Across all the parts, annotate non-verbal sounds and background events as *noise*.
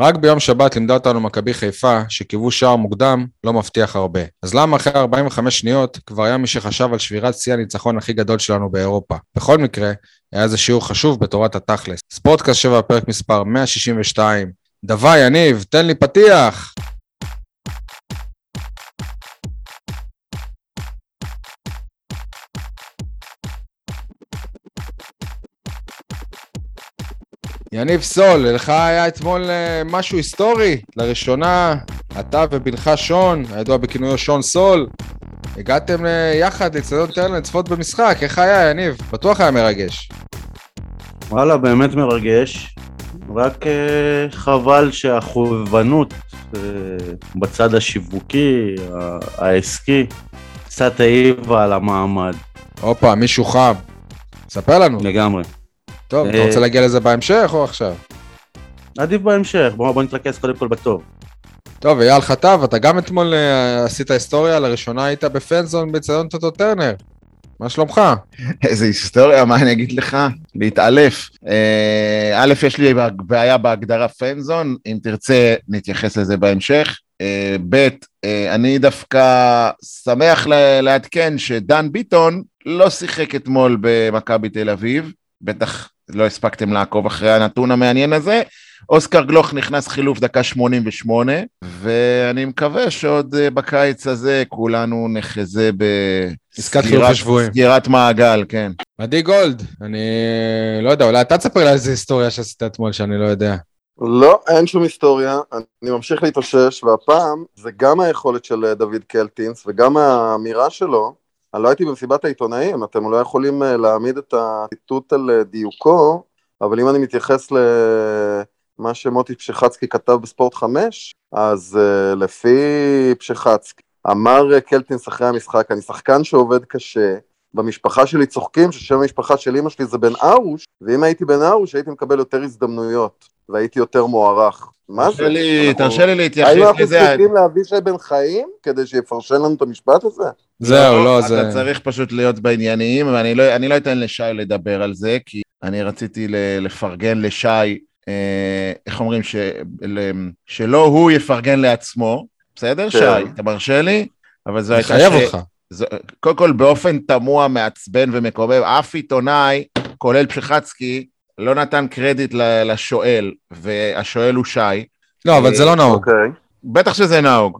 רק ביום שבת לימדה אותנו מכבי חיפה שקיוו שער מוקדם לא מבטיח הרבה. אז למה אחרי 45 שניות כבר היה מי שחשב על שבירת שיא הניצחון הכי גדול שלנו באירופה? בכל מקרה, היה זה שיעור חשוב בתורת התכלס. ספורטקאסט 7 פרק מספר 162. דווי, יניב, תן לי פתיח! יניב סול, לך היה אתמול אה, משהו היסטורי. לראשונה, אתה ובנך שון, הידוע בכינויו שון סול, הגעתם אה, יחד לאצטדיון טרנר לצפות במשחק, איך היה יניב? בטוח היה מרגש. וואלה, באמת מרגש. רק uh, חבל שהחובבנות uh, בצד השיווקי, העסקי, קצת העיבה על המעמד. הופה, מישהו חם. ספר לנו. לגמרי. טוב, אתה רוצה להגיע לזה בהמשך או עכשיו? עדיף בהמשך, בוא, בוא נתרכז קודם כל בטוב. טוב, אייל חטב, אתה גם אתמול uh, עשית היסטוריה, לראשונה היית בפנזון בצדון טוטו טרנר. מה שלומך? איזה היסטוריה, מה אני אגיד לך? להתעלף. אה, א', יש לי בעיה בהגדרה פנזון, אם תרצה נתייחס לזה בהמשך. אה, ב', אה, אני דווקא שמח לעדכן שדן ביטון לא שיחק אתמול במכבי תל אביב, בטח לא הספקתם לעקוב אחרי הנתון המעניין הזה. אוסקר גלוך נכנס חילוף דקה 88, ואני מקווה שעוד אה, בקיץ הזה כולנו נחזה בסגירת מעגל, כן. עדי גולד, אני לא יודע, אולי אתה תספר לי איזה היסטוריה שעשית אתמול שאני לא יודע. לא, אין שום היסטוריה, אני ממשיך להתאושש, והפעם זה גם היכולת של אה, דוד קלטינס וגם האמירה שלו, אני לא הייתי במסיבת העיתונאים, אתם לא יכולים אה, להעמיד את הציטוט על דיוקו, אבל אם אני מתייחס ל... מה שמוטי פשחצקי כתב בספורט 5, אז uh, לפי פשחצקי, אמר קלטינס אחרי המשחק, אני שחקן שעובד קשה, במשפחה שלי צוחקים ששם המשפחה של אמא שלי זה בן ארוש, ואם הייתי בן ארוש הייתי מקבל יותר הזדמנויות, והייתי יותר מוערך. מה זה? לי, אנחנו... תרשה לי להתייחס לזה. האם אנחנו צריכים לאבישי בן חיים כדי שיפרשן לנו את המשפט הזה? זהו, לא, לא זה... אתה צריך פשוט להיות בעניינים, ואני לא, לא אתן לשי לדבר על זה, כי אני רציתי לפרגן לשי אה, איך אומרים, ש, שלא הוא יפרגן לעצמו, בסדר, כן. שי? אתה מרשה לי? אבל זו הייתה... חייב אותך. זו, קודם כל, באופן תמוה, מעצבן ומקומם, אף עיתונאי, כולל פשחצקי, לא נתן קרדיט לשואל, והשואל הוא שי. לא, אבל זה לא נהוג. אוקיי. בטח שזה נהוג.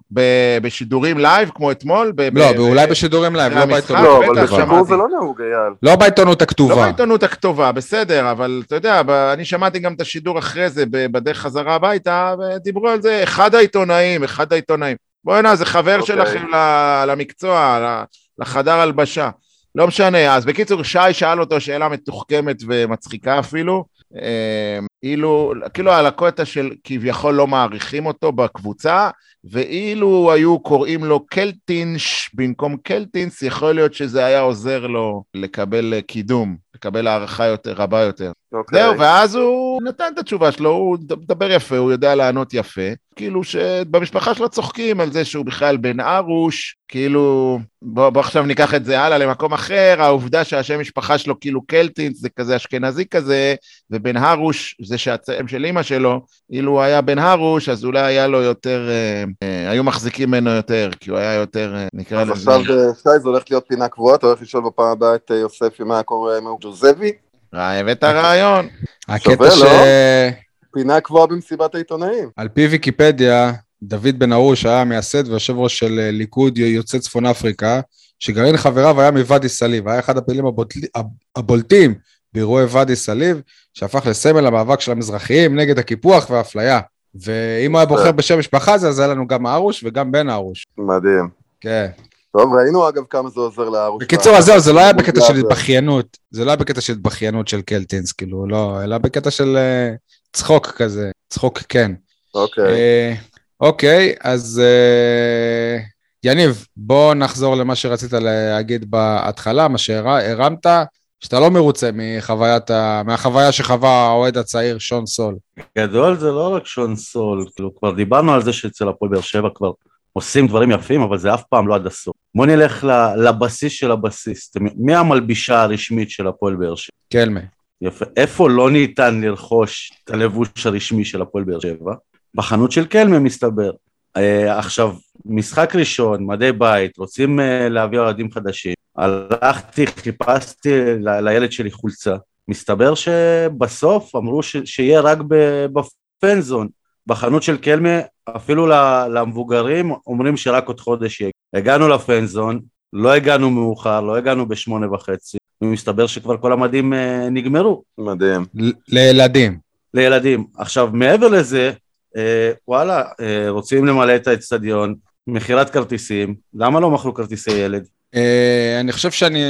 בשידורים live, כמו אתמול? לא, אולי בשידורים live, לא בעיתונות. לא, אבל בשידור זה לא נהוג, אייל. לא בעיתונות הכתובה. לא בעיתונות הכתובה, בסדר, אבל אתה יודע, אני שמעתי גם את השידור אחרי זה, בדרך חזרה הביתה, ודיברו על זה, אחד העיתונאים, אחד העיתונאים. בוא'נה, זה חבר אוקיי. שלכם למקצוע, לחדר הלבשה. לא משנה, אז בקיצור, שי שאל אותו שאלה מתוחכמת ומצחיקה אפילו, אה, אילו, כאילו הקטע של כביכול לא מעריכים אותו בקבוצה, ואילו היו קוראים לו קלטינש במקום קלטינס, יכול להיות שזה היה עוזר לו לקבל קידום, לקבל הערכה יותר, רבה יותר. Okay. אוקיי. זהו, ואז הוא נתן את התשובה שלו, הוא מדבר יפה, הוא יודע לענות יפה. כאילו שבמשפחה שלו צוחקים על זה שהוא בכלל בן ארוש, כאילו, בוא, בוא עכשיו ניקח את זה הלאה למקום אחר, העובדה שהשם משפחה שלו כאילו קלטינס זה כזה אשכנזי כזה, ובן הרוש זה שהצם של אימא שלו, אילו הוא היה בן הרוש, אז אולי היה לו יותר, אה, היו מחזיקים ממנו יותר, כי הוא היה יותר, אה, נקרא לזה... אז עכשיו, אה, שי, זה הולך להיות פינה קבועה, אתה הולך לשאול בפעם הבאה את אה, יוסף אם היה קורה עם ג'וזבי? הבאת רעיון. הקטע ש... לא? פינה קבועה במסיבת העיתונאים. על פי ויקיפדיה, דוד בן ארוש היה מייסד ויושב ראש של אה, ליכוד יוצא צפון אפריקה, שגרעין חבריו היה מוואדי סאליב, היה אחד הפעילים הבולטים, הבולטים באירועי ואדי סאליב, שהפך לסמל המאבק של המזרחיים נגד הקיפוח והאפליה. ואם הוא היה בוחר בשם משפחה הזה, אז היה לנו גם ארוש וגם בן ארוש. מדהים. כן. טוב, ראינו אגב כמה זה עוזר לארוש. בקיצור, אז זהו, זה לא היה בקטע של התבכיינות, זה לא היה בקטע של התבכיינות של קלטינס, כאילו, לא, אלא בקטע של אה, צחוק כזה, צחוק כן. אוקיי. אה, אוקיי, אז אה, יניב, בוא נחזור למה שרצית להגיד בהתחלה, מה שהרמת, שאתה לא מרוצה מחוויית. מהחוויה שחווה האוהד הצעיר שון סול. גדול זה לא רק שון סול, כאילו כבר דיברנו על זה שאצל הפועל באר שבע כבר עושים דברים יפים, אבל זה אף פעם לא עד הסוף. בוא נלך לבסיס של הבסיס. מי המלבישה הרשמית של הפועל באר שבע? קלמה. יפה. איפה לא ניתן לרכוש את הלבוש הרשמי של הפועל באר שבע? בחנות של קלמה מסתבר. אה, עכשיו, משחק ראשון, מדי בית, רוצים אה, להביא אוהדים חדשים. הלכתי, חיפשתי לילד שלי חולצה. מסתבר שבסוף אמרו ש- שיהיה רק בפנזון. בחנות של קלמה, אפילו למבוגרים, אומרים שרק עוד חודש יהיה. הגענו לפנזון, לא הגענו מאוחר, לא הגענו בשמונה וחצי, ומסתבר שכבר כל המדים אה, נגמרו. מדהים. ל- לילדים. לילדים. עכשיו, מעבר לזה, אה, וואלה, אה, רוצים למלא את האצטדיון, מכירת כרטיסים, למה לא מכרו כרטיסי ילד? אה, אני חושב שאני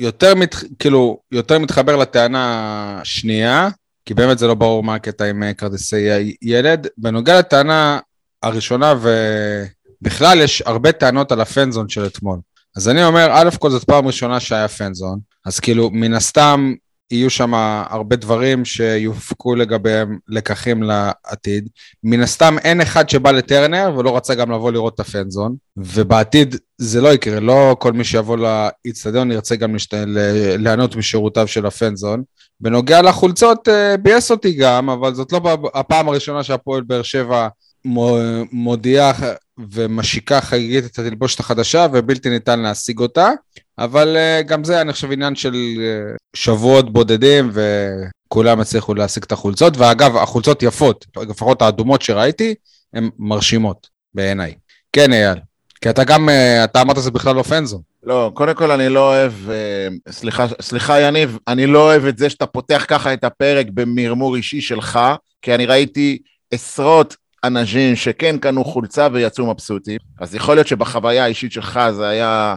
יותר, מת, כאילו, יותר מתחבר לטענה השנייה, כי באמת זה לא ברור מה הקטע עם אה, כרטיסי ילד. בנוגע לטענה הראשונה, ובכלל יש הרבה טענות על הפנזון של אתמול. אז אני אומר, א' כל זאת פעם ראשונה שהיה פנזון, אז כאילו, מן הסתם יהיו שם הרבה דברים שיופקו לגביהם לקחים לעתיד. מן הסתם אין אחד שבא לטרנר ולא רצה גם לבוא לראות את הפנזון, ובעתיד זה לא יקרה, לא כל מי שיבוא לאיצטדיון ירצה גם לשת... ל- ליהנות משירותיו של הפנזון. בנוגע לחולצות, אה, ביאס אותי גם, אבל זאת לא הפעם הראשונה שהפועל באר שבע מו- מודיעה ומשיקה חגיגית את התלבושת החדשה ובלתי ניתן להשיג אותה, אבל אה, גם זה אני חושב עניין של אה, שבועות בודדים וכולם הצליחו להשיג את החולצות, ואגב, החולצות יפות, לפחות האדומות שראיתי, הן מרשימות בעיניי. כן, אייל. כי אתה גם, אה, אתה אמרת שזה בכלל לא פנזון. לא, קודם כל אני לא אוהב, סליחה, סליחה יניב, אני לא אוהב את זה שאתה פותח ככה את הפרק במרמור אישי שלך, כי אני ראיתי עשרות אנשים שכן קנו חולצה ויצאו מבסוטים, אז יכול להיות שבחוויה האישית שלך זה היה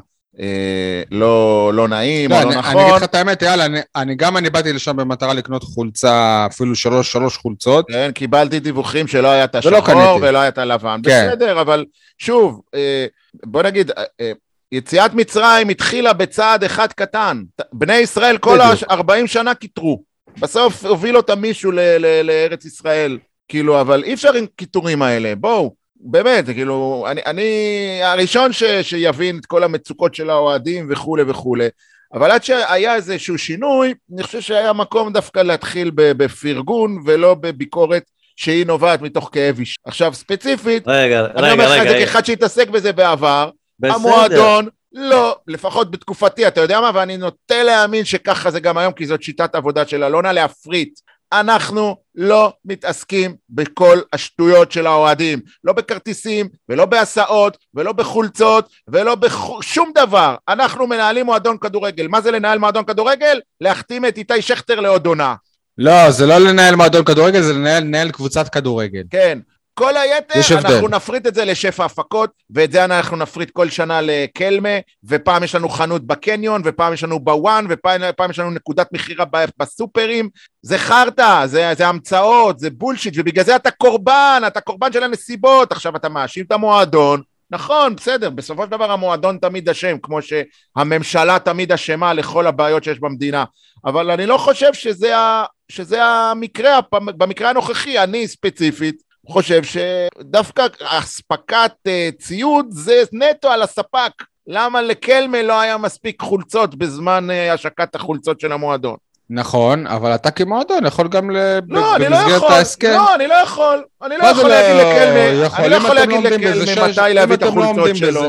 לא, לא נעים או אני, לא אני נכון. אגיד לך את האמת, אייל, אני, אני גם אני באתי לשם במטרה לקנות חולצה, אפילו שלוש, שלוש חולצות. כן, קיבלתי דיווחים שלא היה את השחור. ולא היה את הלבן. כן. בסדר, אבל שוב, אה, בוא נגיד, אה, אה, יציאת מצרים התחילה בצעד אחד קטן. בני ישראל כל בדיוק. ה-40 שנה קיטרו. בסוף הוביל אותם מישהו ל- ל- לארץ ישראל. כאילו, אבל אי אפשר עם קיטורים האלה, בואו. באמת, כאילו, אני, אני הראשון ש, שיבין את כל המצוקות של האוהדים וכולי וכולי, אבל עד שהיה איזשהו שינוי, אני חושב שהיה מקום דווקא להתחיל בפרגון ולא בביקורת שהיא נובעת מתוך כאב אישי. עכשיו, ספציפית, רגע, אני רגע, אומר לך את זה כאחד שהתעסק בזה בעבר, בסדר. המועדון לא, לפחות בתקופתי, אתה יודע מה? ואני נוטה להאמין שככה זה גם היום, כי זאת שיטת עבודה של אלונה, להפריט. אנחנו לא מתעסקים בכל השטויות של האוהדים, לא בכרטיסים, ולא בהסעות, ולא בחולצות, ולא בשום דבר. אנחנו מנהלים מועדון כדורגל. מה זה לנהל מועדון כדורגל? להחתים את איתי שכטר לעוד עונה. לא, זה לא לנהל מועדון כדורגל, זה לנהל, לנהל קבוצת כדורגל. כן. כל היתר. אנחנו נפריט את זה לשפע הפקות, ואת זה אנחנו נפריט כל שנה לקלמה, ופעם יש לנו חנות בקניון, ופעם יש לנו בוואן, ופעם פעם יש לנו נקודת מכירה בסופרים. זה חרטא, זה, זה המצאות, זה בולשיט, ובגלל זה אתה קורבן, אתה קורבן של הנסיבות. עכשיו אתה מאשים את המועדון, נכון, בסדר, בסופו של דבר המועדון תמיד אשם, כמו שהממשלה תמיד אשמה לכל הבעיות שיש במדינה. אבל אני לא חושב שזה, ה, שזה המקרה, במקרה הנוכחי, אני ספציפית, חושב שדווקא אספקת אה, ציוד זה נטו על הספק. למה לקלמה לא היה מספיק חולצות בזמן אה, השקת החולצות של המועדון? נכון, אבל אתה כמועדון יכול גם ל... לא, לא במסגרת יכול, ההסכם. לא, אני לא יכול, אני לא יכול לא להגיד לקלמה, יכול? אני לא יכול לא להגיד בזה, לקלמה מתי להביא את לא החולצות. שלו.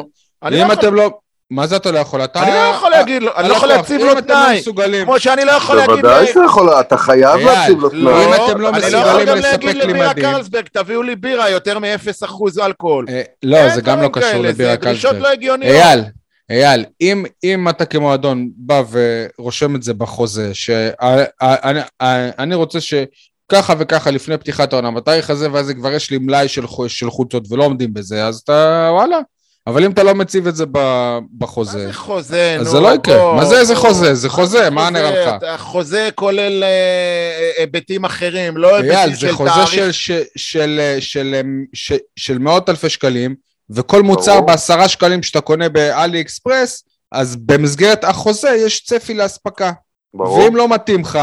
לא אם אתם לא... מה זה אתה לא יכול? אתה... אני לא יכול להגיד לו, אני לא יכול הלקוח, להציב לו לא תנאי, מסוגלים... כמו שאני לא יכול להגיד... בוודאי שאתה יכול, אתה חייב להציב לו לא, תנאי. אם אתם לא אני לא מסוגלים יכול גם לספק להגיד לי לבירה. קרלסברג, תביאו לי בירה יותר מ-0% אלכוהול. אה, לא, זה גם לא קשור לבירה זה דרישות. לא הגיוניות. אייל, אייל, אם, אם אתה כמועדון בא ורושם את זה בחוזה, שאני רוצה שככה וככה לפני פתיחת העונה, בתאריך הזה, ואז כבר יש לי מלאי של, של חולצות ולא עומדים בזה, אז אתה, וואלה. אבל אם אתה לא מציב את זה ב- מה בחוזה, זה חוזה, אז נו, זה לא יקרה. בוא, מה זה איזה. חוזה? זה חוזה, מה נראה לך? חוזה כולל אה, היבטים אחרים, לא היבטים זה של חוזה תאריך. של, של, של, של, מאות אלפי שקלים, וכל מוצר. בעשרה שקלים שאתה קונה באלי אקספרס, אז במסגרת החוזה יש צפי לאספקה. ברור. ואם לא מתאים לך,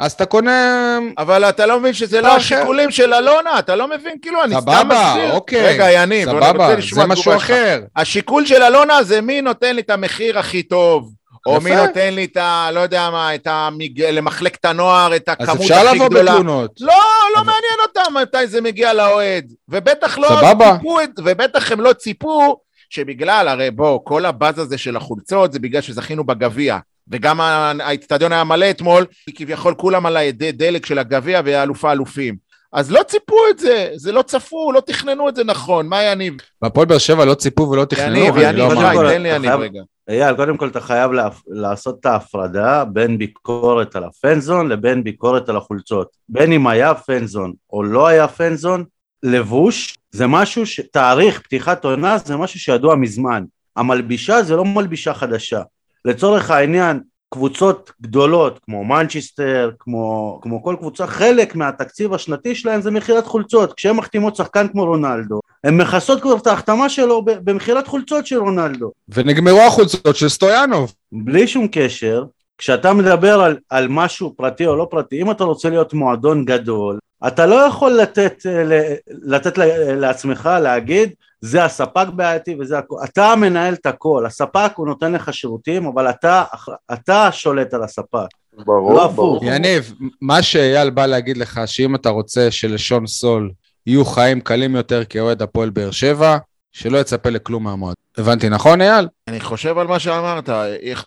אז אתה קונה... אבל אתה לא מבין שזה לא. השיקולים של אלונה, אתה לא מבין, כאילו, אני סתם סבבה, מסביר. אוקיי. רגע, יניב, אני רוצה סבבה, לשמוע זה משהו. אחר. השיקול של אלונה זה מי נותן לי את המחיר הכי טוב, או. מי נותן לי את ה... לא יודע מה, את המג... למחלקת הנוער, את אז הכמות אפשר הכי לבוא גדולה. בתלונות. לא, לא אבל- מעניין אותם מתי זה מגיע לאוהד. ובטח לא סבבה. ציפו, את- ובטח הם לא ציפו שבגלל, הרי בוא, כל הבאז הזה של החולצות זה בגלל שזכינו בגביע. וגם ה- האצטדיון היה מלא אתמול, כי כביכול כולם על האדי דלק של הגביע ואלופה אלופים. אז לא ציפו את זה, זה לא צפו, לא תכננו את זה נכון, מה יניב? בהפועל באר שבע לא ציפו ולא תכננו. יניב, ואני יניב, לא תן לי יניב רגע. אייל, קודם כל אתה חייב להפ... לעשות את ההפרדה בין ביקורת על הפנזון לבין ביקורת על החולצות. בין אם היה פנזון או לא היה פנזון, לבוש זה משהו ש... תאריך פתיחת עונה זה משהו שידוע מזמן. המלבישה זה לא מלבישה חדשה. לצורך העניין, קבוצות גדולות כמו מנצ'סטר, כמו, כמו כל קבוצה, חלק מהתקציב השנתי שלהם זה מכירת חולצות. כשהן מחתימות שחקן כמו רונלדו, הן מכסות כבר את ההחתמה שלו במכירת חולצות של רונלדו. ונגמרו החולצות של סטויאנוב. בלי שום קשר, כשאתה מדבר על, על משהו פרטי או לא פרטי, אם אתה רוצה להיות מועדון גדול, אתה לא יכול לתת, אה, לתת לעצמך להגיד זה הספק בעייתי וזה הכל, אתה מנהל את הכל, הספק הוא נותן לך שירותים אבל אתה, אתה שולט על הספק, ברור, לא הפוך. ברור. יניב, מה שאייל בא להגיד לך, שאם אתה רוצה שלשון סול יהיו חיים קלים יותר כאוהד הפועל באר שבע, שלא יצפה לכלום מהמועד. הבנתי נכון, אייל? אני חושב על מה שאמרת,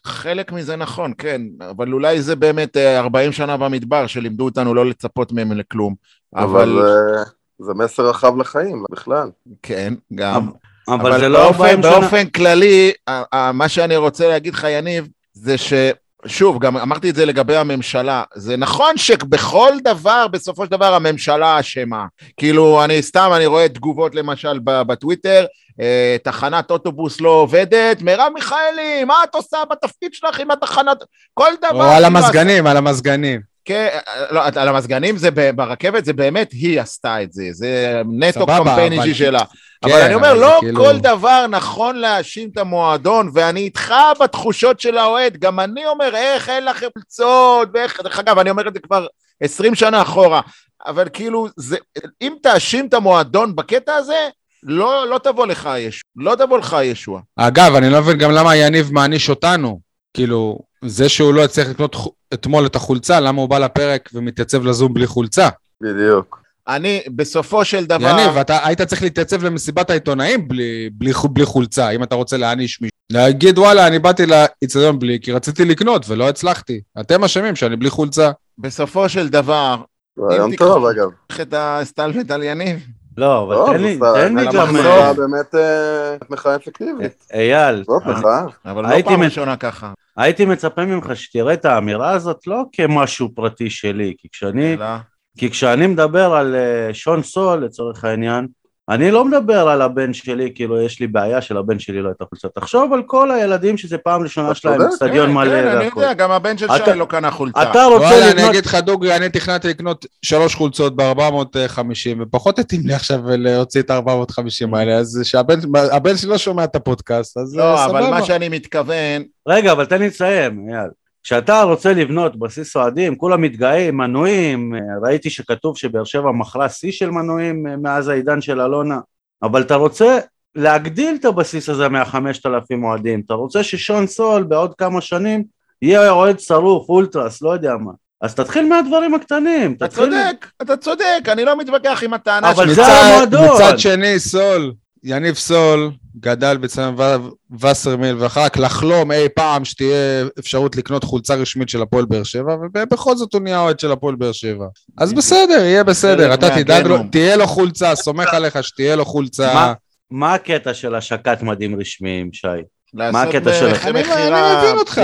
חלק מזה נכון, כן, אבל אולי זה באמת אה, 40 שנה במדבר שלימדו אותנו לא לצפות מהם לכלום. אבל אבל אה, זה מסר רחב לחיים, בכלל. כן, גם. אבל, אבל זה לא באופן, 40 שנה, באופן כללי, ה- ה- מה שאני רוצה להגיד לך, יניב, זה ש... שוב, גם אמרתי את זה לגבי הממשלה, זה נכון שבכל דבר, בסופו של דבר הממשלה אשמה. כאילו, אני סתם, אני רואה תגובות למשל ב- בטוויטר, אה, תחנת אוטובוס לא עובדת, מרב מיכאלי, מה את עושה בתפקיד שלך עם התחנת... כל דבר... או על המזגנים, על המזגנים. כן, לא, על המזגנים זה ברכבת, זה באמת היא עשתה את זה, זה נטו אישי שלה. כן, אבל אני אומר, אבל לא כאילו- כל דבר נכון להאשים את המועדון, ואני איתך בתחושות של האוהד, גם אני אומר, איך אין לכם חולצות, ואיך, דרך אגב, אני אומר את זה כבר 20 שנה אחורה, אבל כאילו, זה, אם תאשים את המועדון בקטע הזה, לא, לא תבוא לך ישוע, לא תבוא לך ישוע. אגב, אני לא מבין גם למה יניב מעניש אותנו. כאילו, זה שהוא לא הצליח לקנות אתמול את החולצה, למה הוא בא לפרק ומתייצב לזום בלי חולצה? בדיוק. אני, בסופו של דבר... יניב, אתה היית צריך להתייצב למסיבת העיתונאים בלי, בלי, בלי חולצה, אם אתה רוצה להעניש מישהו. להגיד, וואלה, אני באתי לאיצטדיון בלי, כי רציתי לקנות ולא הצלחתי. אתם אשמים שאני בלי חולצה. בסופו של דבר, רעיון טוב, אגב. קח את הסטלבט על יניב. לא, אבל לא, תן לי, תן לי על גם. אה, מחאה באמת אה, מחאה אפקטיבית. אייל. אבל לא הייתי פעם מצ- ראשונה ככה. הייתי מצפה ממך שתראה את האמירה הזאת לא כמשהו פרטי שלי, כי כשאני, אלא- כי כשאני מדבר על uh, שון סול לצורך העניין, אני לא מדבר על הבן שלי, כאילו יש לי בעיה של הבן שלי לא הייתה חולצה. תחשוב על כל הילדים שזה פעם ראשונה שלהם, אצטדיון כן, מלא כן, אני. יודע, גם הבן של אתה- שי לא קנה חולצה. אתה רוצה וואלה, אני. אגיד לך, דוגרי, אני תכננתי לקנות שלוש חולצות ב-450, ופחות התאים לי עכשיו להוציא את ה-450 האלה, אז שהבן הבן שלי לא שומע את הפודקאסט, אז אה, לא, אבל סבבה. מה שאני מתכוון, רגע, אבל תן לי לסיים, אייל. כשאתה רוצה לבנות בסיס אוהדים, כולם מתגאים, מנויים, אה, ראיתי שכתוב שבאר שבע מכרה שיא של מנויים אה, מאז העידן של אלונה, אבל אתה רוצה להגדיל את הבסיס הזה מהחמשת אלפים אוהדים, אתה רוצה ששון סול בעוד כמה שנים יהיה אוהד שרוף, אולטרס, לא יודע מה. אז תתחיל מהדברים הקטנים. אתה תתחיל- צודק, אתה צודק, אני לא מתווכח עם הטענה אבל שלך. זה המועדון. מצד שני, סול, יניב סול, גדל בצלם וסרמיל, ואחר כך לחלום אי פעם שתהיה אפשרות לקנות חולצה רשמית של הפועל באר שבע, ובכל זאת הוא נהיה אוהד של הפועל באר שבע. אז בסדר, יהיה בסדר, אתה תדאג לו. תהיה לו חולצה, סומך עליך שתהיה לו חולצה. מה? הקטע של השקת מדים רשמיים, שי? מה הקטע שלך? אני מכירה- אני מבין אותך, יפה.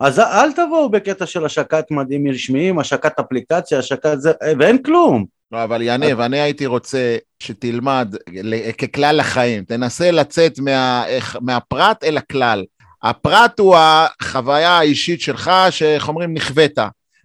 אז אל תבואו בקטע של השקת מדים רשמיים, השקת אפליקציה, השקת זה, ואין כלום. לא, אבל יניב, אני הייתי רוצה שתלמד ככלל לחיים, תנסה לצאת מה- מהפרט אל הכלל. הפרט הוא החוויה האישית שלך, שאיך אומרים, נכווית.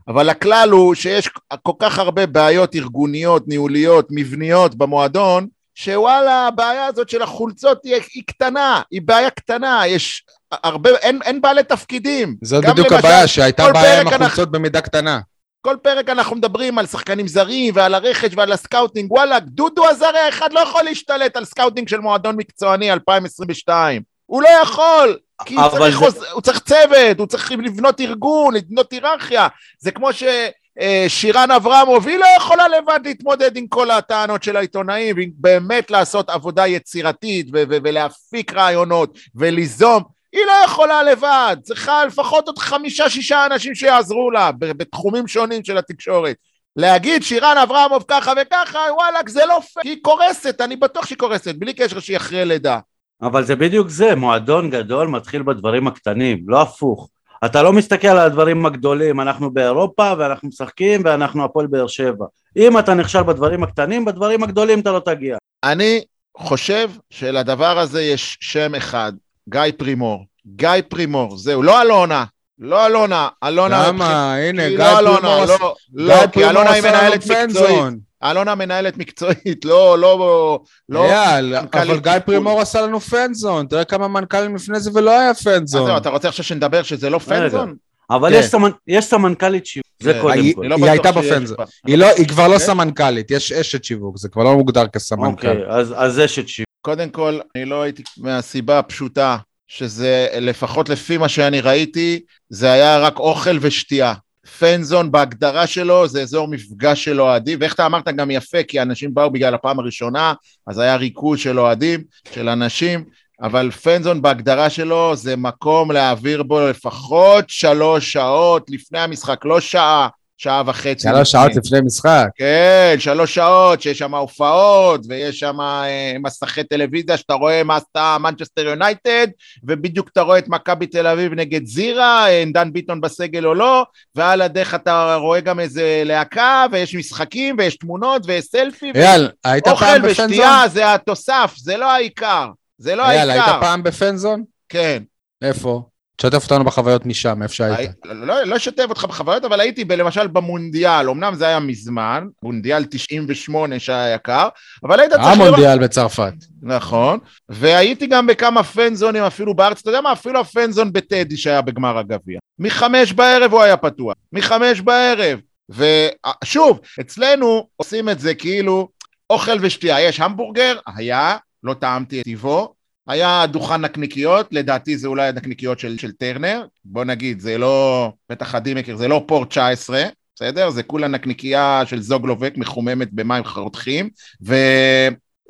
אבל הכלל הוא שיש כל כך הרבה בעיות ארגוניות, ניהוליות, מבניות במועדון, שוואלה, הבעיה הזאת של החולצות היא, היא קטנה, היא בעיה קטנה, יש הרבה, אין, אין בעלי תפקידים. זאת בדיוק למשל, הבעיה, שהייתה בעיה עם פרק אנחנו- החולצות במידה קטנה. כל פרק אנחנו מדברים על שחקנים זרים ועל הרכש ועל ה scouting, וואלה, דודו עזריה אחד לא יכול להשתלט על scouting של מועדון מקצועני 2022. הוא לא יכול. כי אבל צריך זה- חוז... הוא צריך צוות, הוא צריך לבנות ארגון, לבנות היררכיה. זה כמו ששירן אברמוב, היא לא יכולה לבד להתמודד עם כל הטענות של העיתונאים, והיא באמת לעשות עבודה יצירתית ו- ו- ולהפיק רעיונות וליזום. היא לא יכולה לבד, צריכה לפחות עוד חמישה-שישה אנשים שיעזרו לה בתחומים שונים של התקשורת. להגיד שירן אברמוב ככה וככה, וואלכ, זה לא פייר, היא קורסת, אני בטוח שהיא קורסת, בלי קשר שהיא אחרי לידה. אבל זה בדיוק זה, מועדון גדול מתחיל בדברים הקטנים, לא הפוך. אתה לא מסתכל על הדברים הגדולים, אנחנו באירופה ואנחנו משחקים ואנחנו הפועל באר שבע. אם אתה נכשל בדברים הקטנים, בדברים הגדולים אתה לא תגיע. אני חושב שלדבר הזה יש שם אחד, גיא פרימור. גיא פרימור, זהו, לא אלונה, לא אלונה, אלונה... למה? הנה, גיא לא אלונה, פרימור לא, גיא לא, כי אלונה היא מנהלת מקצועית. אלונה מנהלת מקצועית, לא, לא, לא... אייל, מנכ"לית אבל גיא. פרימור עשה לנו פנזון, תראה כמה מנכ"לים לפני זה ולא היה אז פנזון. זהו, אתה רוצה עכשיו שנדבר שזה לא פנזון? אבל כן. יש, סמנ... יש סמנכ"לית שיווק, זה כן. קודם היא- כל. לא היא בטוח הייתה בפנזון. היא לא- היא כבר לא. סמנכ"לית, יש אשת שיווק, זה כבר לא מוגדר כסמנכ"ל. אוקיי, אז, אז אשת שיווק. קודם כל, אני לא הייתי מהסיבה הפשוטה, שזה לפחות לפי מה שאני ראיתי, זה היה רק אוכל ושתייה. פנזון בהגדרה שלו זה אזור מפגש של אוהדים, ואיך אתה אמרת גם יפה, כי אנשים באו בגלל הפעם הראשונה, אז היה ריכוז של אוהדים, של אנשים, אבל פנזון בהגדרה שלו זה מקום להעביר בו לפחות שלוש שעות לפני המשחק, לא שעה, שעה וחצי. שלוש. שעות לפני משחק. כן, שלוש שעות, שיש שם הופעות, ויש שם אה, מסכי טלוויזיה, שאתה רואה מה עשתה מנצ'סטר יונייטד, ובדיוק אתה רואה את מכבי תל אביב נגד זירה, אה, דן ביטון בסגל או לא, ועל הדרך אתה רואה גם איזה להקה, ויש משחקים, ויש תמונות, ויש סלפי, אייל, היית פעם בפנזון? ושתייה זה התוסף, זה לא העיקר, זה לא אייל, היית העיקר. פעם בפנזון? כן. איפה? תשתף אותנו בחוויות משם, איפה שהיית. הי- לא, לא אשתף אותך בחוויות, אבל הייתי ב- למשל במונדיאל, אמנם זה היה מזמן, מונדיאל 98 שהיה יקר, אבל היית צריך לראות... המונדיאל בצרפת. נכון, והייתי גם בכמה פנזונים אפילו בארץ, אתה יודע מה? אפילו הפנזון בטדי שהיה בגמר הגביע. מחמש בערב הוא היה פתוח, מחמש בערב. ושוב, אצלנו עושים את זה כאילו אוכל ושתייה. יש המבורגר, היה, לא טעמתי את טיבו, היה דוכן נקניקיות, לדעתי זה אולי הנקניקיות של, של טרנר, בוא נגיד, זה לא, בטח הדימקר, זה לא פורט 19, בסדר? זה כולה נקניקייה של זוגלובק מחוממת במים חרותחים, ו...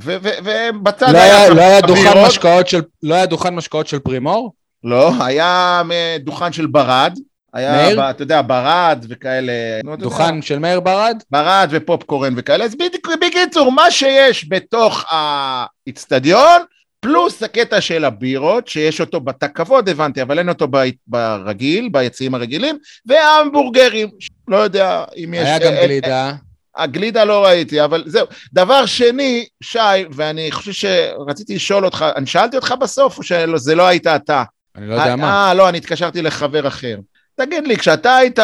ובצד לא היה- לא היה דוכן. משקאות של- לא היה דוכן משקאות של פרימור? לא, היה מ- דוכן של ברד. היה, מאיר? ב- אתה יודע, ברד וכאלה. דוכן של מאיר ברד? ברד ופופקורן וכאלה. אז בקיצור, מה שיש בתוך האיצטדיון, פלוס הקטע של הבירות, שיש אותו בתא כבוד, הבנתי, אבל אין אותו ברגיל, ביציעים הרגילים, וההמבורגרים. לא יודע אם יש... היה גם אה, אה, גלידה. הגלידה לא ראיתי, אבל זהו. דבר שני, שי, ואני חושב שרציתי לשאול אותך, אני שאלתי אותך בסוף, או שזה לא היית אתה? אני לא יודע מה. אה, לא, אני התקשרתי לחבר אחר. תגיד לי, כשאתה היית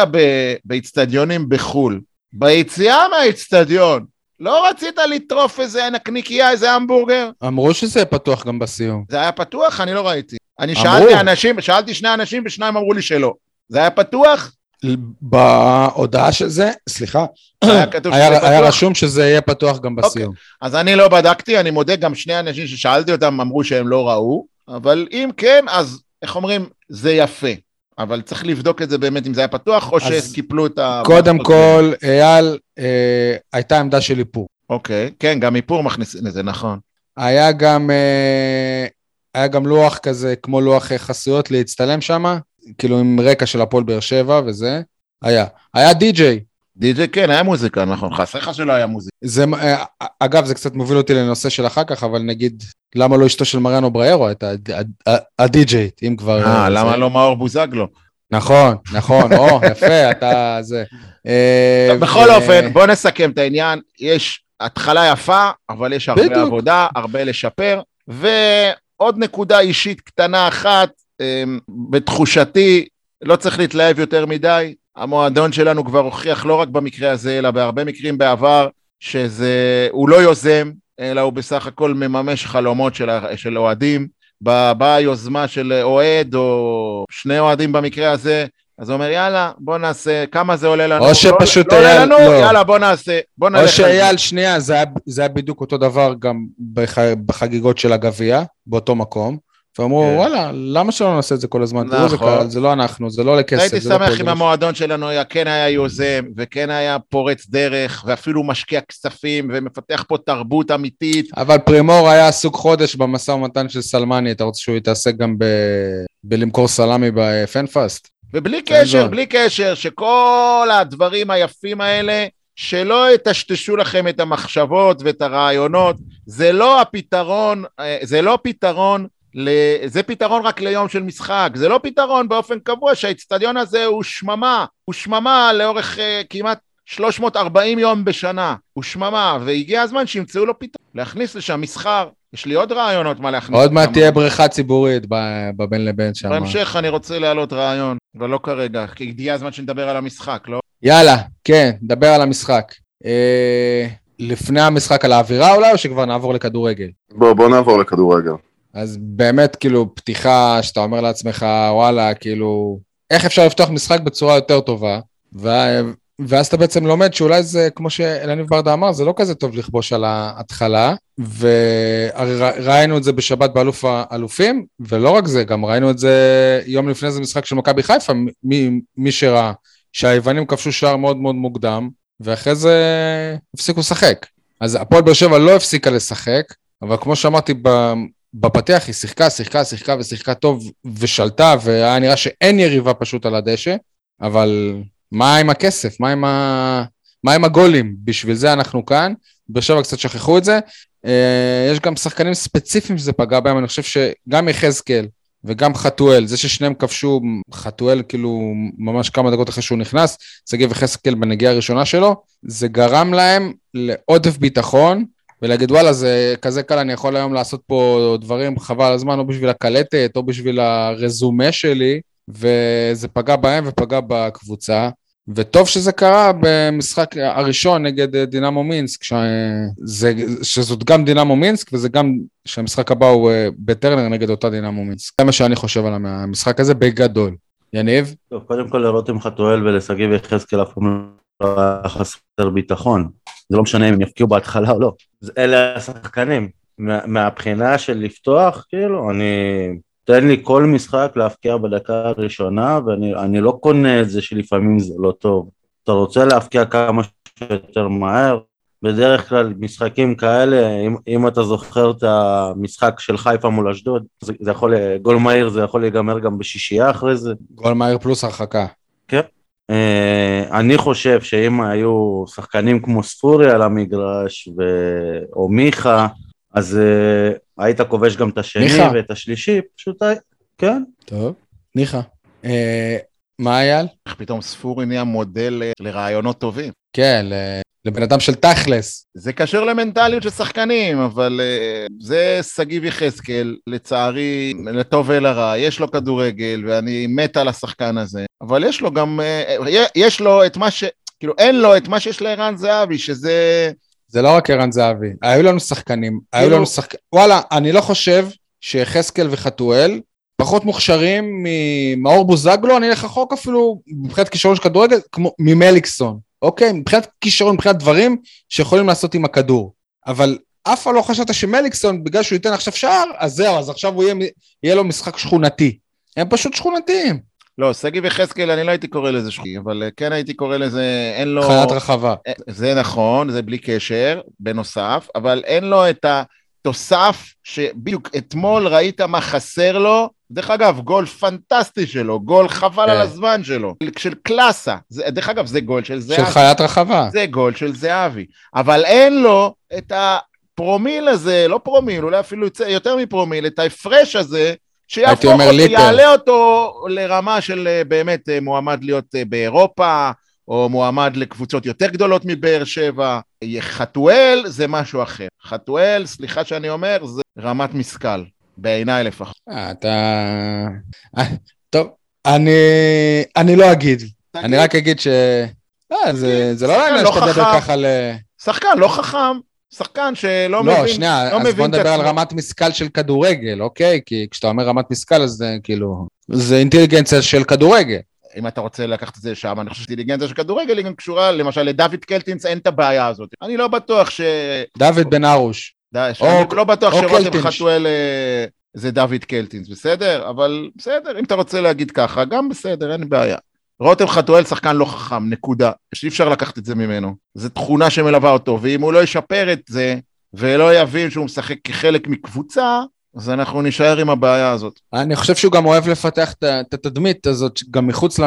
באיצטדיונים בחו"ל, ביציאה מהאיצטדיון, לא רצית לטרוף איזה נקניקייה, איזה המבורגר? אמרו שזה פתוח גם בסיום. זה היה פתוח? אני לא ראיתי. אני אמרו. שאלתי אנשים, שאלתי שני אנשים ושניים אמרו לי שלא. זה היה פתוח? בהודעה של זה, סליחה, היה כתוב היה שזה היה? רשום שזה יהיה פתוח גם בסיום. אז אני לא בדקתי, אני מודה, גם שני אנשים ששאלתי אותם אמרו שהם לא ראו, אבל אם כן, אז איך אומרים, זה יפה. אבל צריך לבדוק את זה באמת אם זה היה פתוח, או שקיפלו את ה... קודם כל, אייל, אה, הייתה עמדה של איפור. אוקיי, כן, גם איפור מכניסים לזה, נכון. היה גם, אה, היה גם לוח כזה, כמו לוח אה, חסויות להצטלם שם, כאילו עם רקע של הפועל באר שבע וזה, היה. היה די-ג'יי. די.ג'יי כן, היה מוזיקה, נכון, חסר לך שלא היה מוזיקה. זה, אה, אגב, זה קצת מוביל אותי לנושא של אחר כך, אבל נגיד, למה לא אשתו של מריאנו בריירו הייתה הד- ה- הדי-ג'יי, אם כבר... אה, למה זה- לא מאור בוזגלו? נכון, נכון, או, יפה, אתה זה. אה, בכל אופן, בוא נסכם את העניין, יש התחלה יפה, אבל יש הרבה. עבודה, הרבה לשפר, ועוד נקודה אישית קטנה אחת, אמ, בתחושתי, לא צריך להתלהב יותר מדי, המועדון שלנו כבר הוכיח לא רק במקרה הזה, אלא בהרבה מקרים בעבר, שזה, הוא לא יוזם, אלא הוא בסך הכל מממש חלומות של, של אוהדים. באה יוזמה של אוהד, או שני אוהדים במקרה הזה, אז הוא אומר, יאללה, בוא נעשה, כמה זה עולה לנו? או שפשוט לא, לא אייל- לנו, לא. יאללה, בוא נעשה, בוא נלך או. שאייל, שנייה, זה היה, זה היה בדיוק אותו דבר גם בח, בחגיגות של הגביע, באותו מקום. ואמרו, כן. וואלה, למה שלא נעשה את זה כל הזמן? נכון. קהל, זה לא אנחנו, זה לא לכסף. הייתי זה לא שמח. אם המועדון שלנו היה, כן היה יוזם, וכן היה פורץ דרך, ואפילו משקיע כספים, ומפתח פה תרבות אמיתית. אבל פרימור היה עסוק חודש במשא ומתן של סלמני, אתה רוצה שהוא יתעסק גם ב... בלמכור סלמי בפנפאסט? ובלי קשר. בלי קשר, שכל הדברים היפים האלה, שלא יטשטשו לכם את המחשבות ואת הרעיונות, זה לא הפתרון, אה, זה לא פתרון. זה פתרון רק ליום של משחק, זה לא פתרון באופן קבוע שהאיצטדיון הזה הוא שממה, הוא שממה לאורך uh, כמעט 340 יום בשנה, הוא שממה, והגיע הזמן שימצאו לו פתרון, להכניס לשם מסחר, יש לי עוד רעיונות מה להכניס. עוד מעט. תהיה בריכה ציבורית בבין לבין שם. בהמשך אני רוצה להעלות רעיון, אבל לא כרגע, כי הגיע הזמן שנדבר על המשחק, לא? יאללה, כן, דבר על המשחק. אה, לפני המשחק על האווירה אולי, או שכבר נעבור לכדורגל? בוא, בוא נעבור לכדורגל. אז באמת, כאילו, פתיחה שאתה אומר לעצמך, וואלה, כאילו, איך אפשר לפתוח משחק בצורה יותר טובה? ו... ואז אתה בעצם לומד שאולי זה, כמו שאלניב ברדה אמר, זה לא כזה טוב לכבוש על ההתחלה, וראינו את זה בשבת באלוף האלופים, ולא רק זה, גם ראינו את זה יום לפני זה משחק של מכבי חיפה, מי, מי שראה, שהיוונים כבשו שער מאוד מאוד מוקדם, ואחרי זה הפסיקו לשחק. אז הפועל באר שבע לא הפסיקה לשחק, אבל כמו שאמרתי ב- בפתיח, היא שיחקה, שיחקה, שיחקה ושיחקה טוב ושלטה, והיה נראה שאין יריבה פשוט על הדשא, אבל מה עם הכסף? מה עם, ה... מה עם הגולים? בשביל זה אנחנו כאן. באר שבע קצת שכחו את זה. אה, יש גם שחקנים ספציפיים שזה פגע בהם, אני חושב שגם יחזקאל וגם חתואל, זה ששניהם כבשו, חתואל כאילו ממש כמה דקות אחרי שהוא נכנס, שגיב יחזקאל בנגיעה הראשונה שלו, זה גרם להם לעודף ביטחון, ולהגיד וואלה זה כזה קל, אני יכול היום לעשות פה דברים חבל הזמן, או בשביל הקלטת, או בשביל הרזומה שלי, וזה פגע בהם ופגע בקבוצה. וטוב שזה קרה במשחק הראשון נגד אה, דינמו מינסק, שזה, שזאת גם דינמו מינסק וזה גם שהמשחק הבא הוא אה, בטרנר נגד אותה דינמו מינסק. זה מה שאני חושב על המשחק הזה בגדול. יניב? טוב, קודם כל לרותם חתואל ולשגיב יחזקאל אף פעם לא היה חסר ביטחון. זה לא משנה אם הם יפקיעו בהתחלה או לא. זה- אלה השחקנים. מה- מהבחינה של לפתוח, כאילו, אני... תן לי כל משחק להפקיע בדקה הראשונה, ואני אני לא קונה את זה שלפעמים זה לא טוב. אתה רוצה להפקיע כמה שיותר מהר, בדרך כלל משחקים כאלה, אם, אם אתה זוכר את המשחק של חיפה מול אשדוד, זה, זה יכול, גול מהיר זה יכול להיגמר גם בשישייה אחרי זה. גול מהיר פלוס הרחקה. Uh, אני חושב שאם היו שחקנים כמו ספורי על המגרש ו... או מיכה, אז uh, היית כובש גם את השני מיכה. ואת השלישי, פשוט. כן. טוב. ניחא. אה, מה אייל? איך פתאום ספורי נהיה מודל אה, לרעיונות טובים. כן, לבן אדם של תכלס. זה קשור למנטליות של שחקנים, אבל אה, זה שגיב יחזקאל, לצערי, לטוב ולרע, יש לו כדורגל, ואני מת על השחקן הזה, אבל יש לו גם, אה, אה, יש לו את מה ש... כאילו, אין לו את מה שיש לערן זהבי, שזה... זה לא רק ערן זהבי, היו לנו שחקנים, היו כאילו- לנו שחקנים, וואלה, אני לא חושב שיחזקאל וחתואל פחות מוכשרים ממאור בוזגלו, אני אלך רחוק אפילו מבחינת כישרון של כדורגל, כמו ממליקסון, אוקיי? מבחינת כישרון, מבחינת דברים שיכולים לעשות עם הכדור. אבל אף פעם לא חשבת שמליקסון, בגלל שהוא ייתן עכשיו שער, אז זהו, אז עכשיו הוא יהיה, יהיה לו משחק שכונתי. הם פשוט שכונתיים, לא, שגיב יחזקאל, אני לא הייתי קורא לזה שחי, אבל אה, כן הייתי קורא לזה, אין לו... חיית רחבה. אה, זה נכון, זה בלי קשר, בנוסף, אבל אין לו את התוסף שבדיוק אתמול ראית מה חסר לו. דרך אגב, גול פנטסטי שלו, גול חבל כן. על הזמן שלו, של קלאסה. זה, דרך אגב, זה גול של של זהבי. חיית רחבה. זה גול של זהבי. אבל אין לו את הפרומיל הזה, לא פרומיל, אולי אפילו יצא יותר מפרומיל, את ההפרש הזה, שיהפוך הייתי אומר אותו, ליטר. יעלה אותו לרמה של אה, באמת אה, מועמד להיות אה, באירופה, או מועמד לקבוצות יותר גדולות מבאר שבע. חתואל זה משהו אחר. חתואל, סליחה שאני אומר, זה רמת משכל, בעיניי לפחות. אה, אתה... אה, טוב, אני, אני לא אגיד. אני רק אגיד ש... אה, זה, זה לא לא שאתה מדבר. ככה ל... שחקן לא חכם, שחקן שלא לא, מבין, שנייה, לא אז מבין בוא נדבר על. רמת משכל של כדורגל, אוקיי? כי כשאתה אומר רמת משכל, אז זה כאילו... זה אינטליגנציה של כדורגל. אם אתה רוצה לקחת את זה שם, אני חושב שאינטליגנציה של כדורגל היא גם קשורה, למשל לדוד קלטינס אין את הבעיה הזאת. אני לא בטוח ש... דוד בן ארוש. די, שאני או- לא בטוח או שרותם. חתואל... אה, זה דוד קלטינס, בסדר? אבל בסדר, אם אתה רוצה להגיד ככה, גם בסדר, אין בעיה. רותם חתואל שחקן לא חכם, נקודה. שאי אפשר לקחת את זה ממנו. זו תכונה שמלווה אותו, ואם הוא לא ישפר את זה, ולא יבין שהוא משחק כחלק מקבוצה, אז אנחנו נישאר עם הבעיה הזאת. אני חושב שהוא גם אוהב לפתח את התדמית הזאת גם מחוץ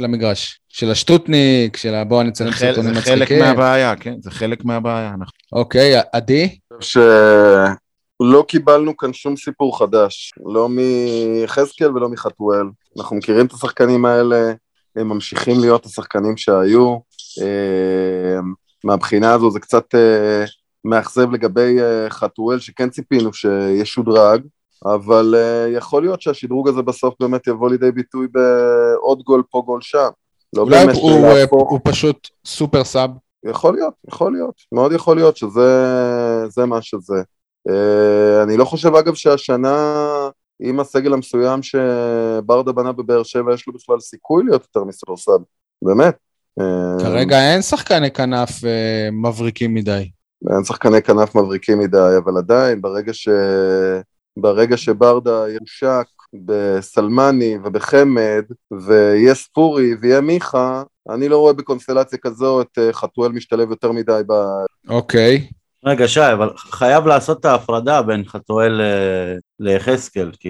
למגרש. של השטוטניק, של בואו נצלם סרטונים מצחיקים. זה חלק מהבעיה, כן, זה חלק מהבעיה. אוקיי, עדי? שלא קיבלנו כאן שום סיפור חדש, לא מיחזקאל ולא מחתואל. אנחנו מכירים את השחקנים האלה, הם ממשיכים להיות השחקנים שהיו. אה, מהבחינה הזו זה קצת אה, מאכזב לגבי אה, חתואל, שכן ציפינו שישודרג, אבל יכול להיות שהשדרוג הזה בסוף באמת יבוא לידי ביטוי בעוד גול פה גול שם. לא אולי הוא, הוא, הוא, הוא פשוט סופר סאב. יכול להיות, יכול להיות, מאוד יכול להיות שזה מה שזה. אני לא חושב אגב שהשנה עם הסגל המסוים שברדה בנה בבאר שבע, יש לו בכלל סיכוי להיות יותר מסורסד, באמת. כרגע אין שחקני כנף אה, מבריקים מדי. אין שחקני כנף מבריקים מדי, אבל עדיין, ברגע, ש... ברגע שברדה יושק בסלמני ובחמד, ויהיה ספורי ויהיה מיכה, אני לא רואה בקונסטלציה כזו את אה, חתואל משתלב יותר מדי ב... אוקיי. Okay. רגע, שי, אבל חייב לעשות את ההפרדה בין חתואל אה, ליחזקאל, כי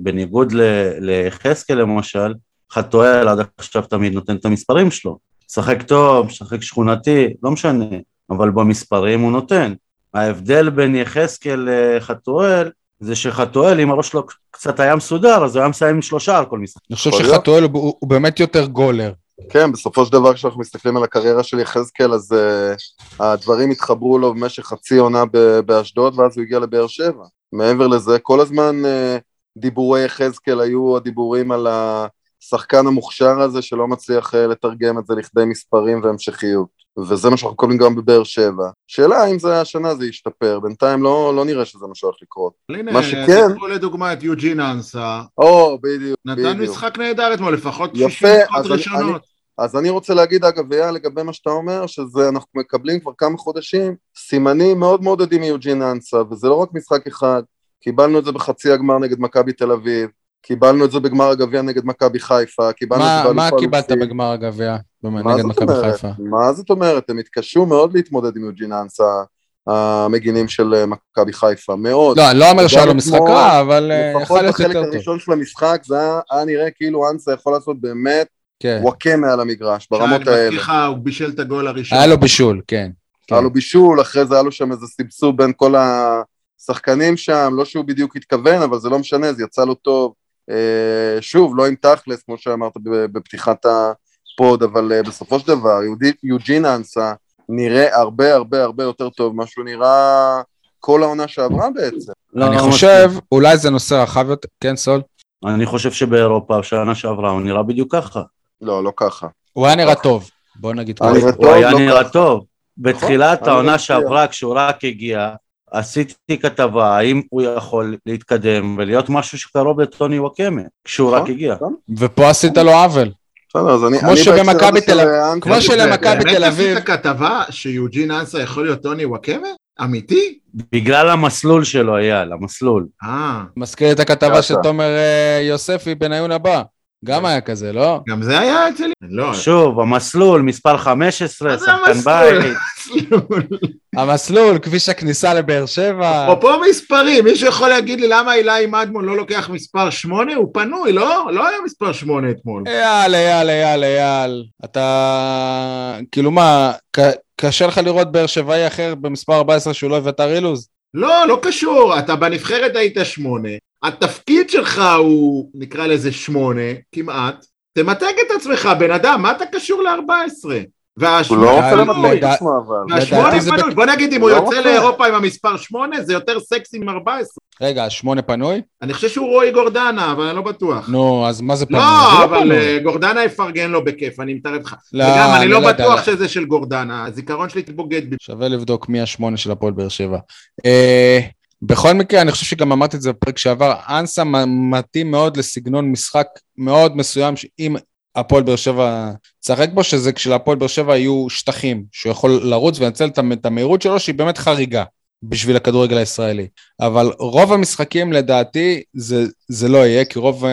בניגוד ליחזקאל למשל, חתואל עד עכשיו תמיד נותן את המספרים שלו. שחק טוב, שחק שכונתי, לא משנה, אבל במספרים הוא נותן. ההבדל בין יחזקאל לחתואל, זה שחתואל, אם הראש שלו קצת היה מסודר, אז הוא היה מסיים עם שלושה על כל משחק. אני חושב שחתואל הוא, הוא באמת יותר גולר. כן, בסופו של דבר כשאנחנו מסתכלים על הקריירה של יחזקאל, אז uh, הדברים התחברו לו במשך חצי עונה באשדוד, ואז הוא הגיע לבאר שבע. מעבר לזה, כל הזמן uh, דיבורי יחזקאל היו הדיבורים על השחקן המוכשר הזה, שלא מצליח uh, לתרגם את זה לכדי מספרים והמשכיות. וזה מה שאנחנו קוראים גם בבאר שבע. שאלה אם זה השנה זה ישתפר, בינתיים לא, לא נראה שזה מה שהולך לקרות. הנה, מה שכן... תקחו לדוגמה את יוג'ין אנסה. או, בדיוק, נתן בדיוק. משחק נהדר אתמול, לפחות 60 דקות ראשונות. אז אני רוצה להגיד אגב, אייל, לגבי מה שאתה אומר, שזה אנחנו מקבלים כבר כמה חודשים סימנים מאוד מעודדים מיוג'ין אנסה, וזה לא רק משחק אחד, קיבלנו את זה בחצי הגמר נגד מכבי תל אביב, קיבלנו את זה בגמר הגביע נגד מכבי חיפה, קיבלנו מה, את זה מה קיבלת בגמר הגביע נגד מכבי חיפה? מה זאת אומרת? הם התקשו מאוד להתמודד עם יוג'ין אנסה, המגינים של אה, מכבי חיפה, מאוד. לא, אני לא אומר שהיה לו משחק רע, אבל אה, יכול להיות יותר טוב. לפחות בחלק הראשון של המשחק זה היה נראה כאילו אנסה יכול לעשות באמת כן. וואקמה על המגרש, ברמות האלה. אני מזכיר לך, הוא בישל את הגול הראשון. היה לו בישול, כן. כן. היה לו בישול, אחרי זה היה לו שם איזה סבסוב בין כל השחקנים שם, לא שהוא בדיוק התכוון, אבל זה לא משנה, זה יצא לו טוב. אה, שוב, לא עם תכלס, כמו שאמרת בפתיחת הפוד, אבל אה, בסופו של דבר, יוג'ין אנסה נראה הרבה הרבה הרבה יותר טוב ממה שהוא נראה כל העונה שעברה בעצם. לא, אני חושב, אולי זה נושא רחב יותר, כן סול? אני חושב שבאירופה, בשנה שעברה, הוא נראה בדיוק ככה. לא, לא ככה. הוא היה נראה טוב, בוא נגיד ככה. הוא היה לא נראה טוב. בתחילת נכון, העונה שעברה, כשהוא רק הגיע, עשיתי כתבה האם הוא יכול להתקדם ולהיות משהו שקרוב לטוני וואקמה, כשהוא רק נכון, הגיע. נכון. ופה עשית לו עוול. כמו שבמכבי תל אביב, כמו שלמכבי תל אביב. באמת עשית כתבה שיוג'ין אנסה יכול להיות טוני וואקמה? אמיתי? בגלל המסלול שלו, אייל, המסלול. אה. מזכיר את הכתבה של תומר אה, יוספי בניון הבא. גם היה כזה, לא? גם זה היה אצלי? לא. שוב, המסלול, מספר 15, שחקן בית. המסלול, כביש הכניסה לבאר שבע. אפרופו מספרים, מישהו יכול להגיד לי למה אילי מדמון לא לוקח מספר 8? הוא פנוי, לא? לא היה מספר 8 אתמול. אייל, אייל, אייל, אייל. אתה... כאילו מה, קשה לך לראות באר שבעי אחר במספר 14 שהוא לא אביתר אילוז? לא, לא קשור, אתה בנבחרת היית שמונה, התפקיד שלך הוא, נקרא לזה שמונה, כמעט, תמתג את עצמך, בן אדם, מה אתה קשור ל-14? הוא לא רוצה למתג את עצמו אבל. והשמונה פנוי, בוא נגיד אם הוא לא יוצא לאירופה עם המספר שמונה, זה יותר סקסי עם 14. רגע, השמונה פנוי? אני חושב שהוא רועי גורדנה, אבל אני לא בטוח. נו, אז מה זה פנוי? לא, לא אבל אה, גורדנה יפרגן לו בכיף, אני מתערב לך. לא, וגם, אני לא בטוח שזה של גורדנה, הזיכרון שלי בוגד בי. שווה לבדוק מי השמונה של הפועל באר שבע. בכל מקרה, אני חושב שגם אמרתי את זה בפרק שעבר, אנסה מתאים מאוד לסגנון משחק מאוד מסוים, שאם הפועל באר שבע תשחק בו, שזה כשלהפועל באר שבע יהיו שטחים, שהוא יכול לרוץ ולנצל את המהירות שלו, שהיא באמת חריגה. בשביל הכדורגל הישראלי. אבל רוב המשחקים לדעתי זה, זה לא יהיה, כי רוב uh,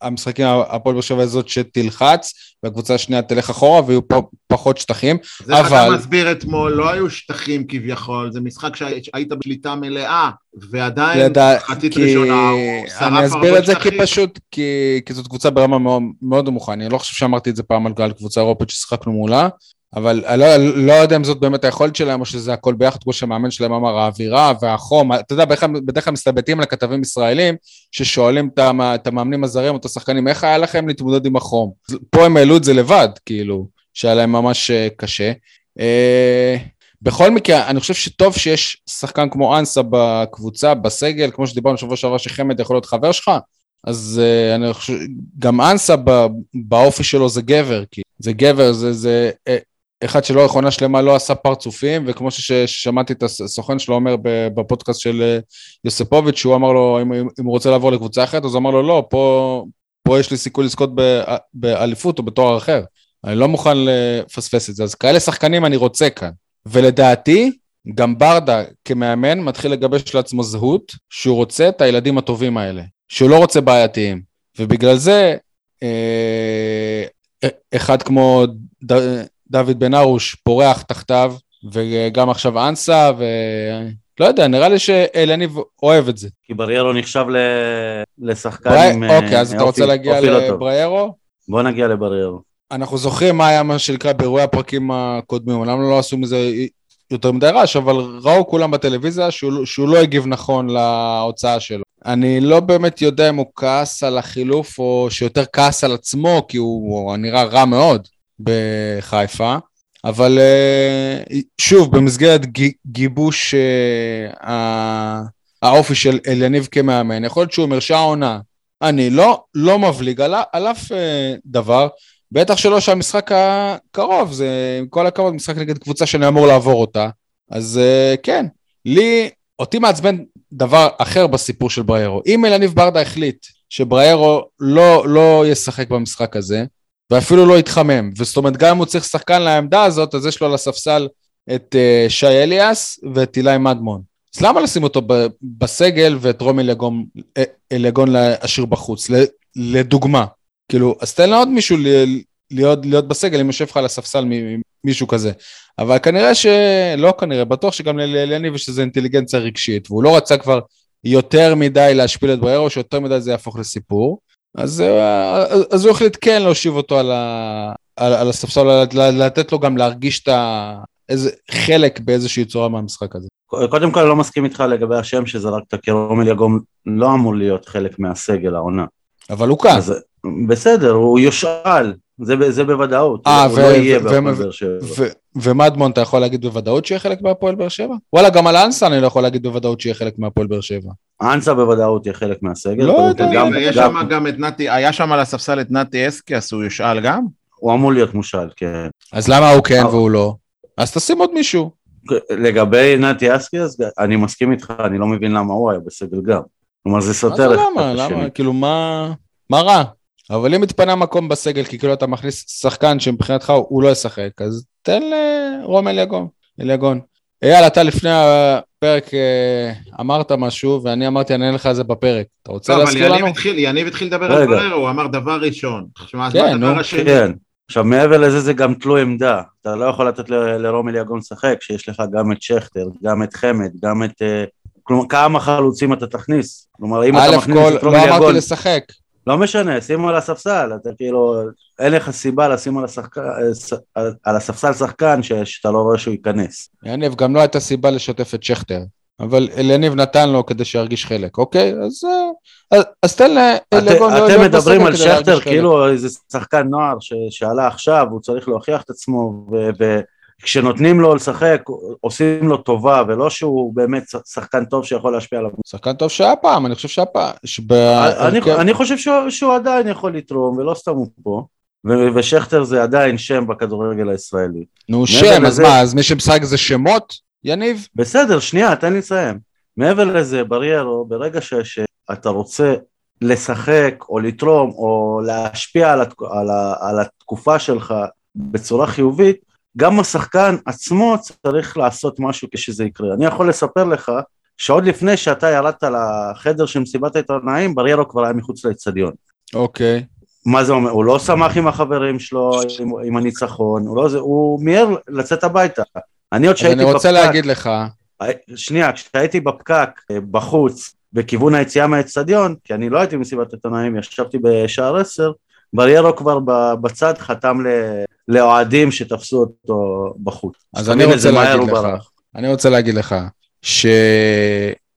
המשחקים הפועל באר שבע הזאת שתלחץ, והקבוצה השנייה תלך אחורה ויהיו פה פחות שטחים. זה אבל... אתה מסביר אתמול, לא היו שטחים כביכול, זה משחק שהיית בשליטה מלאה, ועדיין לדע... חצית כי... ראשונה הוא שרף הרבה שטחים. אני אסביר את זה כי פשוט, כי, כי זאת קבוצה ברמה מאוד, מאוד נמוכה, אני לא חושב שאמרתי את זה פעם על קבוצה אירופית ששיחקנו מולה. אבל אני לא, לא יודע אם זאת באמת היכולת שלהם או שזה הכל ביחד, כמו שהמאמן שלהם אמר, האווירה והחום. אתה יודע, בדרך כלל מסתלבטים על הכתבים ישראלים ששואלים את המאמנים הזרים או את השחקנים, איך היה לכם להתמודד עם החום? פה הם העלו את זה לבד, כאילו, שהיה להם ממש אה, קשה. אה, בכל מקרה, אני חושב שטוב שיש שחקן כמו אנסה בקבוצה, בסגל, כמו שדיברנו בשבוע שעבר שחמד יכול להיות חבר שלך, אז uh, אני חושב, גם אנסה באופי שלו זה גבר, כי זה גבר, זה, זה אחד שלא עונה שלמה לא עשה פרצופים, וכמו ששמעתי את הסוכן שלו אומר בפודקאסט של אה, יוספוביץ', שהוא אמר לו אם, אם הוא רוצה לעבור לקבוצה אחרת, אז הוא אמר לו לא, פה, פה יש לי סיכוי לזכות באליפות או בתואר אחר. אני לא מוכן לפספס את זה. אז כאלה שחקנים אני רוצה כאן. ולדעתי, גם ברדה כמאמן מתחיל לגבש לעצמו זהות שהוא רוצה את הילדים הטובים האלה, שהוא לא רוצה בעייתיים. ובגלל זה, אה, אחד כמו דוד בן ארוש פורח תחתיו, וגם עכשיו אנסה, ולא יודע, נראה לי שאלניב אוהב את זה. כי בריירו נחשב ל... לשחקן ברי... עם... אוקיי, אז אתה רוצה להגיע לבריירו? בוא נגיע לבריירו. אנחנו זוכרים מה היה מה שנקרא באירועי הפרקים הקודמים, למה לא עשו מזה יותר מדי רעש, אבל ראו כולם בטלוויזיה שהוא, שהוא לא הגיב נכון להוצאה שלו. אני לא באמת יודע אם הוא כעס על החילוף או שיותר כעס על עצמו, כי הוא, הוא נראה רע מאוד. בחיפה, אבל אה, שוב, במסגרת גיבוש אה, האופי של אליניב כמאמן, יכול להיות שהוא מרשע עונה. אני לא, לא מבליג על, על אף אה, דבר, בטח שלא שהמשחק הקרוב, זה עם כל הכבוד משחק נגד קבוצה שאני אמור לעבור אותה, אז כן, לי, אותי מעצבן דבר אחר בסיפור של בריירו. אם אלניב ברדה החליט שבריירו לא, לא ישחק במשחק הזה, ואפילו לא התחמם. וזאת אומרת, גם אם הוא צריך שחקן לעמדה הזאת, אז יש לו על הספסל את uh, שי אליאס ואת אילי מדמון. אז למה לשים אותו בסגל ואת רומי אליגון, אה, אליגון להשאיר בחוץ? לדוגמה. כאילו, אז תן לעוד מישהו להיות, להיות בסגל אם יושב לך על הספסל מישהו כזה. אבל כנראה שלא כנראה, בטוח שגם לאליניב יש איזו אינטליגנציה רגשית, והוא לא רצה כבר יותר מדי להשפיל את בריירו, שיותר מדי זה יהפוך לסיפור. אז, אז הוא החליט כן להושיב אותו על, ה, על, על הספסל, לתת לו גם להרגיש את ה, איזה חלק באיזושהי צורה מהמשחק הזה. קודם כל לא מסכים איתך לגבי השם שזרקת, כי רומל יגום לא אמור להיות חלק מהסגל העונה. אבל הוא כאן. אז, בסדר, הוא יושאל, זה, זה בוודאות, אה, הוא ו- לא יהיה בהפועל באר שבע. ומדמון אתה יכול להגיד בוודאות שיהיה חלק מהפועל באר שבע? וואלה, גם על אנסה אני לא יכול להגיד בוודאות שיהיה חלק מהפועל באר שבע. אנסה בוודאות יהיה חלק מהסגל. לא יודע, גם, יש שם גם את נתי, היה שם על הספסל את נתי אסקיאס, הוא יושאל גם? הוא אמור להיות מושאל, כן. אז למה הוא כן והוא לא? אז תשים עוד מישהו. לגבי נתי אסקיאס, אני מסכים איתך, אני לא מבין למה הוא היה בסגל גם. כלומר זה סותר את השני. למה? למה? כאילו מה... מה רע? אבל אם מתפנה מקום בסגל, כי כאילו אתה מכניס שחקן שמבחינתך הוא לא ישחק, אז תן לרום אליגון. אליגון. אייל, אתה לפני הפרק אה, אמרת משהו, ואני אמרתי, אני אענה לך על זה בפרק. אתה רוצה לא, להזכיר לנו? התחיל, יניב התחיל לדבר על בררו, הוא אמר דבר ראשון. כן, נו. כן. עכשיו מעבר לזה זה גם תלוי עמדה, אתה לא יכול לתת לרום אליגון לשחק, שיש לך גם את שכטר, גם את חמד, גם את... אה, כלומר, כמה חלוצים אתה תכניס? כלומר, אם אתה מכניס את רום אליגון... לא אמרתי לשחק. לא משנה, שימו על הספסל, אתה כאילו, אין לך סיבה לשים על, השחק... על הספסל שחקן שאתה לא רואה שהוא ייכנס. יניב, גם לא הייתה סיבה לשתף את שכטר, אבל אליניב נתן לו כדי שירגיש חלק, אוקיי? אז, אז, אז תן לאלגון... את, אתם מדברים על שכטר כאילו איזה שחקן נוער ש, שעלה עכשיו, הוא צריך להוכיח את עצמו, ו... ו... כשנותנים לו לשחק, עושים לו טובה, ולא שהוא באמת שחקן טוב שיכול להשפיע עליו. שחקן טוב שהיה פעם, אני חושב שהיה פעם. אני, אני חושב שהוא, שהוא עדיין יכול לתרום, ולא סתם הוא פה. ושכטר זה עדיין שם בכדורגל הישראלי. נו, שם, אז מה, אז מי שמשחק זה שמות, יניב? בסדר, שנייה, תן לי לסיים. מעבר לזה, בריירו, ברגע ש, שאתה רוצה לשחק, או לתרום, או להשפיע על, על, ה, על התקופה שלך בצורה חיובית, גם השחקן עצמו צריך לעשות משהו כשזה יקרה. אני יכול לספר לך שעוד לפני שאתה ירדת לחדר של מסיבת העיתונאים, בריירו כבר היה מחוץ לאצטדיון. אוקיי. מה זה אומר? הוא לא שמח עם החברים שלו, עם, עם הניצחון, הוא, לא, זה, הוא מיהר לצאת הביתה. אני עוד אז שהייתי אני רוצה בפקק, להגיד לך, שנייה, כשהייתי בפקק אה, בחוץ, בכיוון היציאה מהאצטדיון, כי אני לא הייתי במסיבת עיתונאים, ישבתי בשער עשר, בריירו כבר בצד חתם לאוהדים שתפסו אותו בחוץ. אז אני רוצה להגיד לך, ברח. אני רוצה להגיד לך,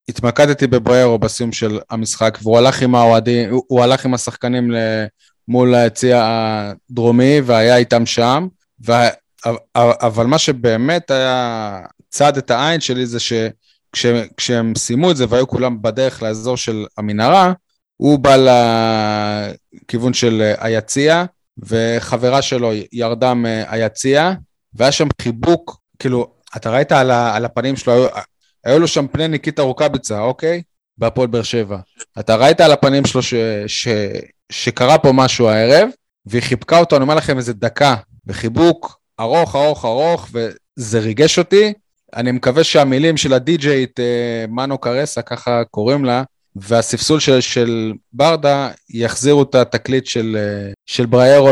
שהתמקדתי בבריירו בסיום של המשחק, והוא הלך עם האוהדים, הוא- הלך עם השחקנים מול היציע הדרומי, והיה איתם שם, וה- אבל מה שבאמת היה צד את העין שלי זה שכשהם סיימו את זה והיו כולם בדרך לאזור של המנהרה, הוא בא לכיוון של היציע, וחברה שלו ירדה מהיציע, והיה שם חיבוק, כאילו, אתה ראית על, ה, על הפנים שלו, היו, היו לו שם פני ניקיטה רוקאביצה, אוקיי? בהפועל באר שבע. אתה ראית על הפנים שלו ש, ש, שקרה פה משהו הערב, והיא חיבקה אותו, אני אומר לכם, איזה דקה, בחיבוק ארוך, ארוך, ארוך, וזה ריגש אותי. אני מקווה שהמילים של הדי-ג'יית, אה, מנו קרסה, ככה קוראים לה, והספסול של, של ברדה יחזירו את התקליט של, של בריירו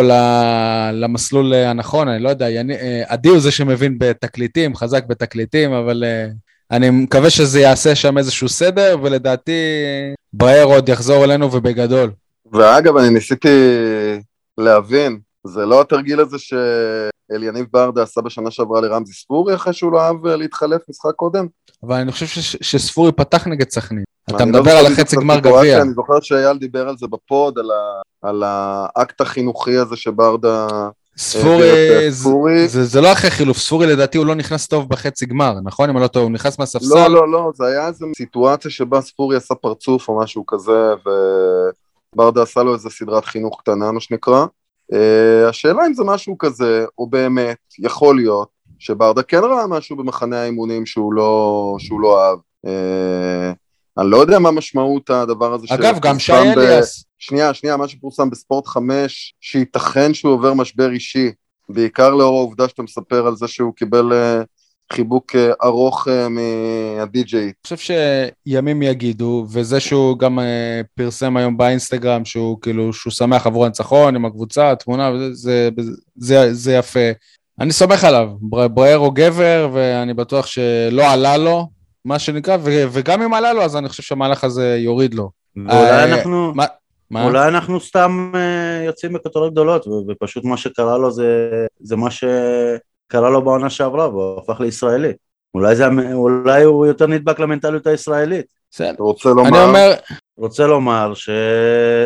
למסלול הנכון, אני לא יודע, יני- אה, עדי הוא זה שמבין בתקליטים, חזק בתקליטים, אבל אה, אני מקווה שזה יעשה שם איזשהו סדר, ולדעתי בריירו עוד יחזור אלינו ובגדול. ואגב, אני ניסיתי להבין, זה לא התרגיל הזה שאליניב ברדה עשה בשנה שעברה לרמזי ספורי אחרי שהוא לא אהב אה, להתחלף משחק קודם? אבל אני חושב ש- שספורי פתח נגד סכנין. אתה לא מדבר זוכר על החצי גמר גביע. אני זוכר שאייל דיבר על זה בפוד, על, ה, על האקט החינוכי הזה שברדה... ספורי, אה, זה- ספורי. זה זה לא אחרי חילוף, ספורי לדעתי הוא לא נכנס טוב בחצי גמר, נכון? אם אני לא טועה, הוא נכנס מהספסל. לא, לא, לא, זה היה איזו סיטואציה שבה ספורי עשה פרצוף או משהו כזה, וברדה עשה לו איזה סדרת חינוך קטנה, מה שנקרא. Uh, השאלה אם זה משהו כזה, או באמת, יכול להיות, שברדה כן ראה משהו במחנה האימונים שהוא לא, שהוא לא אהב. Uh, אני לא יודע מה משמעות הדבר הזה אגב, גם שי שפורסם ב- אליאס. שנייה, שנייה, מה שפורסם בספורט 5, שייתכן שהוא עובר משבר אישי, בעיקר לאור העובדה שאתה מספר על זה שהוא קיבל אה, חיבוק אה, ארוך אה, מהדי-ג'יי. אני חושב שימים יגידו, וזה שהוא גם אה, פרסם היום באינסטגרם, שהוא כאילו, שהוא שמח עבור הניצחון עם הקבוצה, התמונה, וזה, זה, זה, זה יפה. אני סומך עליו, בר- בריירו גבר, ואני בטוח שלא עלה לו, מה שנקרא, ו, וגם אם עלה לו, אז אני חושב שהמהלך הזה יוריד לו. ואולי אה, אנחנו... מה? מה? אולי אנחנו סתם אה, יוצאים בכותרות גדולות, ו- ופשוט מה שקרה לו זה, זה מה שקרה לו בעונה שעברה, והוא הפך לישראלי. אולי, זה, אולי הוא יותר נדבק למנטליות הישראלית. בסדר. אתה רוצה לומר? אני אומר, רוצה לומר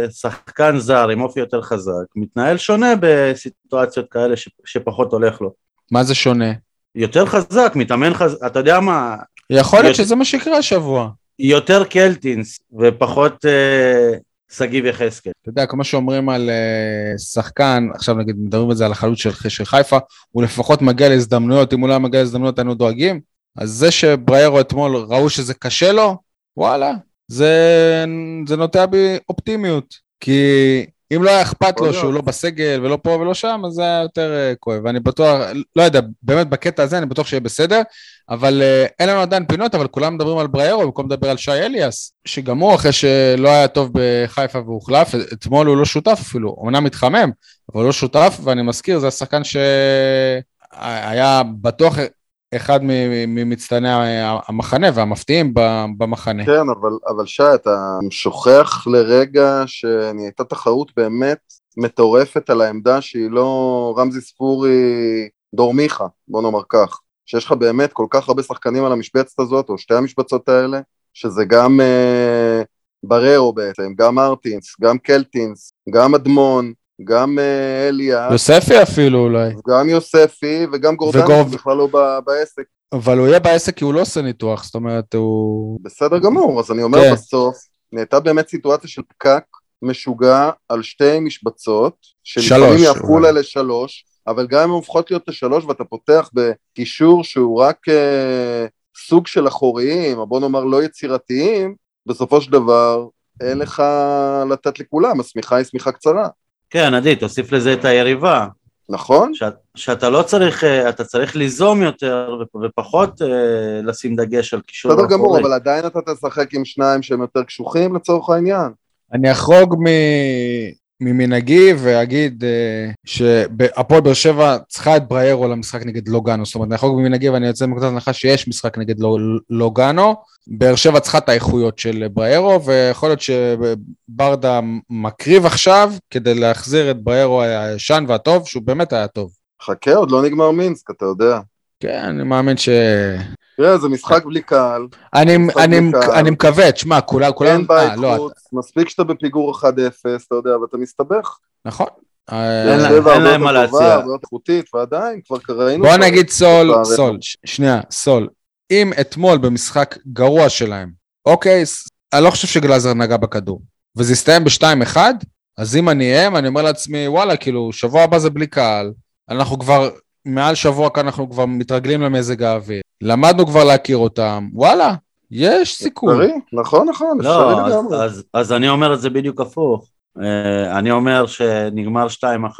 ששחקן זר עם אופי יותר חזק מתנהל שונה בסיטואציות כאלה ש, שפחות הולך לו. מה זה שונה? יותר חזק, מתאמן חזק, אתה יודע מה, יכול להיות יש- שזה מה שיקרה השבוע. יותר קלטינס ופחות אה, שגיב יחזקאל. אתה יודע, כמו שאומרים על uh, שחקן, עכשיו נגיד מדברים על זה על החלוץ של, של חיפה, הוא לפחות מגיע להזדמנויות, אם הוא לא היה מגיע להזדמנויות היינו דואגים. אז זה שבריירו אתמול ראו שזה קשה לו, וואלה, זה, זה נוטע בי אופטימיות. כי אם לא היה אכפת לו. שהוא לא בסגל ולא פה ולא שם, אז זה היה יותר uh, כואב. ואני בטוח, לא יודע, באמת בקטע הזה אני בטוח שיהיה בסדר, אבל uh, אין לנו עדיין פינות, אבל כולם מדברים על בריירו במקום לדבר על שי אליאס, שגם הוא אחרי שלא היה טוב בחיפה והוחלף, אתמול הוא לא שותף אפילו, אמנם מתחמם, אבל הוא לא שותף, ואני מזכיר, זה השחקן שהיה בטוח אחד ממצטייני המחנה והמפתיעים במחנה. כן, אבל, אבל שי, אתה שוכח לרגע שנהייתה תחרות באמת מטורפת על העמדה שהיא לא רמזי ספורי דור מיכה, בוא נאמר כך. שיש לך באמת כל כך הרבה שחקנים על המשבצת הזאת, או שתי המשבצות האלה, שזה גם אה, בררו בעצם, גם מרטינס, גם קלטינס, גם אדמון, גם אה, אליאס, יוספי אפילו אולי, גם יוספי וגם גורדן, וגור- בכלל לא ב- בעסק. אבל הוא יהיה בעסק כי הוא לא עושה ניתוח, זאת אומרת, הוא... בסדר גמור, אז אני אומר כן. בסוף, נהייתה באמת סיטואציה של פקק משוגע על שתי משבצות, שלפעמים יהפכו. לה לשלוש, אבל גם אם הן הופכות להיות לשלוש ואתה פותח בקישור שהוא רק אה, סוג של אחוריים, או בוא נאמר לא יצירתיים, בסופו של דבר אין לך לתת לכולם, השמיכה היא שמיכה קצרה. כן, עדי, תוסיף לזה את היריבה. נכון? שאת, שאתה לא צריך, אה, אתה צריך ליזום יותר ופ- ופחות אה, לשים דגש על קישור בסדר גמור, אחורי. אבל עדיין אתה תשחק עם שניים שהם יותר קשוחים לצורך העניין. אני אחרוג מ... ממנהגי ואגיד אה, שהפועל באר שבע צריכה את בריירו למשחק נגד לוגאנו, זאת אומרת אני אחרוג ממנהגי ואני יוצא מנקודת הנחה שיש משחק נגד לו- לוגאנו, באר שבע צריכה את האיכויות של בריירו ויכול להיות שברדה מקריב עכשיו כדי להחזיר את בריירו הישן והטוב, שהוא באמת היה טוב. חכה, עוד לא נגמר מינסק, אתה יודע. כן, אני מאמין ש... תראה, זה משחק בלי קהל, אני, משחק אני, בקהל. אני מקווה, תשמע, כולם, כולם, אין בית אה, לא, חוץ, מספיק שאתה בפיגור 1-0, אתה יודע, ואתה מסתבך. נכון. אין אה, אין להם מה להציע. הרבה איכותית, ועדיין, כבר ראינו... בוא נגיד סול, סול, שנייה, סול. אם אתמול במשחק גרוע שלהם, אוקיי, אני לא חושב שגלאזר נגע בכדור, וזה הסתיים ב-2-1, אז אם אני הם, אני אומר לעצמי, וואלה, כאילו, שבוע הבא זה בלי קהל, אנחנו כבר, מעל שבוע כאן אנחנו כבר מתרגלים למזג האוויר, למדנו כבר להכיר אותם, וואלה, יש סיכוי. אפשרי, נכון, נכון, אפשרי לא, אז, לגמרי. אז, אז אני אומר את זה בדיוק הפוך. אה, אני אומר שנגמר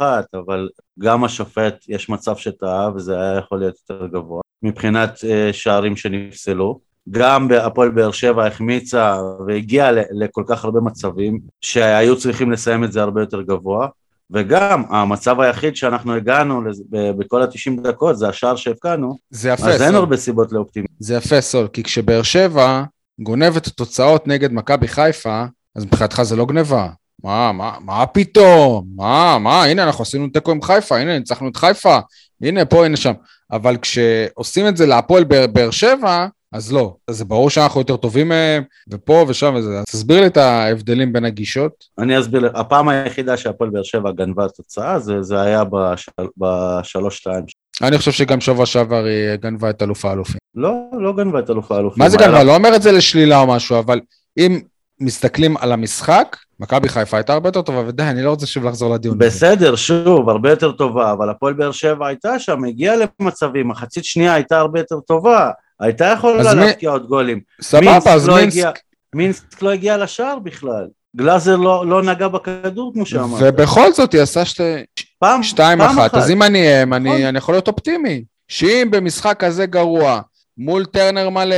2-1, אבל גם השופט, יש מצב שטעה, וזה היה יכול להיות יותר גבוה, מבחינת אה, שערים שנפסלו. גם הפועל באר שבע החמיצה והגיעה לכל כך הרבה מצבים, שהיו צריכים לסיים את זה הרבה יותר גבוה. וגם המצב היחיד שאנחנו הגענו לזה, בכל ה-90 דקות זה השער שהבקענו, זה יפה, אז אין סול. הרבה סיבות לאופטימיות. זה יפה, סול, כי כשבאר שבע גונבת תוצאות נגד מכבי חיפה, אז מבחינתך זה לא גניבה. מה, מה, מה פתאום? מה, מה, הנה אנחנו עשינו תיקו עם חיפה, הנה ניצחנו את חיפה, הנה פה, הנה שם. אבל כשעושים את זה להפועל באר שבע, אז לא. זה ברור שאנחנו יותר טובים מהם, ופה ושם וזה. אז תסביר לי את ההבדלים בין הגישות. אני אסביר לך, הפעם היחידה שהפועל באר שבע גנבה תוצאה זה, זה היה בשל, בשלוש שתיים. אני חושב שגם שבוע שעבר היא גנבה את אלוף האלופים. לא, לא גנבה את אלוף האלופים. מה זה גנבה? לא אומר את זה לשלילה או משהו, אבל אם מסתכלים על המשחק, מכבי חיפה הייתה הרבה יותר טובה, ודי, אני לא רוצה שוב לחזור לדיון הזה. בסדר, שוב, הרבה יותר טובה, אבל הפועל באר שבע הייתה שם, הגיעה למצבים, מחצית שנייה הייתה הרבה יותר טובה, הייתה יכולה מי- להבקיע עוד גולים. סבבה, מינסק אז לא מינסק, הגיע- מינסק לא הגיע לשער בכלל. גלאזר לא, לא נגע בכדור כמו שאמרת. ובכל זאת היא עשה שתי- פעם, שתיים פעם אחת, אז אם אני הם, נכון. אני אני יכול להיות אופטימי. שאם במשחק כזה גרוע, מול טרנר מלא,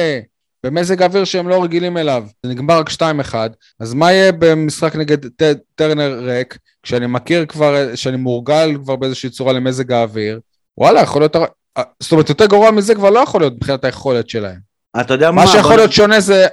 במזג אוויר שהם לא רגילים אליו, זה נגמר רק 2-1, אז מה יהיה במשחק נגד ט- טרנר ריק, כשאני מכיר כבר, שאני מורגל כבר באיזושהי צורה למזג האוויר, וואלה, יכול להיות, זאת אומרת, יותר גרוע מזה כבר לא יכול להיות מבחינת היכולת שלהם. אתה יודע מה? מה שיכול בוא- להיות שונה זה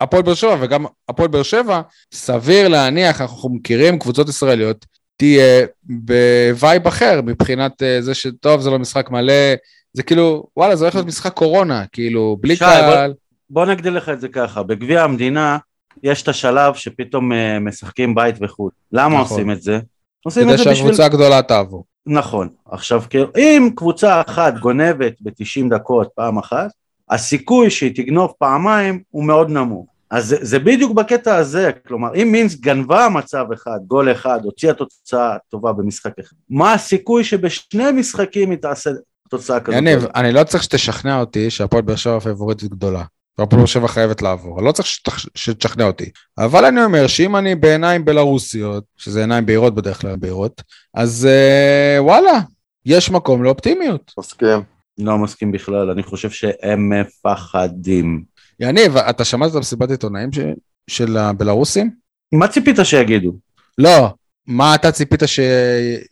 הפועל באר שבע, וגם הפועל באר שבע, סביר להניח, אנחנו מכירים קבוצות ישראליות, תהיה ב vibe אחר מבחינת אה, זה שטוב, זה לא משחק מלא, זה כאילו, וואלה, זה הולך להיות משחק קורונה, כאילו, בלי שי, קהל. בוא נגדיר לך את זה ככה, בגביע המדינה יש את השלב שפתאום אה, משחקים בית וחו"ל. למה נכון. עושים את זה? עושים את כדי זה בשביל... שהקבוצה הגדולה תעבור. נכון. עכשיו, כאילו, אם קבוצה אחת גונבת ב-90 דקות פעם אחת, הסיכוי שהיא תגנוב פעמיים הוא מאוד נמוך. אז זה, זה בדיוק בקטע הזה, כלומר, אם מינסק גנבה מצב אחד, גול אחד, הוציאה תוצאה טובה במשחק אחד, מה הסיכוי שבשני משחקים היא תעשה תוצאה כזאת? יניב, אני לא צריך שתשכנע אותי שהפועל באר שבע פייבוריטית גדולה. והפועל באר שבע חייבת לעבור, אני לא צריך שתשכנע אותי. אבל אני אומר שאם אני בעיניים בלרוסיות, שזה עיניים בהירות בדרך כלל בהירות, אז אה, וואלה, יש מקום לאופטימיות. מסכים. לא מסכים בכלל, אני חושב שהם מפחדים. יניב, אתה שמעת את המסיבת עיתונאים ש... של הבלרוסים? מה ציפית שיגידו? לא. מה אתה ציפית ש...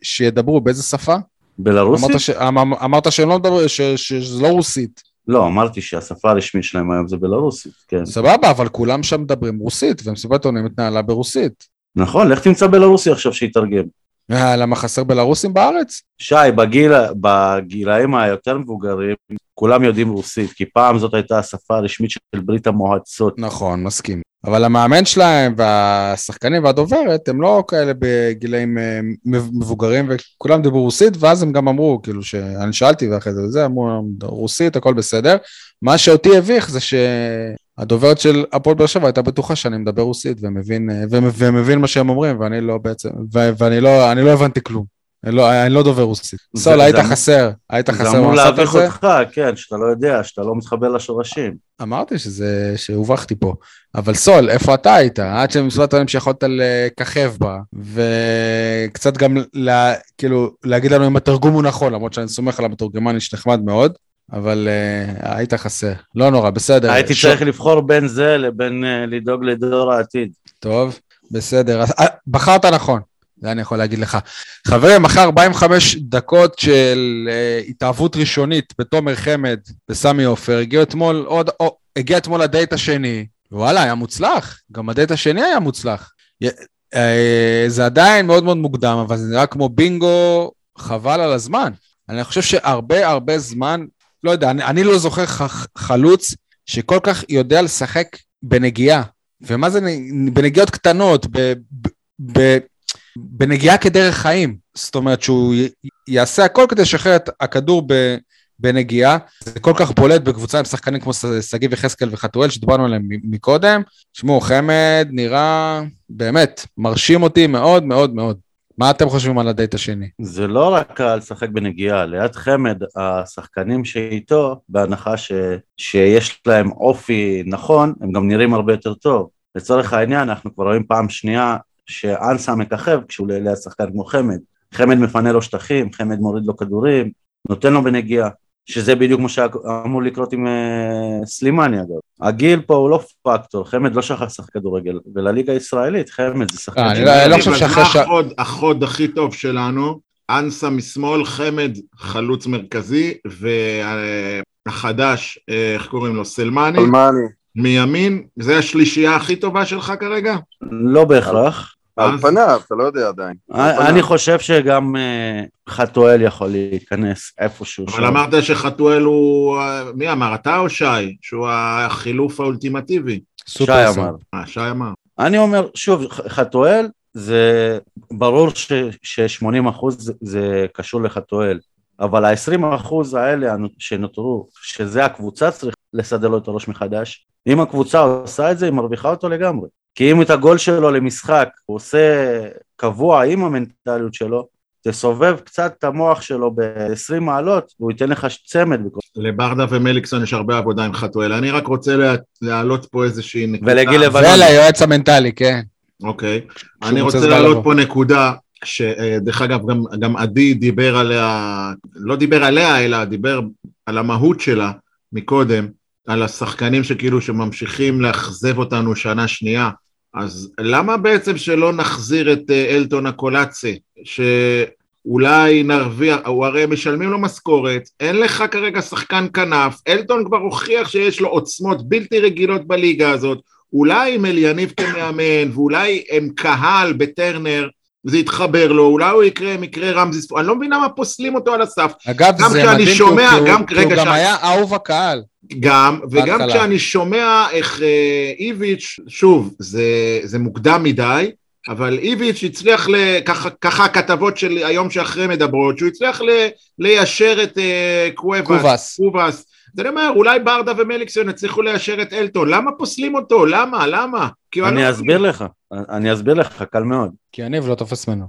שידברו? באיזה שפה? בלרוסית? אמרת, ש... אמ- אמרת שהם לא מדברים, ש... שזה לא רוסית. לא, אמרתי שהשפה הרשמית שלהם היום זה בלרוסית, כן. סבבה, אבל כולם שם מדברים רוסית, ומסיבת עיתונאים התנהלה ברוסית. נכון, לך תמצא בלרוסי עכשיו שיתרגם. אה, למה חסר בלרוסים בארץ? שי, בגיל, בגילאים היותר מבוגרים, כולם יודעים רוסית, כי פעם זאת הייתה השפה הרשמית של ברית המועצות. נכון, מסכים. אבל המאמן שלהם והשחקנים והדוברת הם לא כאלה בגילאים אה, מב- מבוגרים וכולם דיברו רוסית ואז הם גם אמרו כאילו שאני שאלתי ואחרי זה זה אמרו רוסית הכל בסדר. מה שאותי הביך זה שהדוברת של הפועל באר שבע הייתה בטוחה שאני מדבר רוסית ומבין, אה, ומבין, מה שהם אומרים ואני לא בעצם ואני לא, לא הבנתי כלום. לא, אני לא דובר רוסית. זה- סול, היית זה אמור- חסר, היית זה חסר אמור במסע להביך. אותך, כן, שאתה לא יודע, שאתה לא מתחבר לשורשים. אמרתי שזה, שהובכתי פה. אבל סול, איפה אתה היית? עד שמסיבת העולים שיכולת לככב בה, וקצת גם, לה, כאילו, להגיד לנו אם התרגום הוא נכון, למרות שאני סומך על המתורגמן, איש נחמד מאוד, אבל uh, היית חסר. לא נורא, בסדר. הייתי ש- צריך לבחור בין זה לבין אה, לדאוג לדור העתיד. טוב, בסדר. אה, בחרת נכון, זה אני יכול להגיד לך. חברים, אחרי 45 דקות של אה, התאהבות ראשונית בתומר חמד בסמי עופר, הגיע אתמול עוד, או, הגיע אתמול הדייט השני, וואלה, היה מוצלח. גם הדייט השני היה מוצלח. אה, זה עדיין מאוד מאוד מוקדם, אבל זה נראה כמו בינגו, חבל על הזמן. אני חושב שהרבה הרבה זמן, לא יודע, אני, אני לא זוכר ח, חלוץ שכל כך יודע לשחק בנגיעה. ומה זה בנגיעות קטנות, ב, ב, ב, בנגיעה כדרך חיים. זאת אומרת שהוא י, יעשה הכל כדי לשחרר את הכדור ב, בנגיעה. זה כל כך בולט בקבוצה עם שחקנים כמו שגיב יחזקאל וחתואל שדיברנו עליהם מקודם. תשמעו, חמד נראה באמת מרשים אותי מאוד מאוד מאוד. מה אתם חושבים על הדייט השני? זה לא רק לשחק בנגיעה, ליד חמד, השחקנים שאיתו, בהנחה ש, שיש להם אופי נכון, הם גם נראים הרבה יותר טוב. לצורך העניין, אנחנו כבר רואים פעם שנייה שאנסה מככב כשהוא ליד שחקן כמו חמד. חמד מפנה לו שטחים, חמד מוריד לו כדורים, נותן לו בנגיעה. שזה בדיוק מה שאמור לקרות עם אה, סלימני אגב. הגיל פה הוא לא פקטור, חמד לא שכח לשחק כדורגל, ולליגה הישראלית חמד זה שחקן אה, אני לא- לא חושב שאחרי ש- החוד- החוד הכי טוב שלנו, אנסה משמאל, חמד חלוץ מרכזי, והחדש, אה, איך קוראים לו? סלמני, אלמני. מימין, זה השלישייה הכי טובה שלך כרגע? לא בהכרח. על פניו, אתה לא יודע עדיין. אני חושב שגם אה, חתואל יכול להיכנס איפשהו. אבל. אמרת שחתואל הוא, אה, מי אמר, אתה או שי? שהוא החילוף האולטימטיבי. שי אמר. אה, שי אמר. אני אומר, שוב, חתואל, זה ברור ש-80 אחוז זה- זה קשור לחתואל, אבל ה-20 אחוז האלה הנו- שנותרו, שזה הקבוצה צריך לסדר לו את הראש מחדש, אם הקבוצה עושה את זה, היא מרוויחה אותו לגמרי. כי אם את הגול שלו למשחק הוא עושה קבוע עם המנטליות שלו, תסובב קצת את המוח שלו ב-20 מעלות, והוא ייתן לך צמד. לברדה ומליקסון יש הרבה עבודה עם חתואל. אני רק רוצה לה- להעלות פה איזושהי נקודה. ולגיל לבנון. וליועץ המנטלי, כן. אוקיי. אני רוצה להעלות. פה נקודה, שדרך אגב גם, גם עדי דיבר עליה, לא דיבר עליה, אלא דיבר על המהות שלה מקודם, על השחקנים שכאילו שממשיכים לאכזב אותנו שנה שנייה. אז למה בעצם שלא נחזיר את אה, אלטון הקולאצה, שאולי נרוויח, הוא הרי משלמים לו משכורת, אין לך כרגע שחקן כנף, אלטון כבר הוכיח שיש לו עוצמות בלתי רגילות בליגה הזאת, אולי עם אליניב כמאמן, ואולי עם קהל בטרנר, זה יתחבר לו, אולי הוא יקרה מקרה רמזי ספור, אני לא מבין למה פוסלים אותו על הסף, אגב, זה מדהים, כי שומע, הוא- גם- כי הוא גם שנייה. היה אהוב הקהל. גם, וגם בהתחלה. כשאני שומע איך אה, איביץ', שוב, זה, זה מוקדם מדי, אבל איביץ' הצליח, ככה, ככה הכתבות של היום שאחרי מדברות, שהוא הצליח ל, ליישר את אה, קוובס, קובס. קובס. אז אני אומר, אולי ברדה ומליקסון יצליחו ליישר את אלטון, למה פוסלים אותו? למה? למה? אני לא- אסביר לך, אני אסביר לך, קל מאוד. כי יניב לא תופס ממנו.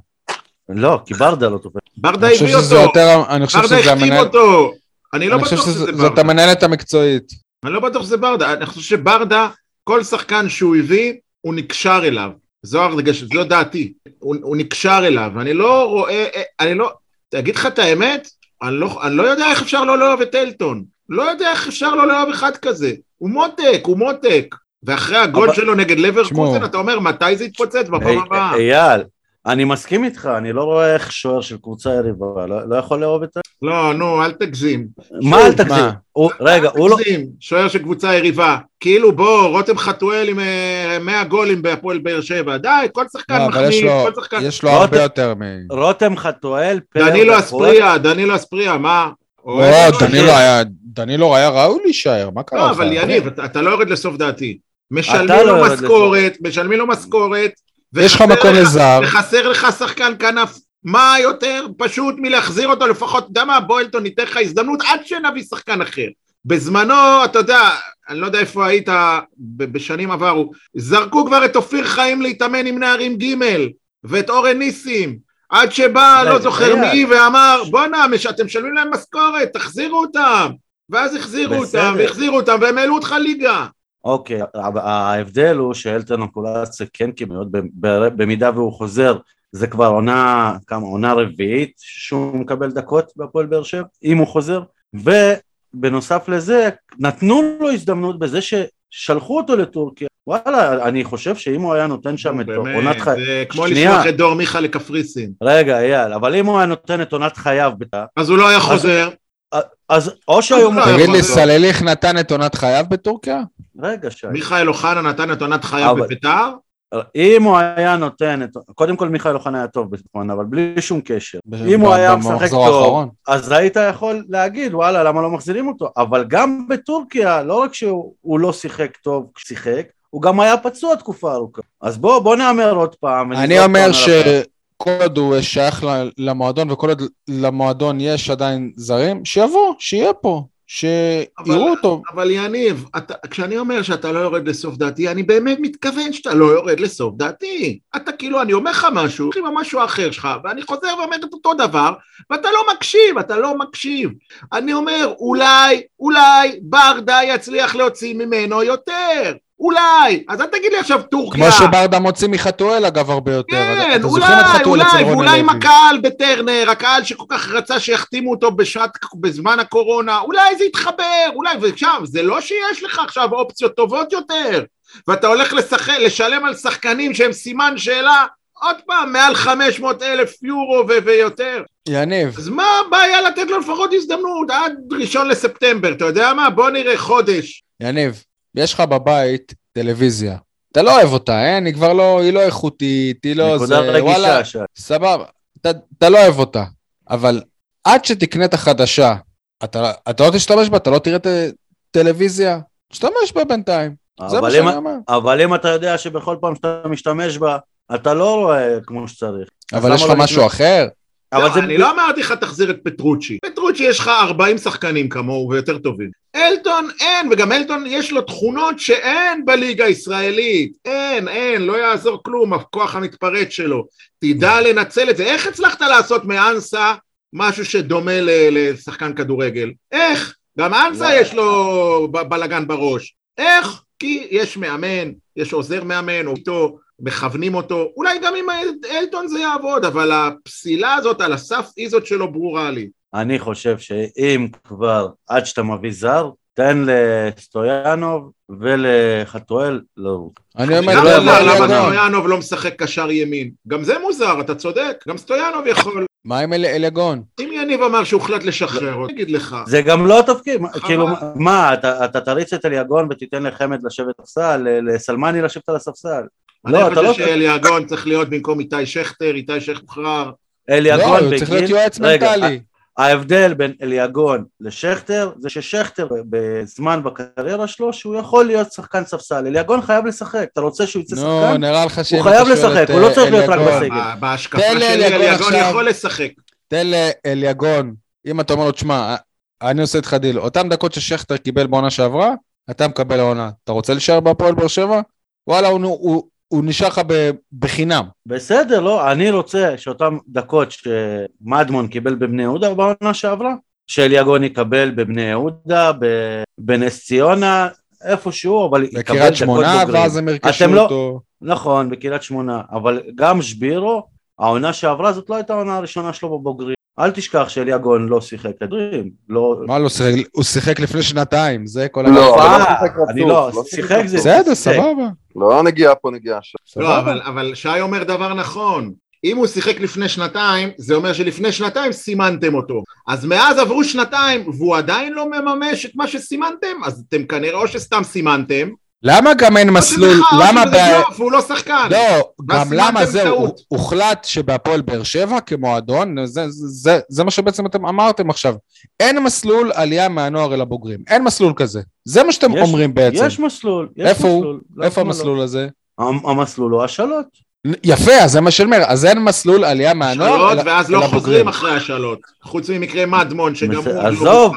לא, כי ברדה לא תופס. ברדה הביא שזה אותו, יותר, אני חושב ברדה שזה החתים אותו, אני לא אני חושב בטוח שזה שזאת ברדה. המנהלת המקצועית. אני לא בטוח שזה ברדה, אני חושב שברדה, כל שחקן שהוא הביא, הוא נקשר אליו. זו הרגש, זו דעתי. הוא, הוא נקשר אליו, אני לא רואה, אני לא, אגיד לך את האמת, אני לא, אני לא יודע איך אפשר לא לאהוב את אלטון. לא יודע איך אפשר לא לאהוב אחד כזה. הוא מותק, הוא מותק. ואחרי הגול אבל- שלו נגד לברקוזן. אתה אומר, מתי זה יתפוצץ? בפעם אי- הבאה. אייל, אני מסכים איתך, אני לא רואה איך שוער של קבוצה יריבה, לא לא יכול לאהוב את ה... לא, נו, אל תגזים. מה אל תגזים? מה? הוא- רגע, הוא לא... תגזים, שוער של קבוצה יריבה. כאילו, בוא, רותם חתואל עם אה, 100 גולים בהפועל באר שבע. די, כל שחקן לא, מחמיץ, לו- כל שחקן... יש לו הרבה יותר מ... רותם חתואל, דנילו. אספריה, דנילו אספריה, מה? לא, אותו? דנילו היה, דנילו היה ראוי להישאר, מה קרה לא? אבל יניב, אתה- לא יורד לסוף דעתי. משלמים לא לו משכורת, משלמים לו משכורת. יש לך מקום לזר. וחסר לך שחקן כנף. מה יותר פשוט מלהחזיר אותו לפחות, אתה יודע מה, בוילטון ניתן לך הזדמנות עד שנביא שחקן אחר. בזמנו, אתה יודע, אני לא יודע איפה היית בשנים עברו, זרקו כבר את אופיר חיים להתאמן עם נערים ג' ואת אורן ניסים. עד שבא, לא זוכר. מי, ואמר, בואנה, אתם משלמים להם משכורת, תחזירו אותם. ואז החזירו. אותם, והחזירו אותם, והם העלו אותך ליגה. אוקיי, ההבדל הוא שאלטון אקולציה כן כמעט, במידה והוא חוזר, זה כבר עונה, כמה, עונה רביעית שהוא מקבל דקות בהפועל באר שבע, אם הוא חוזר, ובנוסף לזה, נתנו לו הזדמנות בזה ששלחו אותו לטורקיה. וואלה, אני חושב שאם הוא היה נותן שם את עונת באמת, חייו, זה כמו שנייה. לשלוח את דור מיכה לקפריסין. רגע, אייל, אבל אם הוא היה נותן את עונת חייו בית"ר, אז הוא לא היה חוזר. אז או שהיו... לא, תגיד לי. סלליך נתן את עונת חייו בטורקיה? רגע, שי. מיכאל אוחנה נתן את עונת חייו אבל- בביתר, אם הוא היה נותן את... קודם כל מיכאל אוחנה היה טוב בזמן, אבל בלי שום קשר. אם הוא היה משחק טוב, האחרון. אז היית יכול להגיד, וואלה, למה לא מחזירים אותו? אבל גם בטורקיה, לא רק שהוא הוא לא שיחק טוב כשהוא שיחק, הוא גם היה פצוע תקופה ארוכה. אז בוא, בוא נאמר עוד פעם. אני אומר. שכל עוד הוא שייך למועדון וכל עוד למועדון יש עדיין זרים, שיבוא, שיהיה פה, שיראו אותו. אבל יניב, אתה, כשאני אומר שאתה לא יורד לסוף דעתי, אני באמת מתכוון שאתה לא יורד לסוף דעתי. אתה כאילו, אני אומר לך משהו, עם משהו אחר שלך, ואני חוזר ואומר את אותו דבר, ואתה לא מקשיב, אתה לא מקשיב. אני אומר, אולי, אולי ברדה יצליח להוציא ממנו יותר. אולי. אז אל תגיד לי עכשיו טורקיה. כמו שברדה מוציא מחתואל אגב הרבה יותר. כן, אתה אולי, אולי, רוני ואולי עם? הקהל בטרנר, הקהל שכל כך רצה שיחתימו אותו בשעת, בזמן הקורונה, אולי זה יתחבר, אולי, ועכשיו, זה לא שיש לך עכשיו אופציות טובות יותר, ואתה הולך לשחק, לשלם על שחקנים שהם סימן שאלה, עוד פעם, מעל 500 אלף יורו ו- ויותר. יניב, אז מה הבעיה לתת לו לפחות הזדמנות עד ראשון לספטמבר, אתה יודע מה? בוא נראה חודש. יניב, יש לך בבית טלוויזיה. אתה לא אוהב אותה, אין? היא כבר לא, היא לא איכותית, היא לא זה, וואלה, רגישה, שי. סבבה, אתה, אתה לא אוהב אותה, אבל עד שתקנה את החדשה, אתה, אתה לא תשתמש בה, אתה לא תראה ט, טלוויזיה, תשתמש בה בינתיים, זה מה שאני אומר. אבל אם אתה יודע שבכל פעם שאתה משתמש בה, אתה לא רואה כמו שצריך. אבל יש לך לא משהו לקנות? אחר. אבל זה... אני לא אמרתי לך תחזיר את פטרוצ'י. פטרוצ'י יש לך 40 שחקנים כמוהו ויותר טובים. אלטון אין, וגם אלטון יש לו תכונות שאין בליגה הישראלית. אין, אין, לא יעזור כלום, הכוח המתפרץ שלו. תדע לנצל את זה. איך הצלחת לעשות מאנסה משהו שדומה ל- לשחקן כדורגל? איך? גם אנסה. יש לו בלגן בראש. איך? כי יש מאמן, יש עוזר מאמן, או איתו מכוונים אותו, אולי גם עם אלטון זה יעבוד, אבל הפסילה הזאת על הסף היא זאת שלא ברורה לי. אני חושב שאם כבר, עד שאתה מביא זר, תן לסטויאנוב ולחתואל לרוץ. אני אומר, לא למה לא. סטויאנוב לא משחק קשר ימין. גם זה מוזר, אתה צודק, גם סטויאנוב יכול. מה עם אל- אליגון? אם יניב אמר שהוחלט לשחרר, אותו, אגיד לך. זה גם לא חבל. כאילו, מה, אתה, אתה תריץ את אליגון ותיתן לחמד לשבת בספסל, ל- לסלמני לשבת על הספסל. לא, אתה אני לא... חושב שאליגון צריך להיות במקום איתי שכטר, איתי שכטר. לא, אליגון הוא צריך להיות בגיל... יועץ מנטלי. ההבדל בין אליגון לשכטר זה ששכטר בזמן בקריירה שלו שהוא יכול להיות שחקן ספסל, אליגון חייב לשחק, אתה רוצה שהוא יצא נו, שחקן? נראה לך שאם הוא אתה חייב שואל לשחק, את, הוא לא אה, צריך להיות רק בסגל. ב- בהשקפה שלי אליגון עכשיו. יכול לשחק. תן לאליגון, אם אתה אומר לו, תשמע, אני עושה איתך דיל, אותם דקות ששכטר קיבל בעונה שעברה, אתה מקבל העונה. אתה רוצה להישאר בהפועל באר שבע? וואלה, הוא, הוא, הוא נשאר לך בחינם. בסדר, לא, אני רוצה שאותן דקות שמדמון קיבל בבני יהודה בעונה שעברה, שאליגון יקבל בבני יהודה, בנס ציונה, איפשהו, אבל יקבל בקריית דקות שמונה, בוגרים. ואז הם ירכשו לא- אותו. נכון, בקריית שמונה, אבל גם שבירו, העונה שעברה זאת לא הייתה העונה הראשונה שלו בבוגרים. אל תשכח שאליגון לא שיחק כדורים, לא... מה לא שיחק? הוא שיחק לפני שנתיים, זה כל לא, ה... אבל אה, שיחק רצוף, אני לא, לא שיחק זה... בסדר, שיחק. סבבה. לא נגיעה פה נגיעה שם. לא, אבל שי אומר דבר נכון. אם הוא שיחק לפני שנתיים, זה אומר שלפני שנתיים סימנתם אותו. אז מאז עברו שנתיים, והוא עדיין לא מממש את מה שסימנתם, אז אתם כנראה או שסתם סימנתם, למה גם אין מסלול? למה... ב- והוא לא שחקן. לא, ואז גם למה זהו, טעות. הוחלט שבהפועל באר שבע כמועדון, זה, זה, זה, זה מה שבעצם אתם אמרתם עכשיו, אין מסלול עלייה מהנוער אל הבוגרים, אין מסלול כזה, זה מה שאתם יש- אומרים בעצם. יש מסלול, יש איפה הוא? מסלול. לא, איפה לא? המסלול הזה? המ- המסלול הוא השאלות. יפה, אז זה מה שאני אומר, אז אין מסלול עלייה מהנוער שלוט, אל- ואז לא הבוגרים. חוזרים אחרי השאלות. חוץ ממקרה מדמון, שגם הוא לא עזוב.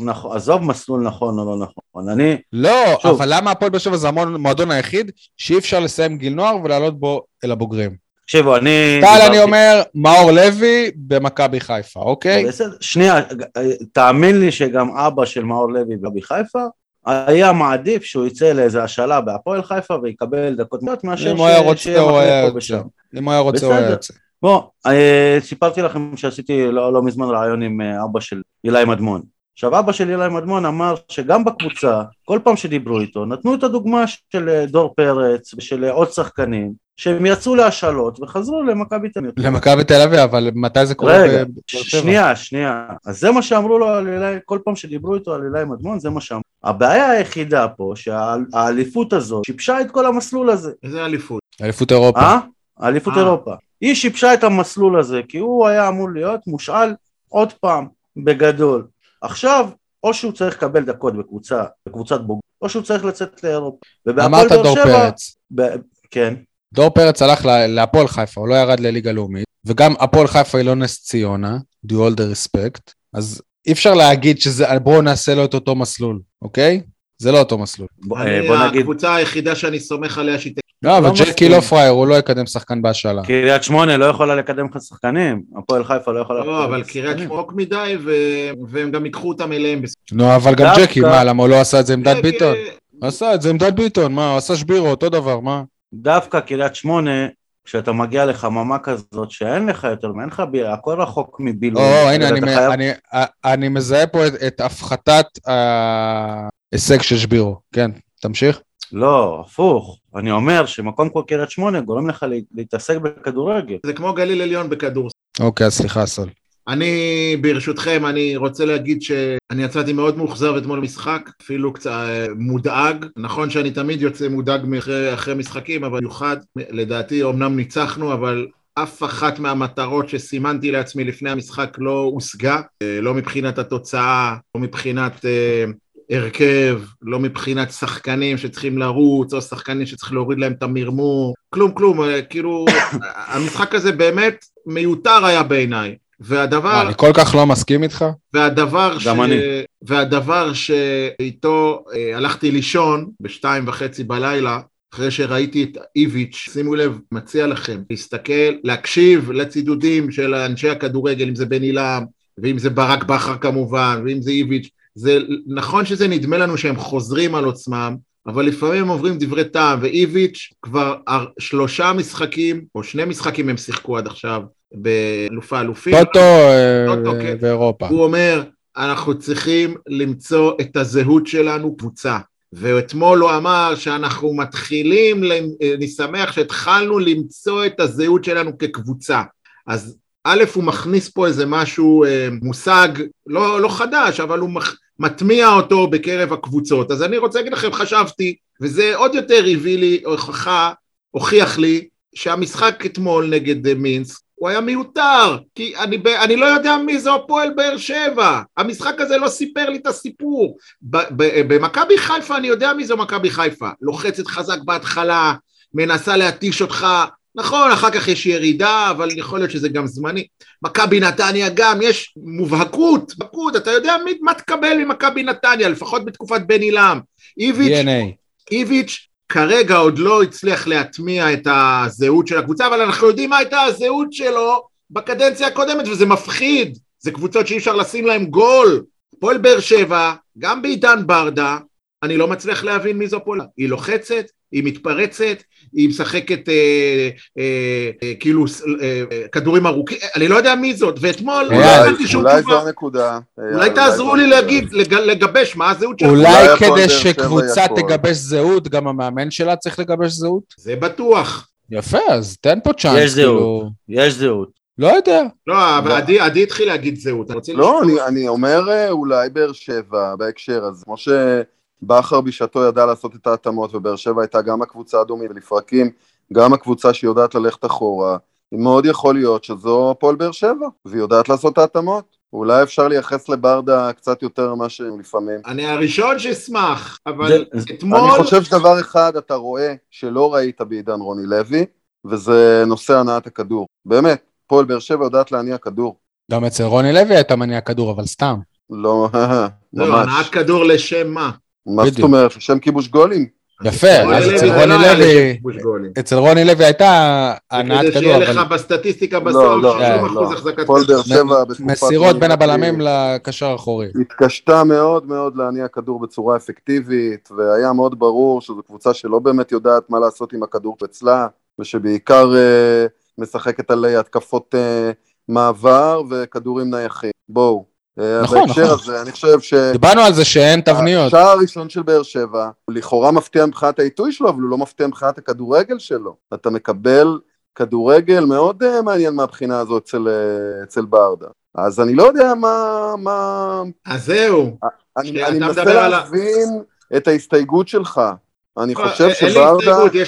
נכון, עזוב מסלול נכון או לא נכון. אני, לא, שוב. אבל למה הפועל באר שבע זה המועדון היחיד שאי אפשר לסיים גיל נוער ולעלות בו אל הבוגרים? תקשיבו, אני... טל, אני אומר, מאור לוי במכבי חיפה, אוקיי? בסדר, שנייה, תאמין לי שגם אבא של מאור לוי במכבי חיפה, היה מעדיף שהוא יצא לאיזה השאלה בהפועל חיפה ויקבל דקות מאות מאשר אם הוא היה רוצה, שיהיה הוא מחליף היה פה יוצא. ושם. אם הוא היה רוצה, הוא היה בסדר. יוצא. בוא, אה, סיפרתי לכם שעשיתי לא, לא מזמן רעיון עם אה, אבא של אילי מדמון. עכשיו אבא של אילי מדמון אמר שגם בקבוצה, כל פעם שדיברו איתו, נתנו את הדוגמה של אה, דור פרץ ושל אה, עוד שחקנים, שהם יצאו להשאלות וחזרו למכבי תל אביב. למכבי תל אביב, אבל מתי זה קורה? רגע? שנייה, שנייה. אז זה מה שאמרו לו על אילי, כל פעם שדיברו איתו על אילי מדמון, זה מה שאמרו. הבעיה היחידה פה, שהאליפות הזאת שיבשה את כל המסלול הזה. איזה אליפות. אליפות אירופה. אה? אליפות אה. אירופה. היא שיבשה את המסלול הזה, כי הוא היה אמור להיות מושאל עוד פעם, בגדול. עכשיו, או שהוא צריך לקבל דקות בקבוצה, בקבוצת בוגרים, או שהוא צריך לצאת לאירופה. אמרת דור שבע- פרץ. ב- כן. דור פרץ הלך להפועל חיפה, הוא לא ירד לליגה לאומית, וגם הפועל חיפה היא לא נס ציונה, do all the respect, אז אי אפשר להגיד שזה, בואו נעשה לו את אותו מסלול, אוקיי? זה לא אותו מסלול. בוא, נגיד, הקבוצה היחידה שאני סומך עליה שהיא... לא, אבל ג'קי מסכים. לא פראייר, הוא לא יקדם שחקן בהשאלה. קריית שמונה לא יכולה לקדם לך שחקנים, הפועל חיפה לא יכולה לא, אבל קריית שמונה רחוק מדי, ו- והם גם ייקחו אותם אליהם. נו, אבל גם ג'קי, מה, למה הוא לא עשה את זה עם דן ביטון? עשה את זה עם דן ביטון, מה, הוא עשה שבירו, אותו דבר, מה? דווקא קריית שמונה, כשאתה מגיע לחממה כזאת שאין לך יותר, אין לך ביר, הכל רחוק מבילוי. או, הנה, אני אתה מ- חייב- אני- אני מזהה פה את- את הפחתת ההישג של שבירו. כן, תמשיך. לא, הפוך. אני אומר שמקום כמו קריית שמונה גורם לך לה- להתעסק בכדורגל. זה כמו גליל עליון בכדור. אוקיי, אז סליחה, סול. אני, ברשותכם, אני רוצה להגיד שאני יצאתי מאוד מאוכזב אתמול משחק, אפילו קצת אה, מודאג. נכון שאני תמיד יוצא מודאג מאחרי, אחרי משחקים, אבל במיוחד, לדעתי, אמנם ניצחנו, אבל אף אחת מהמטרות שסימנתי לעצמי לפני המשחק לא הושגה, אה, לא מבחינת התוצאה, לא מבחינת אה, הרכב, לא מבחינת שחקנים שצריכים לרוץ, או שחקנים שצריך להוריד להם את המרמור, כלום כלום, אה, כאילו, *coughs* המשחק הזה באמת מיותר היה בעיניי. והדבר, אני כל כך לא מסכים איתך. והדבר, ש... גם אני. והדבר שאיתו אה, הלכתי לישון בשתיים וחצי בלילה, אחרי שראיתי את איביץ', שימו לב, מציע לכם להסתכל, להקשיב לצידודים של אנשי הכדורגל, אם זה בן עילם, ואם זה ברק בכר כמובן, ואם זה איביץ', זה נכון שזה נדמה לנו שהם חוזרים על עצמם, אבל לפעמים הם עוברים דברי טעם, ואיביץ' כבר שלושה משחקים, או שני משחקים הם שיחקו עד עכשיו, באלופי האלופים. טוטו אה, כן. ואירופה. הוא אומר, אנחנו צריכים למצוא את הזהות שלנו קבוצה. ואתמול הוא אמר שאנחנו מתחילים, למ- אני שמח שהתחלנו למצוא את הזהות שלנו כקבוצה. אז א', הוא מכניס פה איזה משהו, אה, מושג לא, לא חדש, אבל הוא מח, מטמיע אותו בקרב הקבוצות. אז אני רוצה להגיד לכם, חשבתי, וזה עוד יותר הביא לי הוכחה, הוכיח לי, שהמשחק אתמול נגד מינסק הוא היה מיותר, כי אני, אני לא יודע מי זה הפועל באר שבע, המשחק הזה לא סיפר לי את הסיפור. במכבי חיפה אני יודע מי זו מכבי חיפה, לוחצת חזק בהתחלה, מנסה להתיש אותך, נכון, אחר כך יש ירידה, אבל יכול להיות שזה גם זמני. מכבי נתניה גם, יש מובהקות, מובהקות, אתה יודע מי, מה תקבל ממכבי נתניה, לפחות בתקופת בן עילם. איביץ'. איביץ' כרגע עוד לא הצליח להטמיע את הזהות של הקבוצה, אבל אנחנו יודעים מה הייתה הזהות שלו בקדנציה הקודמת, וזה מפחיד. זה קבוצות שאי אפשר לשים להם גול. הפועל באר שבע, גם בעידן ברדה, אני לא מצליח להבין מי זו הפועל. היא לוחצת, היא מתפרצת, היא משחקת אה, אה, אה, כאילו אה, אה, כדורים ארוכים, אני לא יודע מי זאת, ואתמול לא אולי- הבנתי שום אולי תשובה. זו הנקודה. אולי תעזרו לי להגיד, לג- לגבש מה הזהות של אולי כדי שקבוצה. תגבש זהות, גם המאמן שלה צריך לגבש זהות? זה בטוח. יפה, אז תן פה צ'אנס. יש זהות. כאילו. יש זהות. לא יודע. לא, אבל עדי עדי התחיל להגיד זהות. לא. אני, אני אומר אה, אולי באר שבע בהקשר הזה, כמו שבכר בשעתו ידע לעשות את ההתאמות, ובאר שבע הייתה גם הקבוצה הדומית, ולפרקים גם הקבוצה שיודעת ללכת אחורה, מאוד יכול להיות שזו הפועל באר שבע, והיא יודעת לעשות את ההתאמות. אולי אפשר לייחס לברדה קצת יותר ממה שלפעמים. אני הראשון שאשמח, אבל זה- אתמול... אני חושב שדבר אחד אתה רואה שלא ראית בעידן רוני לוי, וזה נושא הנעת הכדור. באמת, הפועל באר שבע יודעת להניע כדור. גם אצל רוני לוי הייתה מניע כדור, אבל סתם. לא, *laughs* לא, ממש. הנעת כדור לשם מה? מה זאת. אומרת? לשם כיבוש גולים? יפה, אז אצל רוני לא לוי. אצל רוני לוי הייתה הנעת כדי כדור, שיהיה לך אבל בסטטיסטיקה לא, בסוף לא, 60 לא, אחוז לא. החזקת כדור. מסירות בין הבלמים לקשר האחורי. התקשתה מאוד מאוד להניע כדור בצורה אפקטיבית, והיה מאוד ברור שזו קבוצה שלא באמת יודעת מה לעשות עם הכדור אצלה, ושבעיקר אה, משחקת על התקפות אה, מעבר וכדורים נייחים. בואו. אה, נכון, בהקשר נכון. הזה, אני חושב ש... דיברנו על זה שאין תבניות. השער הראשון של באר שבע, הוא לכאורה מפתיע מבחינת העיתוי שלו, אבל הוא לא מפתיע מבחינת הכדורגל שלו. אתה מקבל כדורגל מאוד uh, מעניין מהבחינה הזו אצל, uh, אצל ברדה. אז אני לא יודע מה... מה... אז זהו. אני, אני מנסה מדבר על להבין את ההסתייגות שלך. אני חושב שברדה בא.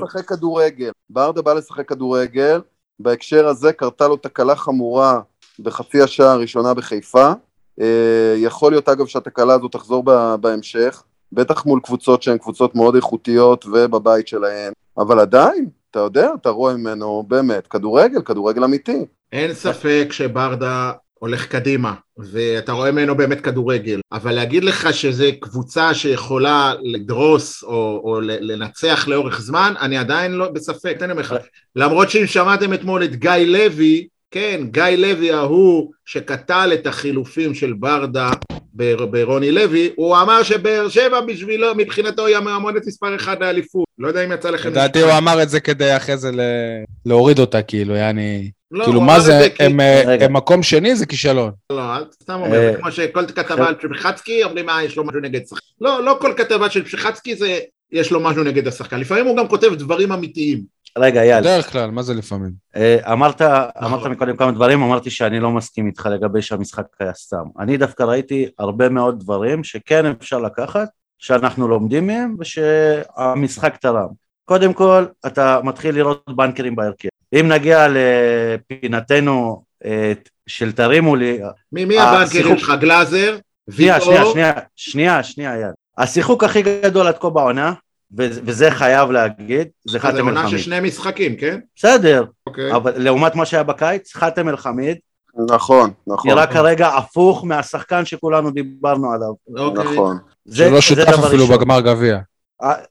לשחק כדורגל. ברדה בא לשחק כדורגל, בהקשר הזה קרתה לו תקלה חמורה בחצי השעה הראשונה בחיפה. אה, יכול להיות אגב שהתקלה הזו תחזור בהמשך, בטח מול קבוצות שהן קבוצות מאוד איכותיות ובבית שלהן, אבל עדיין, אתה יודע, אתה רואה ממנו באמת כדורגל, כדורגל אמיתי. אין ספק שברדה הולך קדימה, ואתה רואה ממנו באמת כדורגל, אבל להגיד לך שזו קבוצה שיכולה לדרוס או, או לנצח לאורך זמן, אני עדיין לא בספק, תן לי לך, למרות שאם שמעתם אתמול את גיא לוי, כן, גיא לוי ההוא שקטל את החילופים של ברדה בר- ברוני לוי, הוא אמר שבאר שבע בשבילו, מבחינתו היא המועמדת מספר אחד לאליפות. לא יודע אם יצא לכם... לדעתי. הוא אמר את זה כדי אחרי זה ל- להוריד אותה, כאילו, יעני... לא, כאילו, מה זה, הם, אה. הם מקום שני זה כישלון. לא, אל סתם אומר, אה, זה כמו שכל כתבה על פשיחצקי אומרים מה יש לו משהו נגד שחקן. לא, לא כל כתבה של פשיחצקי זה יש לו משהו נגד השחקן, לפעמים הוא גם כותב דברים אמיתיים. רגע, אייל, בדרך כלל, מה זה לפעמים? אה, אמרת, אמרת נכון. מקודם כמה דברים, אמרתי שאני לא מסכים איתך לגבי שהמשחק היה סתם. אני דווקא ראיתי הרבה מאוד דברים שכן אפשר לקחת, שאנחנו לומדים מהם ושהמשחק תרם. קודם כל, אתה מתחיל לראות בנקרים בהרכב. אם נגיע לפינתנו אה, של תרימו לי, מי מי הבנקרים שלך? גלאזר? שנייה, ויטור? שנייה, שנייה, שנייה, שנייה, אייל. השיחוק הכי גדול עד כה בעונה, וזה חייב להגיד, זה זה חאתם עונה של. שני משחקים, כן? בסדר, אוקיי. אבל לעומת מה שהיה בקיץ, חאתם אל-חמיד נכון, נכון, נראה כרגע הפוך מהשחקן שכולנו דיברנו עליו. אוקיי. נכון. זה, שלא זה שותף אפילו ראשון. בגמר גביע.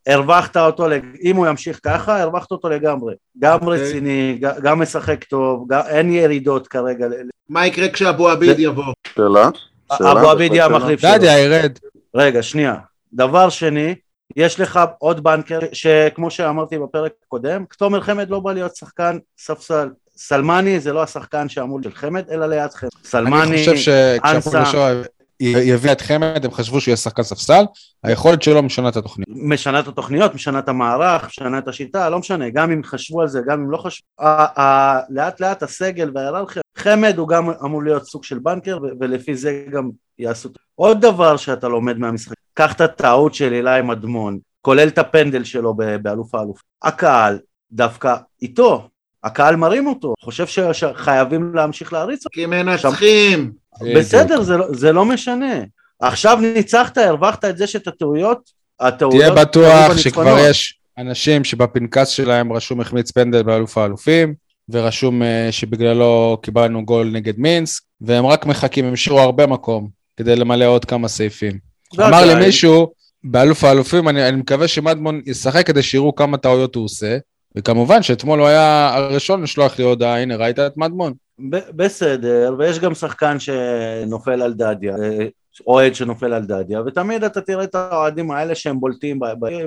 הרווחת אותו, לג- אם הוא ימשיך ככה, הרווחת אותו לגמרי. גם אוקיי. רציני, גם משחק טוב, גם, אין ירידות כרגע. מה יקרה כשאבו עביד זה- יבוא? שאלה? שאלה? אבו עביד יהיה. המחליף שלו. דדיה ירד. רגע, שנייה. דבר שני, יש לך עוד בנקר, שכמו שאמרתי בפרק הקודם, תומר חמד לא בא להיות שחקן ספסל. סלמני זה לא השחקן שאמור של חמד, אלא ליד חמד. סלמני, אני חושב שכשהפועל אנסה. יביא את חמד, הם חשבו שהוא יהיה שחקן ספסל, היכולת שלו משנה את התוכנית. משנה את התוכניות, משנה את המערך, משנה את השיטה, לא משנה, גם אם חשבו על זה, גם אם לא חשבו, לאט לאט הסגל וההיררכיה, חמד הוא גם אמור להיות סוג של בנקר ולפי זה גם יעשו. עוד דבר שאתה לומד מהמשחק, קח את הטעות של אילי מדמון, כולל את הפנדל שלו באלוף האלוף, הקהל דווקא איתו, הקהל מרים אותו, חושב שחייבים להמשיך להריץ אותו, כי מנצחים. בסדר, זה לא- זה לא משנה. עכשיו ניצחת, הרווחת את זה שאת הטעויות, הטעויות... תהיה בטוח שכבר. יש אנשים שבפנקס שלהם רשום החמיץ פנדל באלוף האלופים, ורשום אה, שבגללו קיבלנו גול נגד מינסק, והם רק מחכים, הם השאירו הרבה מקום כדי למלא עוד כמה סעיפים. לא אמר לי מישהו, באלוף האלופים, אני, אני מקווה שמדמון ישחק כדי שיראו כמה טעויות הוא עושה, וכמובן שאתמול הוא היה הראשון לשלוח לי הודעה, הנה ראית את מדמון? בסדר, ויש גם שחקן שנופל על דדיה, אה, אוהד שנופל על דדיה, ותמיד אתה תראה את האוהדים האלה שהם בולטים,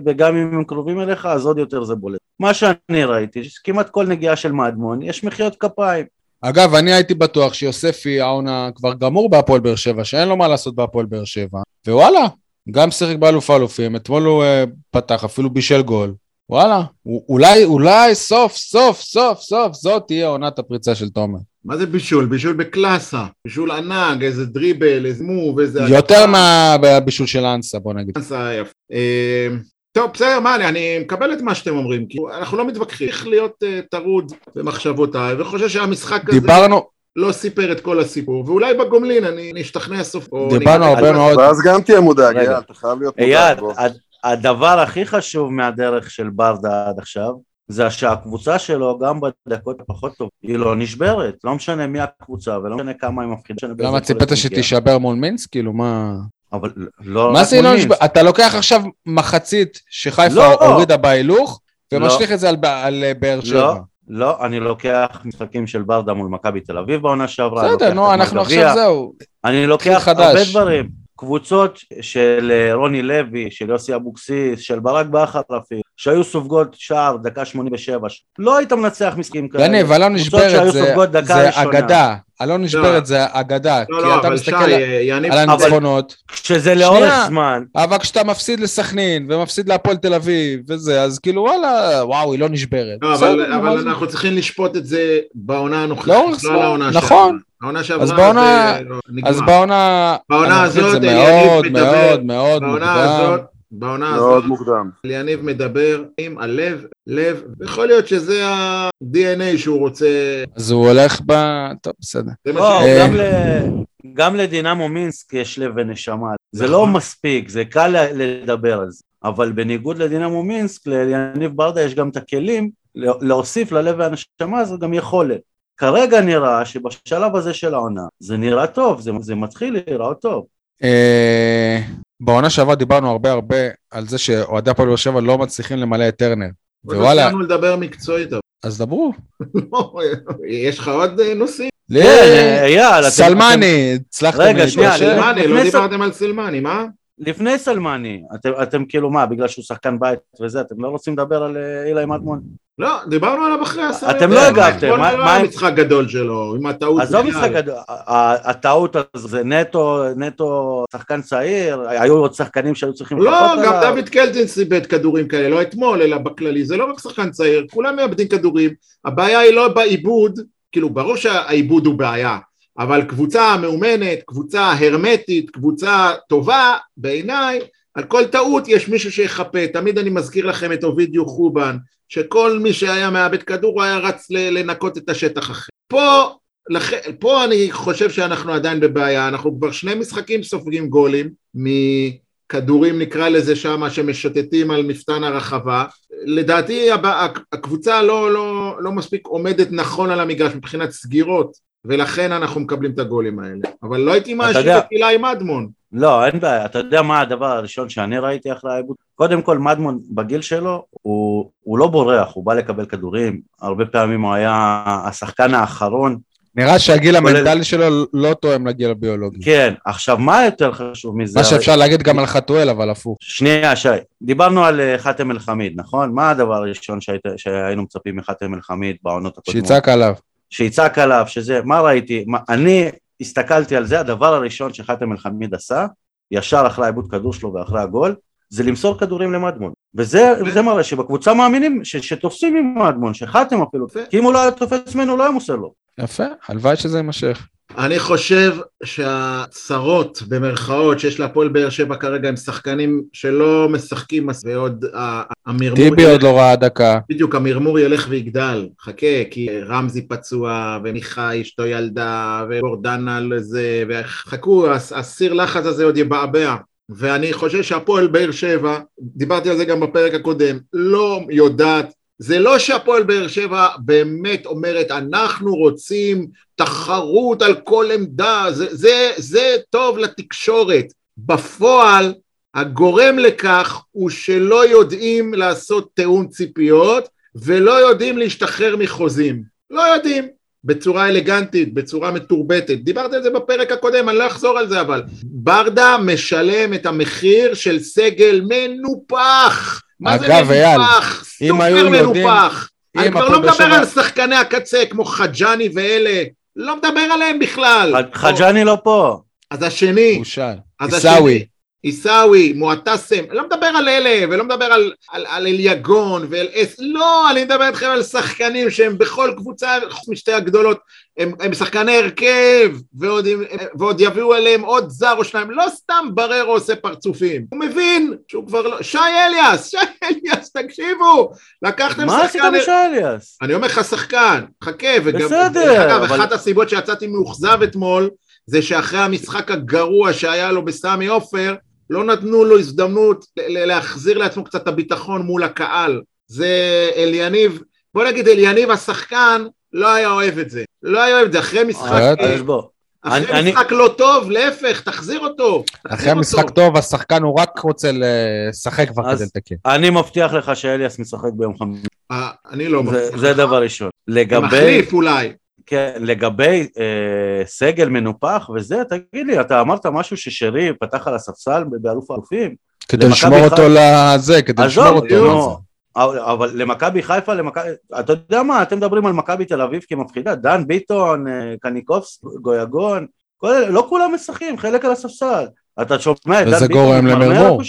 וגם אם הם קרובים אליך, אז עוד יותר זה בולט. מה שאני ראיתי, שכמעט כל נגיעה של מדמון, יש מחיאות כפיים. אגב, אני הייתי בטוח שיוספי העונה כבר גמור בהפועל באר שבע, שאין לו מה לעשות בהפועל באר שבע, ווואלה, גם שיחק באלוף האלופים, אתמול הוא uh, פתח, אפילו בישל גול. וואלה, אולי, אולי סוף, סוף, סוף, סוף, זאת תהיה עונת הפריצה של תומר. מה זה בישול? בישול בקלאסה. בישול ענק, איזה דריבל, איזה מוב, איזה... יותר מהבישול של אנסה, בוא נגיד. אנסה יפה. אה, טוב, בסדר, מה, אני- אני מקבל את מה שאתם אומרים, כי אנחנו לא מתווכחים. צריך להיות אה, טרוד במחשבותיי, וחושב שהמשחק הזה דיברנו, לא סיפר את כל הסיפור, ואולי בגומלין אני אני אשתכנע סוף. דיברנו אקבל הרבה מאוד, ואז גם תהיה מודאג. אייל, אתה חייב להיות מודאג. אייל, הדבר הכי חשוב מהדרך של ברדה עד עכשיו, זה שהקבוצה שלו, גם בדקות הפחות טוב, היא לא נשברת. לא משנה מי הקבוצה, ולא משנה כמה היא מפחידה. לא למה ציפית. שתישבר מול מינסק? כאילו, מה... אבל לא מה זה לא נשבר? אתה לוקח עכשיו מחצית שחיפה לא. הורידה בהילוך, לא. ומשליך את זה על על אה, באר שבע. לא, לא, אני לוקח משחקים של ברדה מול מכבי תל אביב בעונה שעברה. בסדר, נו, אנחנו. עכשיו זהו. אני לוקח. הרבה דברים. קבוצות של אה, רוני לוי, של יוסי אבוקסיס, של ברק בכר אפילו, שהיו סופגות שער דקה 87, לא היית מנצח משחקים כאלה. יניב, אלון נשברת זה- זה. אגדה. אלון נשברת לא. זה אגדה. לא, כי לא, אתה אבל שי, מסתכל על- על הניצחונות. כשזה לאורך. זמן, אבל כשאתה מפסיד לסכנין, ומפסיד להפועל תל אביב, וזה, אז כאילו וואלה, וואו, היא לא נשברת. לא, אבל, אבל? אנחנו צריכים לשפוט את זה בעונה הנוכחית, לאורך לא זמן, לעונה נכון. העונה שעברה אז בעונה- זה נגמר. אז בעונה בעונה הזאת, זה אליניב מאוד מדבר- מאוד מאוד בעונה מוקדם. הזאת, בעונה הזאת, מאוד מוקדם. יניב מדבר עם הלב, לב, יכול להיות שזה ה-DNA שהוא רוצה, אז הוא הולך ב... טוב, בסדר. זה מה לא, ש... גם ל- גם לדינמו מינסק יש לב ונשמה. זה נכון. לא מספיק, זה קל לדבר על זה. אבל בניגוד לדינמו מינסק, ליניב ברדה יש גם את הכלים לה- להוסיף ללב והנשמה הזו גם יכולת. כרגע נראה שבשלב הזה של העונה זה נראה טוב, זה, זה מתחיל להיראות טוב. אה, בעונה שעברה דיברנו הרבה הרבה על זה שאוהדי הפועל באר שבע לא מצליחים למלא את טרנר. עוד ווואלה, לא סיימנו לדבר מקצועית, אז דברו. לא, יש לך עוד אה, נושאים? כן, אייל, אתם- סלמני, הצלחתם רגע, שנייה, סלמני, לא דיברתם על סלמני, מה? לפני סלמני, אתם, כאילו מה, בגלל שהוא שחקן בית וזה, אתם לא רוצים לדבר על אה, אילי מדמון? לא, דיברנו עליו אחרי הסרט. אתם לא הגבתם, מה- היה עם- משחק גדול שלו, עם הטעות. עזוב. משחק גדול, הטעות זה נטו, נטו שחקן צעיר, היו עוד שחקנים שהיו צריכים לא, גם. דוד קלטינס איבד כדורים כאלה, לא אתמול, אלא בכללי, זה לא רק שחקן צעיר, כולם מאבדים כדורים, הבעיה היא לא בעיבוד, כאילו ברור שהעיבוד הוא בעיה, אבל קבוצה מאומנת, קבוצה הרמטית, קבוצה טובה, בעיניי, על כל טעות יש מישהו שיחפה, תמיד אני מזכיר לכם את אובידיו חובן, שכל מי שהיה מאבד כדור הוא היה רץ לנקות את השטח אחר. פה, לכ... פה אני חושב שאנחנו עדיין בבעיה, אנחנו כבר שני משחקים סופגים גולים מכדורים נקרא לזה שמה שמשוטטים על מפתן הרחבה, לדעתי הקבוצה לא, לא, לא מספיק עומדת נכון על המגרש מבחינת סגירות ולכן אנחנו מקבלים את הגולים האלה, אבל לא הייתי מאשים את אילי מדמון, לא, אין בעיה, אתה יודע מה הדבר הראשון שאני ראיתי אחרי העיבוד? קודם כל, מדמון בגיל שלו, הוא, הוא לא בורח, הוא בא לקבל כדורים, הרבה פעמים הוא היה השחקן האחרון. נראה שהגיל המנטלי שלו לא תואם לגיל הביולוגי. כן, עכשיו, מה יותר חשוב מזה? מה שאפשר להגיד גם על חתואל, אבל הפוך. שנייה, שי, דיברנו על אה, חאתם אל-חמיד, נכון? מה הדבר הראשון שהיית, שהיינו מצפים מחאתם אל-חמיד בעונות הקודמות? שיצעק עליו. שיצעק עליו, שזה, מה ראיתי? מה, אני הסתכלתי על זה, הדבר הראשון שחאתם אל-חמיד עשה, ישר אחרי העיבוד כדור שלו ואחרי הגול, זה למסור כדורים למדמון. וזה, וזה מראה שבקבוצה מאמינים ש, שתופסים עם מדמון, שחאתם אפילו, יפה. כי אם הוא לא היה תופס ממנו, הוא לא היה מוסר לו. יפה, הלוואי שזה יימשך. אני חושב שהצרות במרכאות שיש להפועל באר שבע כרגע הם שחקנים שלא משחקים ועוד המרמור טיבי ילך- עוד לא ראה דקה. בדיוק המרמור ילך ויגדל, חכה, כי רמזי פצוע, ומיכאי אשתו ילדה, וגורדנה לזה, וחכו, הס- הסיר לחץ הזה עוד יבעבע. ואני חושב שהפועל באר שבע, דיברתי על זה גם בפרק הקודם, לא יודעת, זה לא שהפועל באר שבע באמת אומרת, אנחנו רוצים תחרות על כל עמדה, זה, זה, זה טוב לתקשורת. בפועל, הגורם לכך הוא שלא יודעים לעשות תיאום ציפיות ולא יודעים להשתחרר מחוזים. לא יודעים. בצורה אלגנטית, בצורה מתורבתת. דיברתי על זה בפרק הקודם, אני לא אחזור על זה אבל. ברדה משלם את המחיר של סגל מנופח. מה זה מנופח? אם היו סופר יודעים- מנופח. אני כבר לא מדבר על שחקני הקצה כמו חג'אני ואלה, לא מדבר עליהם בכלל. ח- חג'אני לא פה. אז השני, עיסאווי. עיסאווי, מועטסם, לא מדבר על אלה, ולא מדבר על, על, על אליגון ואל אס, לא, אני מדבר איתכם על שחקנים שהם בכל קבוצה, חוץ משתי הגדולות, הם, הם שחקני הרכב, ועוד, ועוד יביאו אליהם עוד זר או שניים, לא סתם בררו עושה פרצופים, הוא מבין שהוא כבר לא, שי אליאס, שי אליאס, תקשיבו, לקחתם מה עשית שחקן... בשי אליאס? אני אומר לך שחקן, חכה, וגם... בסדר, אגב, אבל- אחת הסיבות שיצאתי מאוכזב אתמול, זה שאחרי המשחק הגרוע שהיה לו בסמי עופר, לא נתנו לו הזדמנות להחזיר לעצמו קצת את הביטחון מול הקהל. זה אליניב, בוא נגיד אליניב השחקן, לא היה אוהב את זה. לא היה אוהב את זה, אחרי משחק... אה. אחרי אני- משחק לא טוב, להפך, תחזיר אותו. אחרי משחק. טוב, השחקן הוא רק רוצה לשחק כבר כדי לתקן. אני מבטיח לך שאליאס משחק ביום חמישי, אה, אני לא זה- מבטיח זה. דבר ראשון. לגבי, מחליף אולי. כן, לגבי אה, סגל מנופח וזה, תגיד לי, אתה אמרת משהו ששרי פתח על הספסל באלוף האלופים? כדי לשמור אותו לזה, כדי לשמור אותו. נו, אבל אבל למכבי חיפה, למכבי, אתה יודע מה, אתם מדברים על מכבי תל אביב כמפחידה, דן ביטון, אה, קניקובס, גויגון, כל לא כולם משחקים, חלק על הספסל. אתה שומע את דן ביטון, גורם למרמור.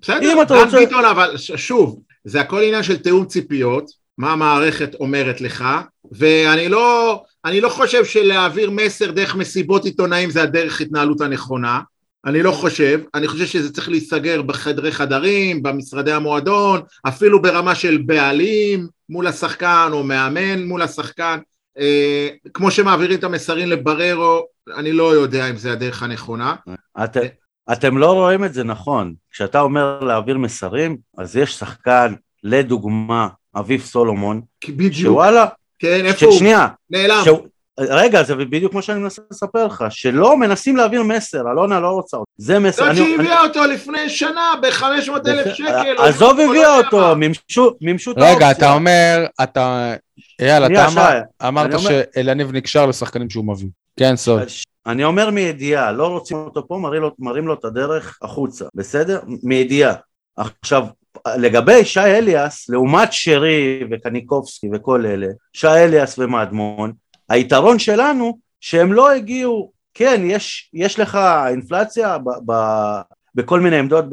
בסדר, אם אתה דן רוצה- ביטון, אבל שוב, זה הכל עניין של תיאום ציפיות, מה המערכת אומרת לך, ואני לא, אני לא חושב שלהעביר מסר דרך מסיבות עיתונאים זה הדרך התנהלות הנכונה, אני לא חושב, אני חושב שזה צריך להיסגר בחדרי חדרים, במשרדי המועדון, אפילו ברמה של בעלים מול השחקן או מאמן מול השחקן, אה, כמו שמעבירים את המסרים לבררו, אני לא יודע אם זה הדרך הנכונה. את, אתם לא רואים את זה נכון. כשאתה אומר להעביר מסרים, אז יש שחקן, לדוגמה, אביב סולומון, בדיוק, שוואלה, כן, ש- איפה הוא? שנייה, נעלם. שהוא- רגע, זה בדיוק כמו שאני מנסה לספר לך, שלא מנסים להעביר מסר, אלונה לא רוצה אותו. זה מסר. זאת אני- שהיא אני- הביאה אותו לפני שנה ב-500 אלף שקל. עזוב לא הביאה יודע אותו. מימשו את האופציה. רגע, אתה אומר, אתה... אייל, אתה אמרת שאליניב נקשר לשחקנים שהוא מביא. כן, סוד. אני אומר מידיעה, לא רוצים אותו פה, מראים לו, מראים לו את הדרך החוצה, בסדר? מידיעה. עכשיו, לגבי שי אליאס, לעומת שרי וקניקובסקי וכל אלה, שי אליאס ומדמון, היתרון שלנו שהם לא הגיעו, כן, יש, יש לך אינפלציה ב, ב, בכל מיני עמדות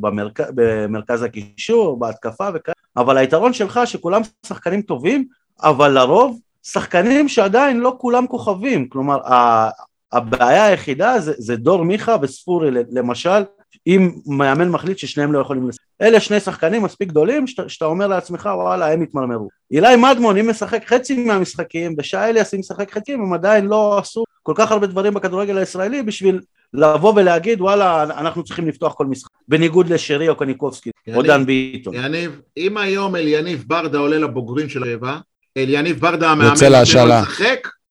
במרכ, במרכז הקישור, בהתקפה וכאלה, אבל היתרון שלך שכולם שחקנים טובים, אבל לרוב שחקנים שעדיין לא כולם כוכבים, כלומר הבעיה היחידה זה, זה דור מיכה וספורי למשל, אם מאמן מחליט ששניהם לא יכולים לשחק. אלה שני שחקנים מספיק גדולים שאתה, שאתה אומר לעצמך וואלה הם יתמרמרו. אילי מדמון אם משחק חצי מהמשחקים ושי אליאס אם משחק חלקים הם עדיין לא עשו כל כך הרבה דברים בכדורגל הישראלי בשביל לבוא ולהגיד וואלה אנחנו צריכים לפתוח כל משחק בניגוד לשרי או קניקובסקי או דן ביטון. יניב, אם היום אליניב ברדה עולה לבוגרים של רבע, אליניב ברדה המאמן, יוצא להשאלה.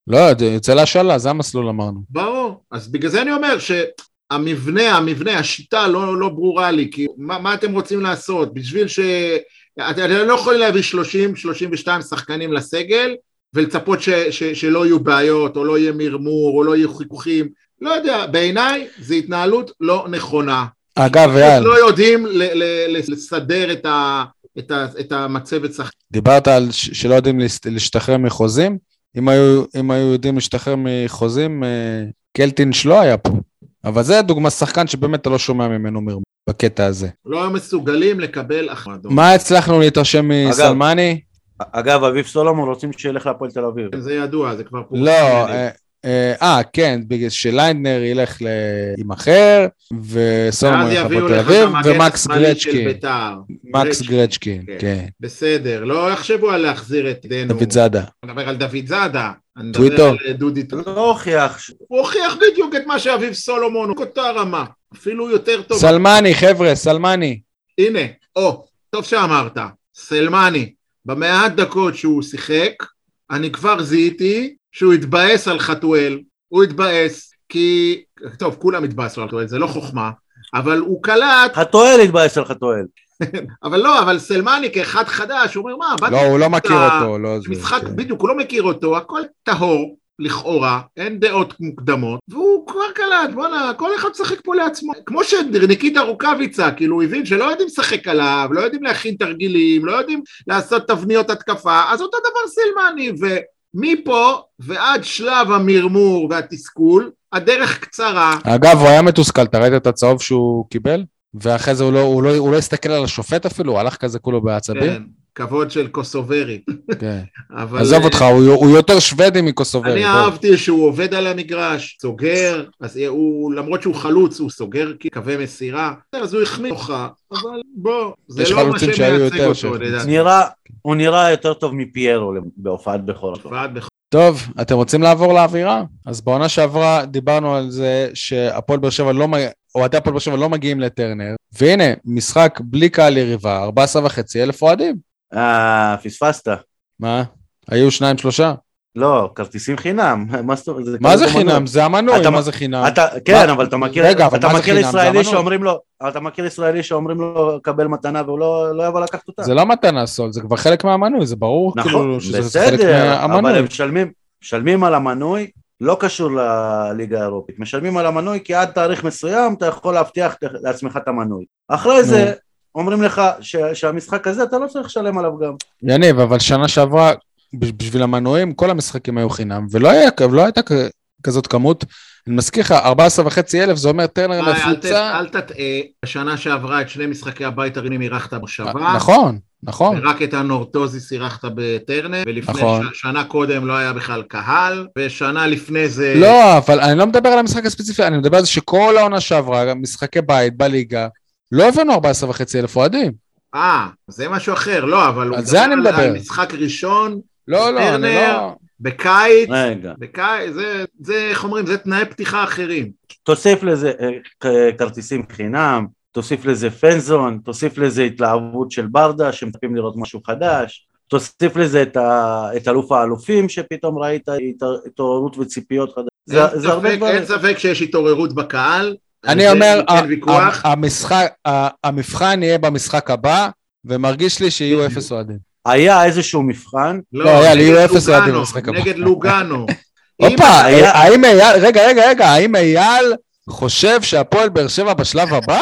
לא, יוצא להשאלה, זה המסלול אמרנו. ברור. אז בגלל זה אני אומר שהמבנה, המבנה, השיטה לא, לא ברורה לי, כי מה, מה אתם רוצים לעשות? בשביל ש... אתם לא יכולים להביא 30-32 שחקנים לסגל ולצפות ש, ש, שלא יהיו בעיות, או לא יהיה מרמור, או לא יהיו חיכוכים. לא יודע, בעיניי זו התנהלות לא נכונה. אגב, אייל, לא יודעים ל, ל, ל, לסדר את, ה, את, ה, את המצבת שחקנים. דיברת על ש- שלא יודעים להשתחרר מחוזים. אם היו, אם היו יודעים להשתחרר מחוזים, אה, קלטינש לא היה פה. אבל זה דוגמה שחקן שבאמת אתה לא שומע ממנו מרמה בקטע הזה. לא היו מסוגלים לקבל החלטות. מה הצלחנו להתרשם מסלמני? אגב אביב סולומון רוצים שילך להפועל תל אביב. זה ידוע, זה כבר פורסם. לא, אה, אה, אה, כן, בגלל שליינדנר ילך ל- עם אחר, וסולומון ילך להפועל תל אביב, ומקס גרצ'קין. בית"ר. מקס גרצ'קין, כן. כן. בסדר, לא יחשבו על להחזיר את דנו. דוד זאדה. אני מדבר על דוד זאדה. אני מדבר טוויטו. על דודי טוויטו. לא הוכיח, הוא הוכיח בדיוק את מה שאביב סולומון, הוא אותה רמה. אפילו יותר טוב. סלמני, חבר'ה, סלמני. הנה, או, טוב שאמרת. סלמני, במעט דקות שהוא שיחק, אני כבר זיהיתי שהוא התבאס על חתואל. הוא התבאס, כי... טוב, כולם התבאסו על חתואל, זה לא חוכמה. אבל הוא קלט, חתואל התבאס על חתואל. אבל לא, אבל סלמני כאחד חדש, הוא אומר, מה, באתי לא, הוא לא מכיר אותו, לא זה. משחק, כן. בדיוק, הוא לא מכיר אותו, הכל טהור, לכאורה, אין דעות מוקדמות, והוא כבר קלט, וואלה, כל אחד משחק פה לעצמו. כמו שניקיטה רוקאביצה, כאילו, הוא הבין שלא יודעים לשחק עליו, לא יודעים להכין תרגילים, לא יודעים לעשות תבניות התקפה, אז אותו דבר סילמני, ומפה ועד שלב המרמור והתסכול, הדרך קצרה. אגב, הוא היה מתוסכל, אתה ראית את הצהוב שהוא קיבל? ואחרי זה הוא לא, הוא לא, הוא לא הסתכל על השופט אפילו, הוא הלך כזה כולו כן, בעצבים. כבוד של קוסוברי. כן. *laughs* אבל... עזוב אותך, הוא, הוא יותר שוודי מקוסוברי. אני בוא. אהבתי שהוא עובד על המגרש, סוגר, אז הוא, למרות שהוא חלוץ, הוא סוגר קווי מסירה, אז הוא החמיא לך, אבל בוא, זה לא מה שמייצג יותר אותו. לדעתי. נראה, הוא נראה יותר טוב מפיירו בהופעת. ועד בכל- טוב, אתם רוצים לעבור לאווירה? אז בעונה שעברה דיברנו על זה שהפועל באר שבע לא, אוהדי הפועל באר שבע לא מגיעים לטרנר, והנה, משחק בלי קהל יריבה, 14 וחצי אלף אוהדים. אה, פספסת. מה? היו שניים שלושה? לא, כרטיסים חינם. מה זה במנוי. חינם? זה המנוי, מה זה חינם? כן, אבל אתה מכיר, רגע, אבל אתה מה זה מכיר חינם? זה ישראלי המנוי. שאומרים לו, אבל אתה מכיר ישראלי שאומרים לו קבל מתנה והוא לא, לא יבוא לקחת אותה. זה לא מתנה סול, זה כבר חלק מהמנוי, זה ברור נכון, כאילו שזה חלק בסדר, אבל מהמנוי. הם משלמים על המנוי, לא קשור לליגה האירופית, משלמים על המנוי כי עד תאריך מסוים אתה יכול להבטיח לעצמך את המנוי. אחרי זה אומרים לך ש, שהמשחק הזה אתה לא צריך לשלם עליו גם. יניב, אבל שנה שעברה, ב- בשביל המנויים, כל המשחקים היו חינם, ולא היה- ולא הייתה כזאת כמות. אני מזכיר לך, 14 וחצי אלף, זה אומר טרנר אה, אל ת- מפוצה. אל תטעה, בשנה שעברה את שני משחקי הבית הרינים אירחת בשבה. נכון, נכון. ורק את הנורטוזיס אירחת בטרנר, ולפני נכון. ש- שנה קודם לא היה בכלל קהל, ושנה לפני זה... לא, אבל אני לא מדבר על המשחק הספציפי, אני מדבר על זה שכל העונה שעברה, משחקי בית בליגה, לא הבאנו 14 וחצי אלף אוהדים. אה, זה משהו אחר, לא, אבל הוא על זה אני על- מדבר. על משחק ראשון, לא, לא, אני. לא... בקיץ, רגע, בקיץ, זה, זה, איך אומרים, זה תנאי פתיחה אחרים. תוסיף לזה אה, כרטיסים חינם, תוסיף לזה פנזון, תוסיף לזה התלהבות של ברדה שמצפים לראות משהו חדש, תוסיף לזה את, ה, את אלוף האלופים שפתאום ראית התעוררות וציפיות חדשות. זה, אין זה הרבה ספק- דברים. אין ספק שיש התעוררות בקהל. אני זה אומר, ה- המשחק, ה- המבחן יהיה במשחק הבא, ומרגיש לי שיהיו. אפס אוהדים. היה איזשהו מבחן, לא, היה לי, יהיו אפס אוהדים במשחק הבא. נגד לוגאנו. *laughs* הופה, היה- האם אייל, רגע, רגע, רגע, האם אייל חושב שהפועל באר שבע בשלב הבא?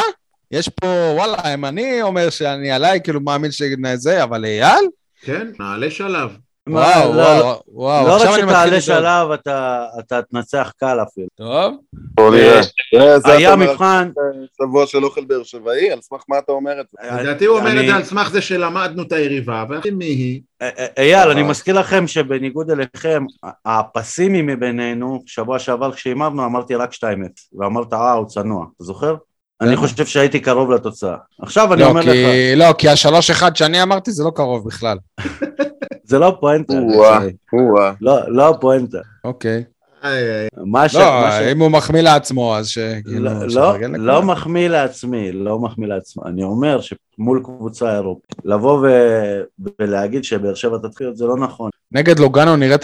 יש פה, וואלה, אם אני אומר שאני עליי, כאילו מאמין שזה, אבל אייל? כן, נעלה שלב. וואו, לא, וואו, וואו, לא עכשיו רק אני מתחיל שתעלה. שלב, אתה, אתה תנצח קל אפילו. טוב, בוא נראה. זה היה מבחן, שבוע של אוכל באר שבעי, על סמך מה אתה אומר את זה? לדעתי הוא אומר אני- את זה על סמך זה שלמדנו את היריבה, ואחרי מי היא? אה, אה, אייל, אני מזכיר לכם שבניגוד אליכם, הפסימי מבינינו, שבוע שעבר כשהימרנו אמרתי רק 2-0, ואמרת אה, הוא צנוע, אתה זוכר? אני חושב שהייתי קרוב לתוצאה. עכשיו אני לא, אומר לך, לא, כי השלוש אחד שאני אמרתי זה לא קרוב בכלל. *laughs* זה לא הפואנטה. לא, לא הפואנטה. אוקיי. איי, מה ש... לא, אם הוא מחמיא לעצמו, אז ש... לא, לא, לא. מחמיא לעצמי, לא מחמיא לעצמי. אני אומר שמול קבוצה אירופית, לבוא. ולהגיד שבאר שבע תתחיל זה לא נכון. נגד לוגנו נראה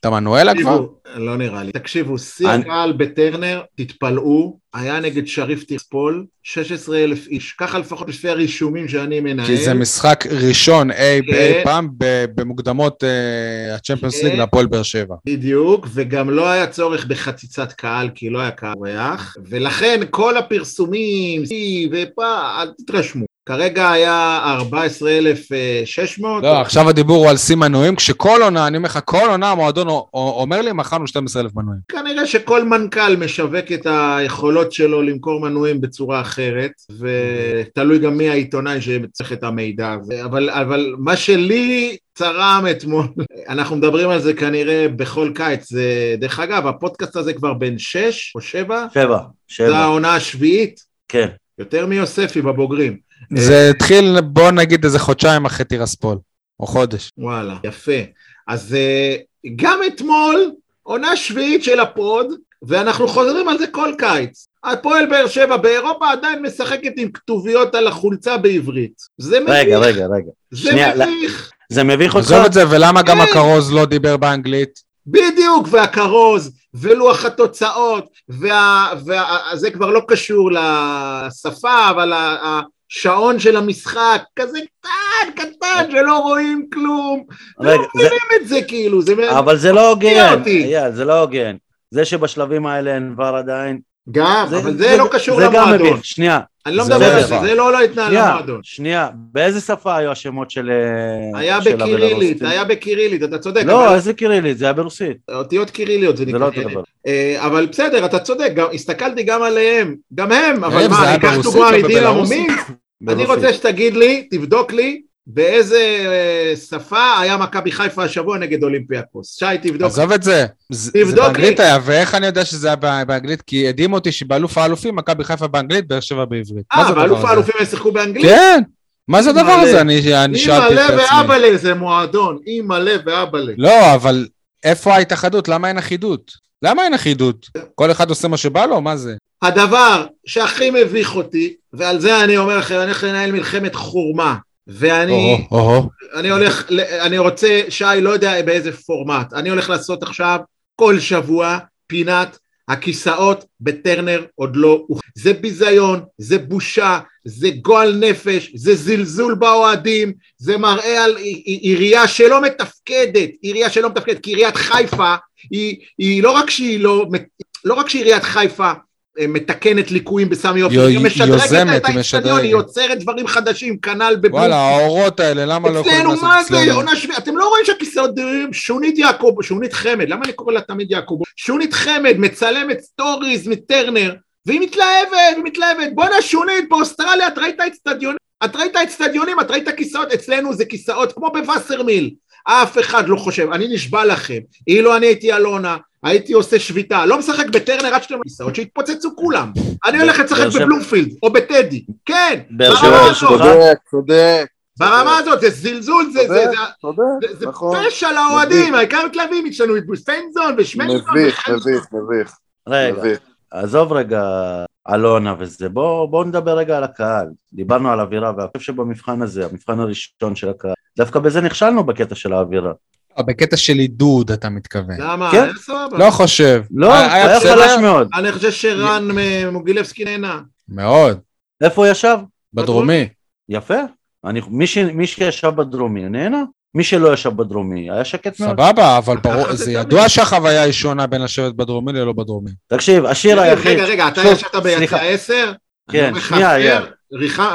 את המנואל- את המנואלה כבר? לא נראה לי. תקשיבו, שיא הקהל בטרנר, תתפלאו, היה נגד שריף טירספול, 16 אלף איש. ככה לפחות לפי הרישומים שאני מנהל. כי זה משחק ראשון אי כן. פעם במוקדמות הצ'מפיונס ליג כן. להפועל באר שבע. בדיוק, וגם לא היה צורך בחציצת קהל, כי לא היה קהל אורח, ולכן כל הפרסומים, שיא ופה, אל תתרשמו. כרגע היה 14,600. לא, עכשיו הדיבור הוא על שיא מנויים, כשכל עונה, אני אומר לך, כל עונה המועדון אומר לי, מכרנו 12,000 מנויים. כנראה שכל מנכ"ל משווק את היכולות שלו למכור מנויים בצורה אחרת, ותלוי גם מי העיתונאי שצריך את המידע הזה. אבל, אבל מה שלי צרם אתמול, *laughs* אנחנו מדברים על זה כנראה בכל קיץ, זה, דרך אגב, הפודקאסט הזה כבר בן שש או שבע, שבע, זו שבע, העונה השביעית, כן. יותר מיוספי בבוגרים. זה התחיל, בוא נגיד, איזה חודשיים אחרי טירספול, או חודש. וואלה, יפה. אז אה, גם אתמול, עונה שביעית של ה pod, ואנחנו חוזרים על זה כל קיץ. הפועל באר שבע באירופה עדיין משחקת עם כתוביות על החולצה בעברית. זה מביך. רגע, רגע, רגע. זה שנייה, מביך. זה מביך אותך? עזוב את זה, ולמה גם כן. הכרוז לא דיבר באנגלית? בדיוק, והכרוז, ולוח התוצאות, וה, וה, זה כבר לא קשור לשפה, אבל השעון של המשחק, כזה קטן, קטן, שלא רואים כלום. לא רגע, זה- מבינים את זה כאילו, זה... אבל זה לא הוגן. אייל, זה לא הוגן. זה שבשלבים האלה אין כבר עדיין, גם, אבל זה לא קשור זה גם למועדון. מביך. שנייה, אני לא זה מדבר לא על זה. זה לא לא התנהל שנייה, למועדון. שנייה, באיזה שפה היו השמות של... היה של בקירילית? היה בקירילית, אתה צודק. לא, אבל איזה קירילית? זה היה ברוסית. אותיות קיריליות זה זה נקרא. לא אותו דבר. אה, אבל בסדר, אתה צודק, גם- הסתכלתי גם עליהם, גם הם, אבל זה מה, אני אקח מדינה בבלרוסית? מומין? אני. רוצה שתגיד לי, תבדוק לי, באיזה אה, שפה היה מכבי חיפה השבוע נגד אולימפיאקוס. שי, תבדוק. עזוב את זה. זה זה תבדוק באנגלית לי. היה, ואיך אני יודע שזה היה בא- באנגלית? כי הדהים אותי שבאלוף האלופים, מכבי חיפה באנגלית, באר שבע בעברית. זה אה, באלוף? האלופים הם שיחקו באנגלית? כן, מה זה הדבר אימא'לה. הזה? אני שאלתי אימא'לה את עצמי. ואבאלה זה מועדון, אימא'לה ואבאלה. לא, אבל איפה ההתאחדות? למה אין אחידות? למה אין אחידות? כל אחד עושה מה שבא לו? מה זה? הדבר שהכי מביך אותי, ועל זה אני אומר לכם, אני הולך לנהל מלחמת חורמה ואני או, או, או. אני הולך, אני רוצה, שי, לא יודע באיזה פורמט, אני הולך לעשות עכשיו כל שבוע פינת הכיסאות בטרנר עוד לא, זה ביזיון, זה בושה, זה גועל נפש, זה זלזול באוהדים, זה מראה על עי- עי- עירייה שלא מתפקדת, עירייה שלא מתפקדת, כי עיריית חיפה היא, היא לא רק שהיא לא, לא רק שעיריית חיפה מתקנת ליקויים בסמי עופר, היא- משדרגת יוזמת, את משדרגת. היא יוצרת דברים חדשים, כנ"ל בבלומפילד. וואלה, האורות האלה, למה לא יכולים אצלנו, לעשות מה זה, אצלנו? עונה שביעית, אתם לא רואים שהכיסאות, אה, שונית יעקב, שונית חמד, למה אני קורא לה תמיד יעקב? שונית חמד מצלמת stories מטרנר, והיא מתלהבת, היא מתלהבת, בואנה שונית, באוסטרליה את ראית אצטדיונים, את ראית אצטדיונים, את ראית כיסאות, אצלנו זה כיסאות כמו בווסרמיל, אף אחד לא חושב, אני נשבע לכם, אילו אני הייתי אלונה, הייתי עושה שביתה, לא משחק בטרנר עד שאתם כיסאות שהתפוצצו כולם, אני הולך לשחק בבלומפילד, או בטדי, כן, ברמה הזאת? צודק, צודק. ברמה הזאת, זה זלזול, זה, נכון. פשע לאוהדים, העיקר מתלהבים, יש לנו את בוסטיינזון ושמנזון. מביך. מביך, מביך. רגע. עזוב רגע אלונה וזה, בואו בוא נדבר רגע על הקהל. דיברנו על אווירה, ואני חושב שבמבחן הזה, המבחן הראשון של הקהל, דווקא בזה נכשלנו בקטע של האווירה. אה, בקטע של עידוד אתה מתכוון. למה? כן. סבבה. לא חושב. לא, היה- היה? חלש מאוד. אני חושב שרן אה, מוגילבסקי נהנה. מאוד. איפה הוא ישב? בדרומי. יפה. אני, מי, ש, מי שישב בדרומי נהנה, מי שלא ישב בדרומי היה שקט מאוד. סבבה, אבל ברור, זה. ידוע שהחוויה היא שונה בין לשבת בדרומי ללא בדרומי. תקשיב, השיר היחיד... רגע, רגע, אתה שוב, ישבת ביציע סליחה. עשר? כן, שנייה,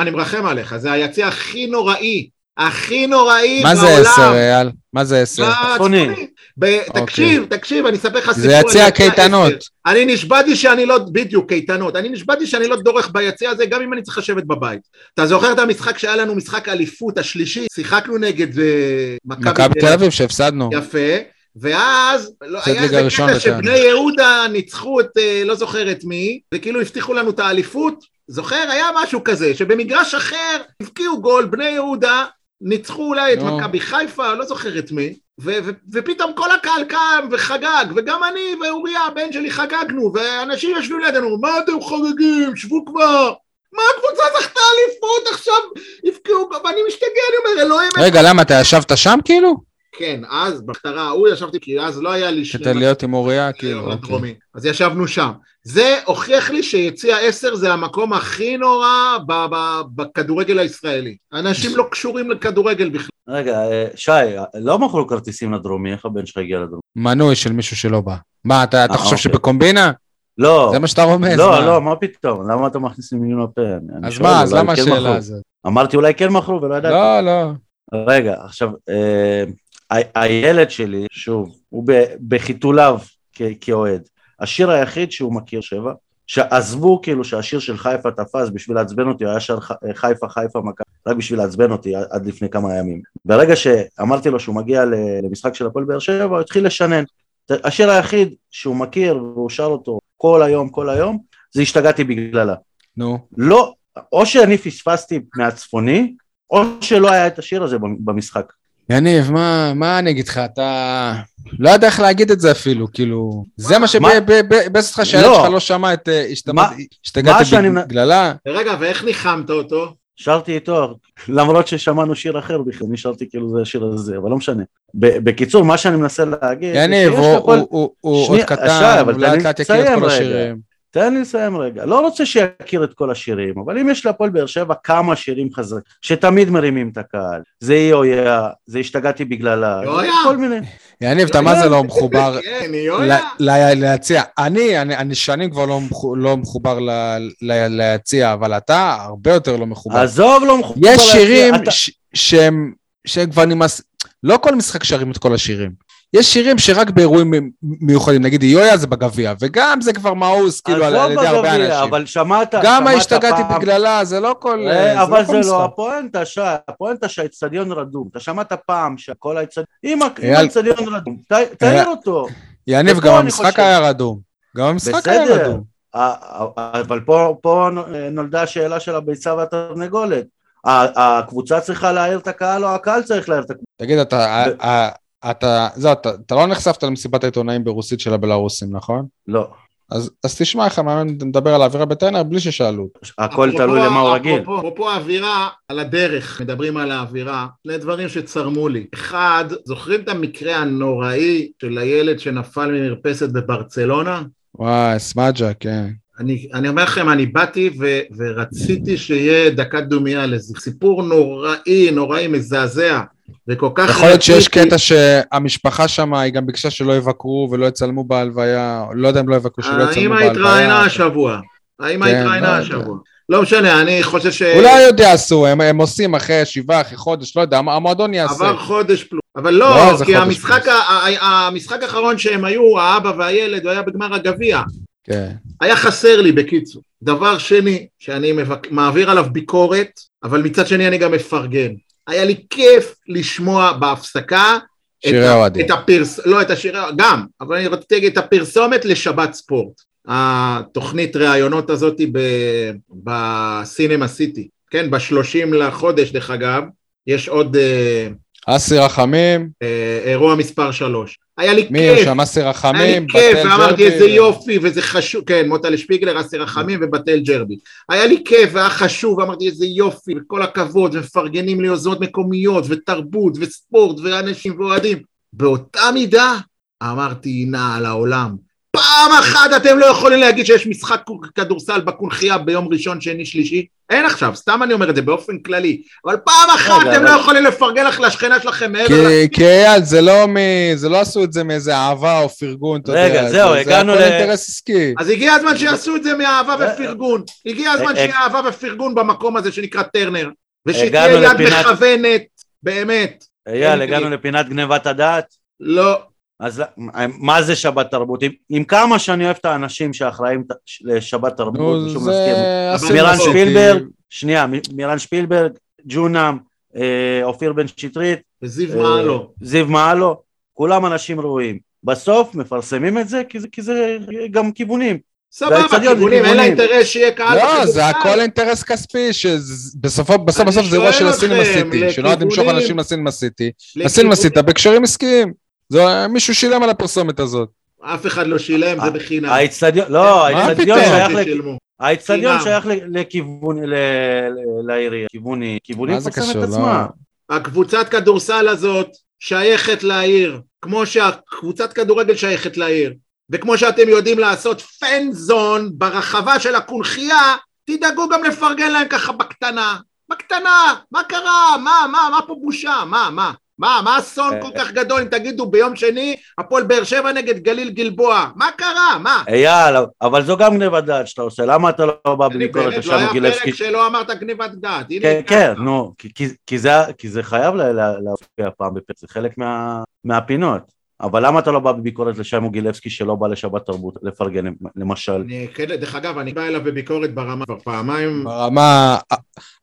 אני מרחם עליך, זה היציע הכי נוראי, הכי נוראי מה זה. עשר, אייל? מה זה עשר? צפוני. הצפוני. ב- תקשיב, תקשיב, אני אספר לך סיפור. זה יציע קייטנות. אני נשבעתי שאני לא, בדיוק, קייטנות. אני נשבעתי שאני לא דורך ביציע הזה, גם אם אני צריך לשבת בבית. אתה זוכר את המשחק שהיה לנו, משחק אליפות השלישי? שיחקנו נגד אה, מכבי תל אביב שהפסדנו. יפה. ואז לא, היה איזה קטע. שבני יהודה ניצחו את אה, לא זוכר את מי, וכאילו הבטיחו לנו את האליפות, זוכר? היה משהו כזה, שבמגרש אחר הבקיעו גול, בני יהודה ניצחו אולי את. מכבי חיפה, לא זוכר את מי, ו- ו- ופתאום כל הקהל קם וחגג, וגם אני ואוריה הבן שלי חגגנו, ואנשים יושבים לידינו, מה אתם חוגגים? שבו כבר. מה הקבוצה זכתה אליפות עכשיו? גול", ואני משתגע, אני אומר, אלוהים... רגע, למה, אתה ישבת שם כאילו? כן, אז בהכתרה ההוא ישבתי, כי אז לא היה לי... כדי להיות עם אוריה, כאילו. כאילו, אוקיי. אז ישבנו שם. זה הוכיח לי שיציע 10 זה המקום הכי נורא בכדורגל הישראלי. אנשים לא קשורים לכדורגל בכלל. רגע, אה, שי, לא מכרו כרטיסים לדרומי, איך הבן שלך הגיע לדרומי? מנוי של מישהו שלא בא. מה, אתה אתה אה, חושב אוקיי. שבקומבינה? לא, זה מה שאתה רומז. לא, מה? לא, מה פתאום? למה אתה מכניס לי לפה? אני- אני אז שואל, מה, אז למה כן השאלה. הזאת? אמרתי אולי כן מכרו ולא ידעתי. לא, לא. רגע, עכשיו, אה, הילד שלי, שוב, הוא בחיתוליו כאוהד. השיר היחיד שהוא מכיר שבע, שעזבו כאילו שהשיר של חיפה תפס בשביל לעצבן אותי, היה שר חיפה חיפה מכבי, רק בשביל לעצבן אותי עד- לפני כמה ימים. ברגע שאמרתי לו שהוא מגיע למשחק של הפועל באר שבע, הוא התחיל לשנן. השיר היחיד שהוא מכיר והוא שר אותו כל היום, כל היום, זה השתגעתי בגללה. נו. לא, או שאני פספסתי מהצפוני, או שלא היה את השיר הזה במשחק. יניב, מה, מה אני אגיד לך? אתה לא יודע איך להגיד את זה אפילו, כאילו... זה מה? שבאס אותך שהילד לא. שלך לא שמע את אה, שאני- בגללה? רגע, ואיך ניחמת אותו? שרתי איתו, *laughs* למרות ששמענו שיר אחר בכלל, אני שרתי כאילו זה השיר הזה, אבל לא משנה. ב- בקיצור, מה שאני מנסה להגיד, יניב, הוא- עוד קטן, הוא תן לי לאט לאט יכיר את לסיים כל רגע. השירים. תן לי לסיים רגע. לא רוצה שיכיר את כל השירים, אבל אם יש להפועל באר שבע כמה שירים חזקים, שתמיד מרימים את הקהל, זה היא אויה, זה השתגעתי בגללה, יויה. כל מיני. יניב, אתה מה זה לא מחובר *laughs* כן, יויה. ליציע? אני, אני אני שנים כבר לא לא מחובר ליציע, אבל אתה הרבה יותר לא מחובר. עזוב, לא מחובר. יש להציע, שירים שהם כבר נמאס, לא כל משחק שרים את כל השירים. יש שירים שרק באירועים מיוחדים, נגיד יויה זה בגביע, וגם זה כבר מאוס כאילו על על עזוב ידי הרבה אנשים. אבל שמעת, גם שמעת השתגעתי פעם- בגללה, זה לא כל... אה, לא אבל זה משחק. לא הפואנטה, שי, הפואנטה שהאצטדיון רדום. אתה שמעת פעם שכל האצטדיון... אם ה- אם אייל- האצטדיון רדום, תעיר אותו. יניב, גם המשחק היה רדום. גם המשחק היה. רדום. אה, אה, אבל פה פה נולדה השאלה של הביצה והתרנגולת. הקבוצה צריכה להעיר את הקהל או הקהל צריך להעיר את הקבוצה? תגיד, אתה... אתה, זהו, אתה, אתה לא נחשפת למסיבת העיתונאים ברוסית של הבלארוסים, נכון? לא. אז, אז תשמע איך המאמן מדבר על האווירה בטרנר בלי ששאלו. הכל תלוי למה הוא רגיל. אפרופו אפרופו האווירה, על הדרך, מדברים על האווירה, שני דברים שצרמו לי. אחד, זוכרים את המקרה הנוראי של הילד שנפל ממרפסת בברצלונה? וואי, סמאג'ה, כן. אני, אני אומר לכם, אני באתי ו, ורציתי שיהיה דקת דומייה לזה. סיפור נוראי, נוראי, מזעזע, וכל כך... יכול להיות שיש קטע שהמשפחה שם, היא גם ביקשה שלא יבקרו ולא יצלמו בהלוויה, לא יודע אם לא יבקרו, שלא יצלמו האמא התראיינה בהלוויה. השבוע. האמא כן, לא התראיינה יודע. השבוע. לא משנה, אני חושב ש... אולי עוד יעשו, הם, הם עושים אחרי שבעה, אחרי חודש, לא יודע, המ- המועדון יעשה. עבר חודש פלוס. אבל לא, לא, זה כי המשחק, פלוס. ה- ה- המשחק האחרון שהם היו, האבא והילד, הוא היה בגמר הגביע. כן. היה חסר לי בקיצור. דבר שני, שאני מבק... מעביר עליו ביקורת, אבל מצד שני אני גם מפרגן. היה לי כיף לשמוע בהפסקה שירי האוהדים. את הפרס... לא, את השירי... גם, אבל אני רציתי להגיד את הפרסומת לשבת ספורט. התוכנית ראיונות הזאת ב... בסינמה סיטי, כן? בשלושים לחודש, דרך אגב, יש עוד אה, אסי רחמים, אה, אירוע מספר שלוש. היה לי מי כיף. יש שם? אסי היה לי רחמים, כיף, ואמרתי. איזה יופי, וזה חשוב, כן, מוטלה שפיגלר, אסי רחמים ובתל ג'רבי. היה לי כיף, והיה חשוב, ואמרתי איזה יופי, וכל הכבוד, ומפרגנים ליוזמות מקומיות, ותרבות, וספורט, ואנשים ואוהדים. באותה מידה, אמרתי, נע על העולם. פעם אחת אתם לא יכולים להגיד שיש משחק כדורסל בקונכייה ביום ראשון, שני, שלישי? אין עכשיו, סתם אני אומר את זה באופן כללי. אבל פעם אחת רגע, אתם אבל- לא יכולים לפרגן לך לשכנה שלכם מעבר ל... כי- כי אייל, זה לא מ... זה לא עשו את זה מאיזה אהבה או פרגון, אתה רגע, יודע. זהו, זה- הגענו זה ל- הכל אינטרס עסקי. אז הגיע הזמן שיעשו את זה מאהבה ופרגון. הגיע הזמן אה, שיהיה אהבה ופרגון במקום הזה שנקרא טרנר. ושתהיה יד לפינת- מכוונת, באמת. אייל, הגענו. לפינת גנבת הדעת. לא. אז מה זה שבת תרבות? עם, עם כמה שאני אוהב את האנשים שאחראים לשבת תרבות, נו, ושוב אסי מירן. שפילברג, שנייה, מירן שפילברג, ג'ונם, אה, אופיר בן שטרית, וזיו אה, מעלו. זיו מעלו, כולם אנשים ראויים. בסוף מפרסמים את זה כי זה, כי זה גם כיוונים. סבבה, כיוונים, אין לה. אינטרס שיהיה קהל לא, זה. הכל אינטרס כספי, שבסוף בסוף בסוף זה אירוע של הסינמה סיטי, שנועד למשוך אנשים לסינמה סיטי. הסינמה סיטי בהקשרים עסקיים. זה- מישהו שילם על הפרסמת הזאת. אף אחד לא שילם, זה בחינם. האצטדיון, לא, האצטדיון פתאום? שייך, חינם. שייך לכיוון, לעירייה, זה מפרסם קשור? את לא. עצמה. הקבוצת כדורסל הזאת שייכת לעיר, כמו שהקבוצת כדורגל שייכת לעיר, וכמו שאתם יודעים לעשות פן זון ברחבה של הקונכייה, תדאגו גם לפרגן להם ככה בקטנה. בקטנה, מה קרה? מה, מה, מה פה בושה? מה, מה? מה, מה אסון כל כך גדול אם תגידו ביום שני הפועל באר שבע נגד גליל גלבוע? מה קרה? מה? אייל, אבל זו גם גניבת דעת שאתה עושה, למה אתה לא בא אני בביקורת באמת, לא לשלמה היה גילבסקי? פרק שלא אמרת גניבת דעת. כן. כן, נו, כי- זה- חייב לה- לה- להופיע פעם בפרק, זה חלק מה- מהפינות. אבל למה אתה לא בא בביקורת לשיימו גילבסקי שלא בא לשבת תרבות לפרגן למשל? אני, כן, דרך אגב, אני בא אליו בביקורת ברמה, כבר פעמיים, ברמה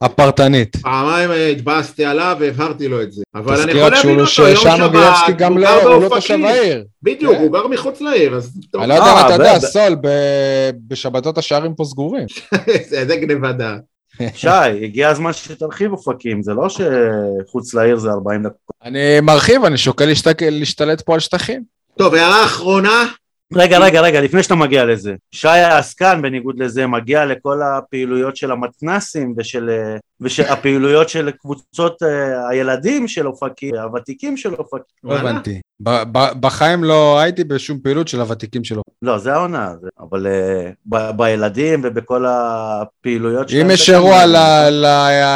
הפרטנית. פעמיים אה, התבאסתי עליו והבהרתי לו את זה. אבל אני יכול להבין אותו, יום שבת, גילבסקי גם הוא לא, גר לא. תושב העיר. בדיוק, כן. הוא גר מחוץ לעיר, אז אני לא יודע אה, אם אתה יודע, סול, ב- בשבתות השערים פה סגורים. *laughs* זה זה גניבת דעת. שי, הגיע הזמן שתרחיב אופקים, זה לא שחוץ לעיר זה 40 דקות. אני מרחיב, אני שוקל להשתלט פה על שטחים. טוב, הערה אחרונה, רגע, רגע, רגע, לפני שאתה מגיע לזה. שי העסקן, בניגוד לזה, מגיע לכל הפעילויות של המתנסים ושל, אה, והפעילויות של קבוצות אה, הילדים של אופקים, הוותיקים של אופקים. לא. הבנתי. ב- ב- בחיים לא הייתי בשום פעילות של הוותיקים שלו. לא, זה העונה, אבל אה, ב- בילדים ובכל הפעילויות שלהם. אם יש אירוע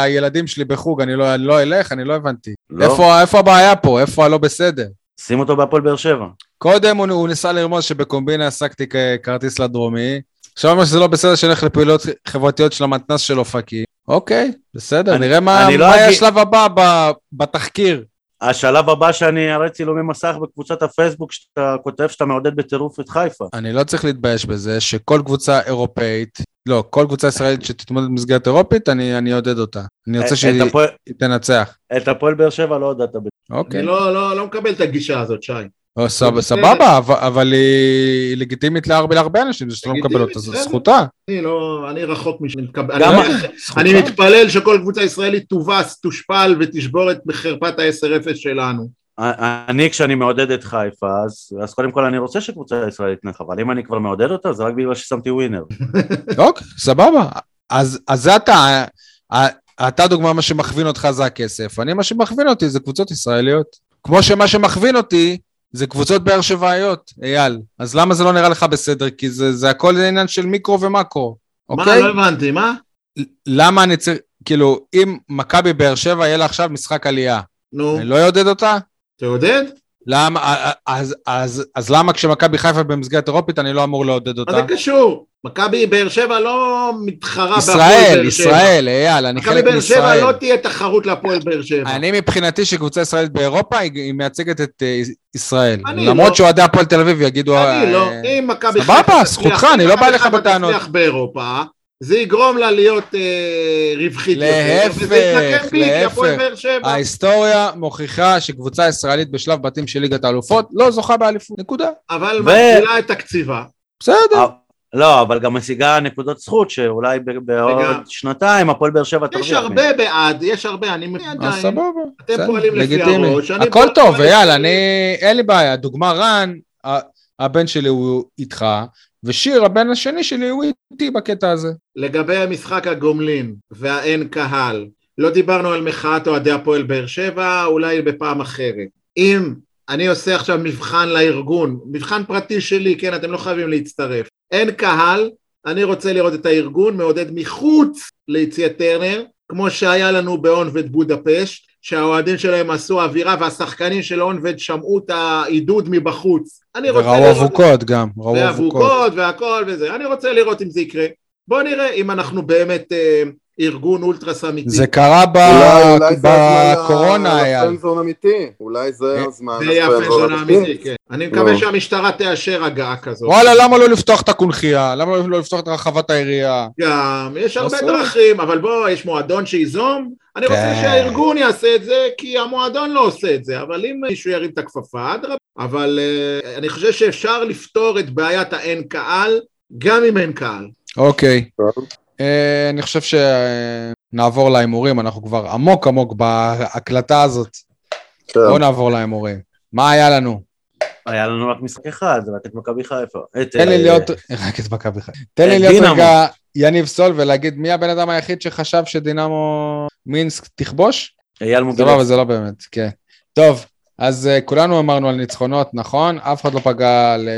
לילדים שלי בחוג, אני לא אני לא אלך, אני לא הבנתי. לא. איפה איפה הבעיה פה? איפה הלא בסדר? שים אותו בהפועל באר שבע. קודם הוא, הוא ניסה לרמוז שבקומבינה עסקתי ככרטיס לדרומי. עכשיו אומר שזה לא בסדר שנלך לפעילויות חברתיות של המתנ"ס של אופקים. אוקיי, בסדר, אני- נראה מה, אני לא מה יהיה אגיד- השלב הבא ב, בתחקיר. השלב הבא שאני אראה צילומי מסך בקבוצת הפייסבוק שאתה כותב שאתה מעודד בטירוף את חיפה. אני לא צריך להתבייש בזה שכל קבוצה אירופאית, לא, כל קבוצה ישראלית שתתמודד במסגרת אירופית, אני, אני אעודד אותה. אני רוצה את שהיא הפועל- תנצח. את הפועל באר שבע לא הודעת. בזה. אוקיי. אני לא- לא לא מקבל את הגישה הזאת, שי. סב- סבבה, אבל, אבל היא לגיטימית להרבה, להרבה אנשים, זה שאתה לא מקבל אותה, זו. זכותה. אני לא, אני רחוק מש... אני מתפלל שכל קבוצה ישראלית תובס, תושפל ותשבור את חרפת ה-10-0 שלנו. אני כשאני מעודד את חיפה, אז, אז קודם כל אני רוצה שקבוצה ישראלית תנצח, אבל אם אני כבר מעודד אותה, זה רק בגלל ששמתי ווינר. *laughs* אוקיי, סבבה. אז, אז זה אתה, אתה דוגמה מה שמכווין אותך זה הכסף, אני מה שמכווין אותי זה קבוצות ישראליות. כמו שמה שמכווין אותי זה קבוצות באר שבעיות, אייל. אז למה זה לא נראה לך בסדר? כי זה, זה הכל עניין של מיקרו ומקרו, אוקיי? מה? לא הבנתי, מה? למה אני צריך, כאילו, אם מכבי באר שבע יהיה לה עכשיו משחק עלייה, נו, אני לא אעודד אותה? תעודד? למה, אז, אז, אז למה כשמכבי חיפה במסגרת אירופית אני לא אמור לעודד מה אותה? זה קשור? מכבי באר שבע לא מתחרה ישראל. ישראל, אייל, אני מכבי חלק באר שבע מישראל. לא תהיה תחרות להפועל באר שבע. אני מבחינתי שקבוצה ישראלית באירופה היא, מייצגת את אה, ישראל. אני למרות לא. שאוהדי הפועל תל אביב יגידו... אני אה, לא, אם מכבי סבבה, חיפה זכותך, אני לא בא אליך מכבי חיפה בטענות. תצליח באירופה, זה יגרום לה להיות אה, רווחית יותר, להפך, וזה יתנקם בי, כי להפך. הפועל באר שבע. ההיסטוריה מוכיחה שקבוצה ישראלית בשלב בתים של ליגת האלופות לא זוכה באליפות, נקודה. אבל ו- מגדילה את תקציבה. בסדר. אה, לא, אבל גם משיגה נקודות זכות שאולי ב- בעוד שנתיים הפועל באר שבע יש תרוויח. מזה. הרבה בעד, יש הרבה, אני אז עדיין. סבבה. אתם פועלים לפי. הראש, אני הכל טוב, אייל. אני... אין לי בעיה. דוגמה רן, ה- הבן שלי הוא איתך, ושיר, הבן השני שלי, הוא איתי בקטע הזה. לגבי המשחק הגומלין והאין קהל, לא דיברנו על מחאת אוהדי הפועל באר שבע, אולי בפעם אחרת. אם אני עושה עכשיו מבחן לארגון, מבחן פרטי שלי, כן, אתם לא חייבים להצטרף. אין קהל, אני רוצה לראות את הארגון מעודד מחוץ ליציע טרנר, כמו שהיה לנו באונבד בודפשט, שהאוהדים שלהם עשו אווירה והשחקנים של אונבד שמעו את העידוד מבחוץ. אני רוצה וראו לראות... אבוקות גם, ראו אבוקות. ואבוקות והכל וזה, אני רוצה לראות אם זה יקרה. בוא נראה אם אנחנו באמת אה, ארגון אולטרס אמיתי. זה קרה ב- אולי, אולי זה בקורונה. לפרנזון אמיתי, אולי זה אה, הזמן זה יהיה לפרנזון הפנזון האמיתי, כן. אני מקווה לא. שהמשטרה תאשר הגעה כזאת. וואלה, למה לא לפתוח את הקונכייה? למה לא לפתוח את רחבת העירייה? גם, יש הרבה עשו. דרכים, אבל בוא, יש מועדון שייזום, אני רוצה כן. שהארגון יעשה את זה, כי המועדון לא עושה את זה, אבל אם מישהו ירים את הכפפה, אדרבה. אבל אה, אני חושב שאפשר לפתור את בעיית האין קהל, גם אם אין קהל. אוקיי. טוב. אה, אני חושב שנעבור להימורים, אנחנו כבר עמוק עמוק בהקלטה הזאת. בואו נעבור להימורים. מה היה לנו? היה לנו רק משחק אחד, רק את מכבי חיפה. תן לי אה, להיות... *laughs* רק את מכבי חיפה. תן לי להיות. רגע יניב סול ולהגיד מי הבן אדם היחיד שחשב שדינמו מינסק תכבוש? אייל סבבה, מוגילבסקי. זה לא באמת, כן. טוב, אז uh, כולנו אמרנו על ניצחונות, נכון? אף אחד לא פגע על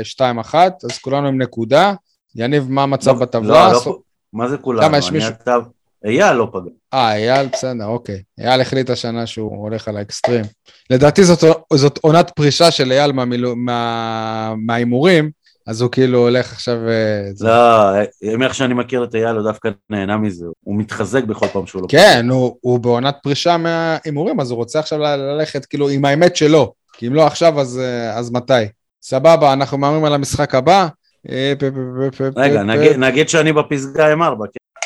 2-1, אז כולנו עם נקודה. יניב, מה המצב לא, בטבלה? לא, לא, מה זה כולנו? כמה, יש מישהו? אתה- אייל לא פגע. אה, אייל, בסדר, אוקיי. אייל החליט השנה שהוא הולך על האקסטרים. לדעתי זאת, זאת עונת פרישה של אייל מהמילו- מה- מההימורים, אז הוא כאילו הולך עכשיו... אה, לא, אם איך שאני מכיר את אייל, הוא דווקא נהנה מזה. הוא מתחזק בכל פעם שהוא לא... כן, הוא, הוא בעונת פרישה מההימורים, אז הוא רוצה עכשיו ללכת כאילו עם האמת שלו. כי אם לא עכשיו, אז, אה, אז מתי? סבבה, אנחנו מהמרים על המשחק הבא. אה, רגע, נגיד- שאני בפסגה עם ארבע, כן?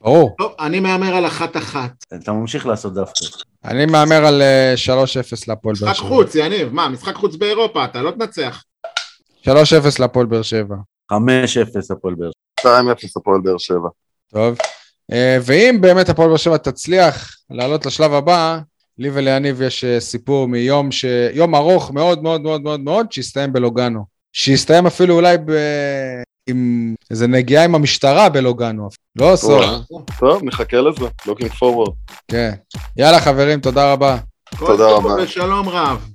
ברור. טוב, אני מהמר על אחת-אחת. אתה ממשיך לעשות דווקא. אני מהמר על אה, 3-0 להפועל באר משחק שבע. חוץ, יניב, מה, משחק חוץ באירופה, אתה לא תנצח. 3-0 להפועל באר שבע. 5-0 הפועל באר 2-0 הפועל באר שבע. טוב. ואם באמת הפועל באר שבע תצליח לעלות לשלב הבא, לי וליניב יש סיפור מיום ש... יום ארוך מאוד מאוד מאוד מאוד מאוד, שהסתיים בלוגנו. שהסתיים אפילו אולי ב... עם איזה נגיעה עם המשטרה בלוגנו. לא סוף, טוב, נחכה לזה, looking forward. כן. יאללה חברים, תודה רבה. כל תודה טוב רבה. ושלום רב.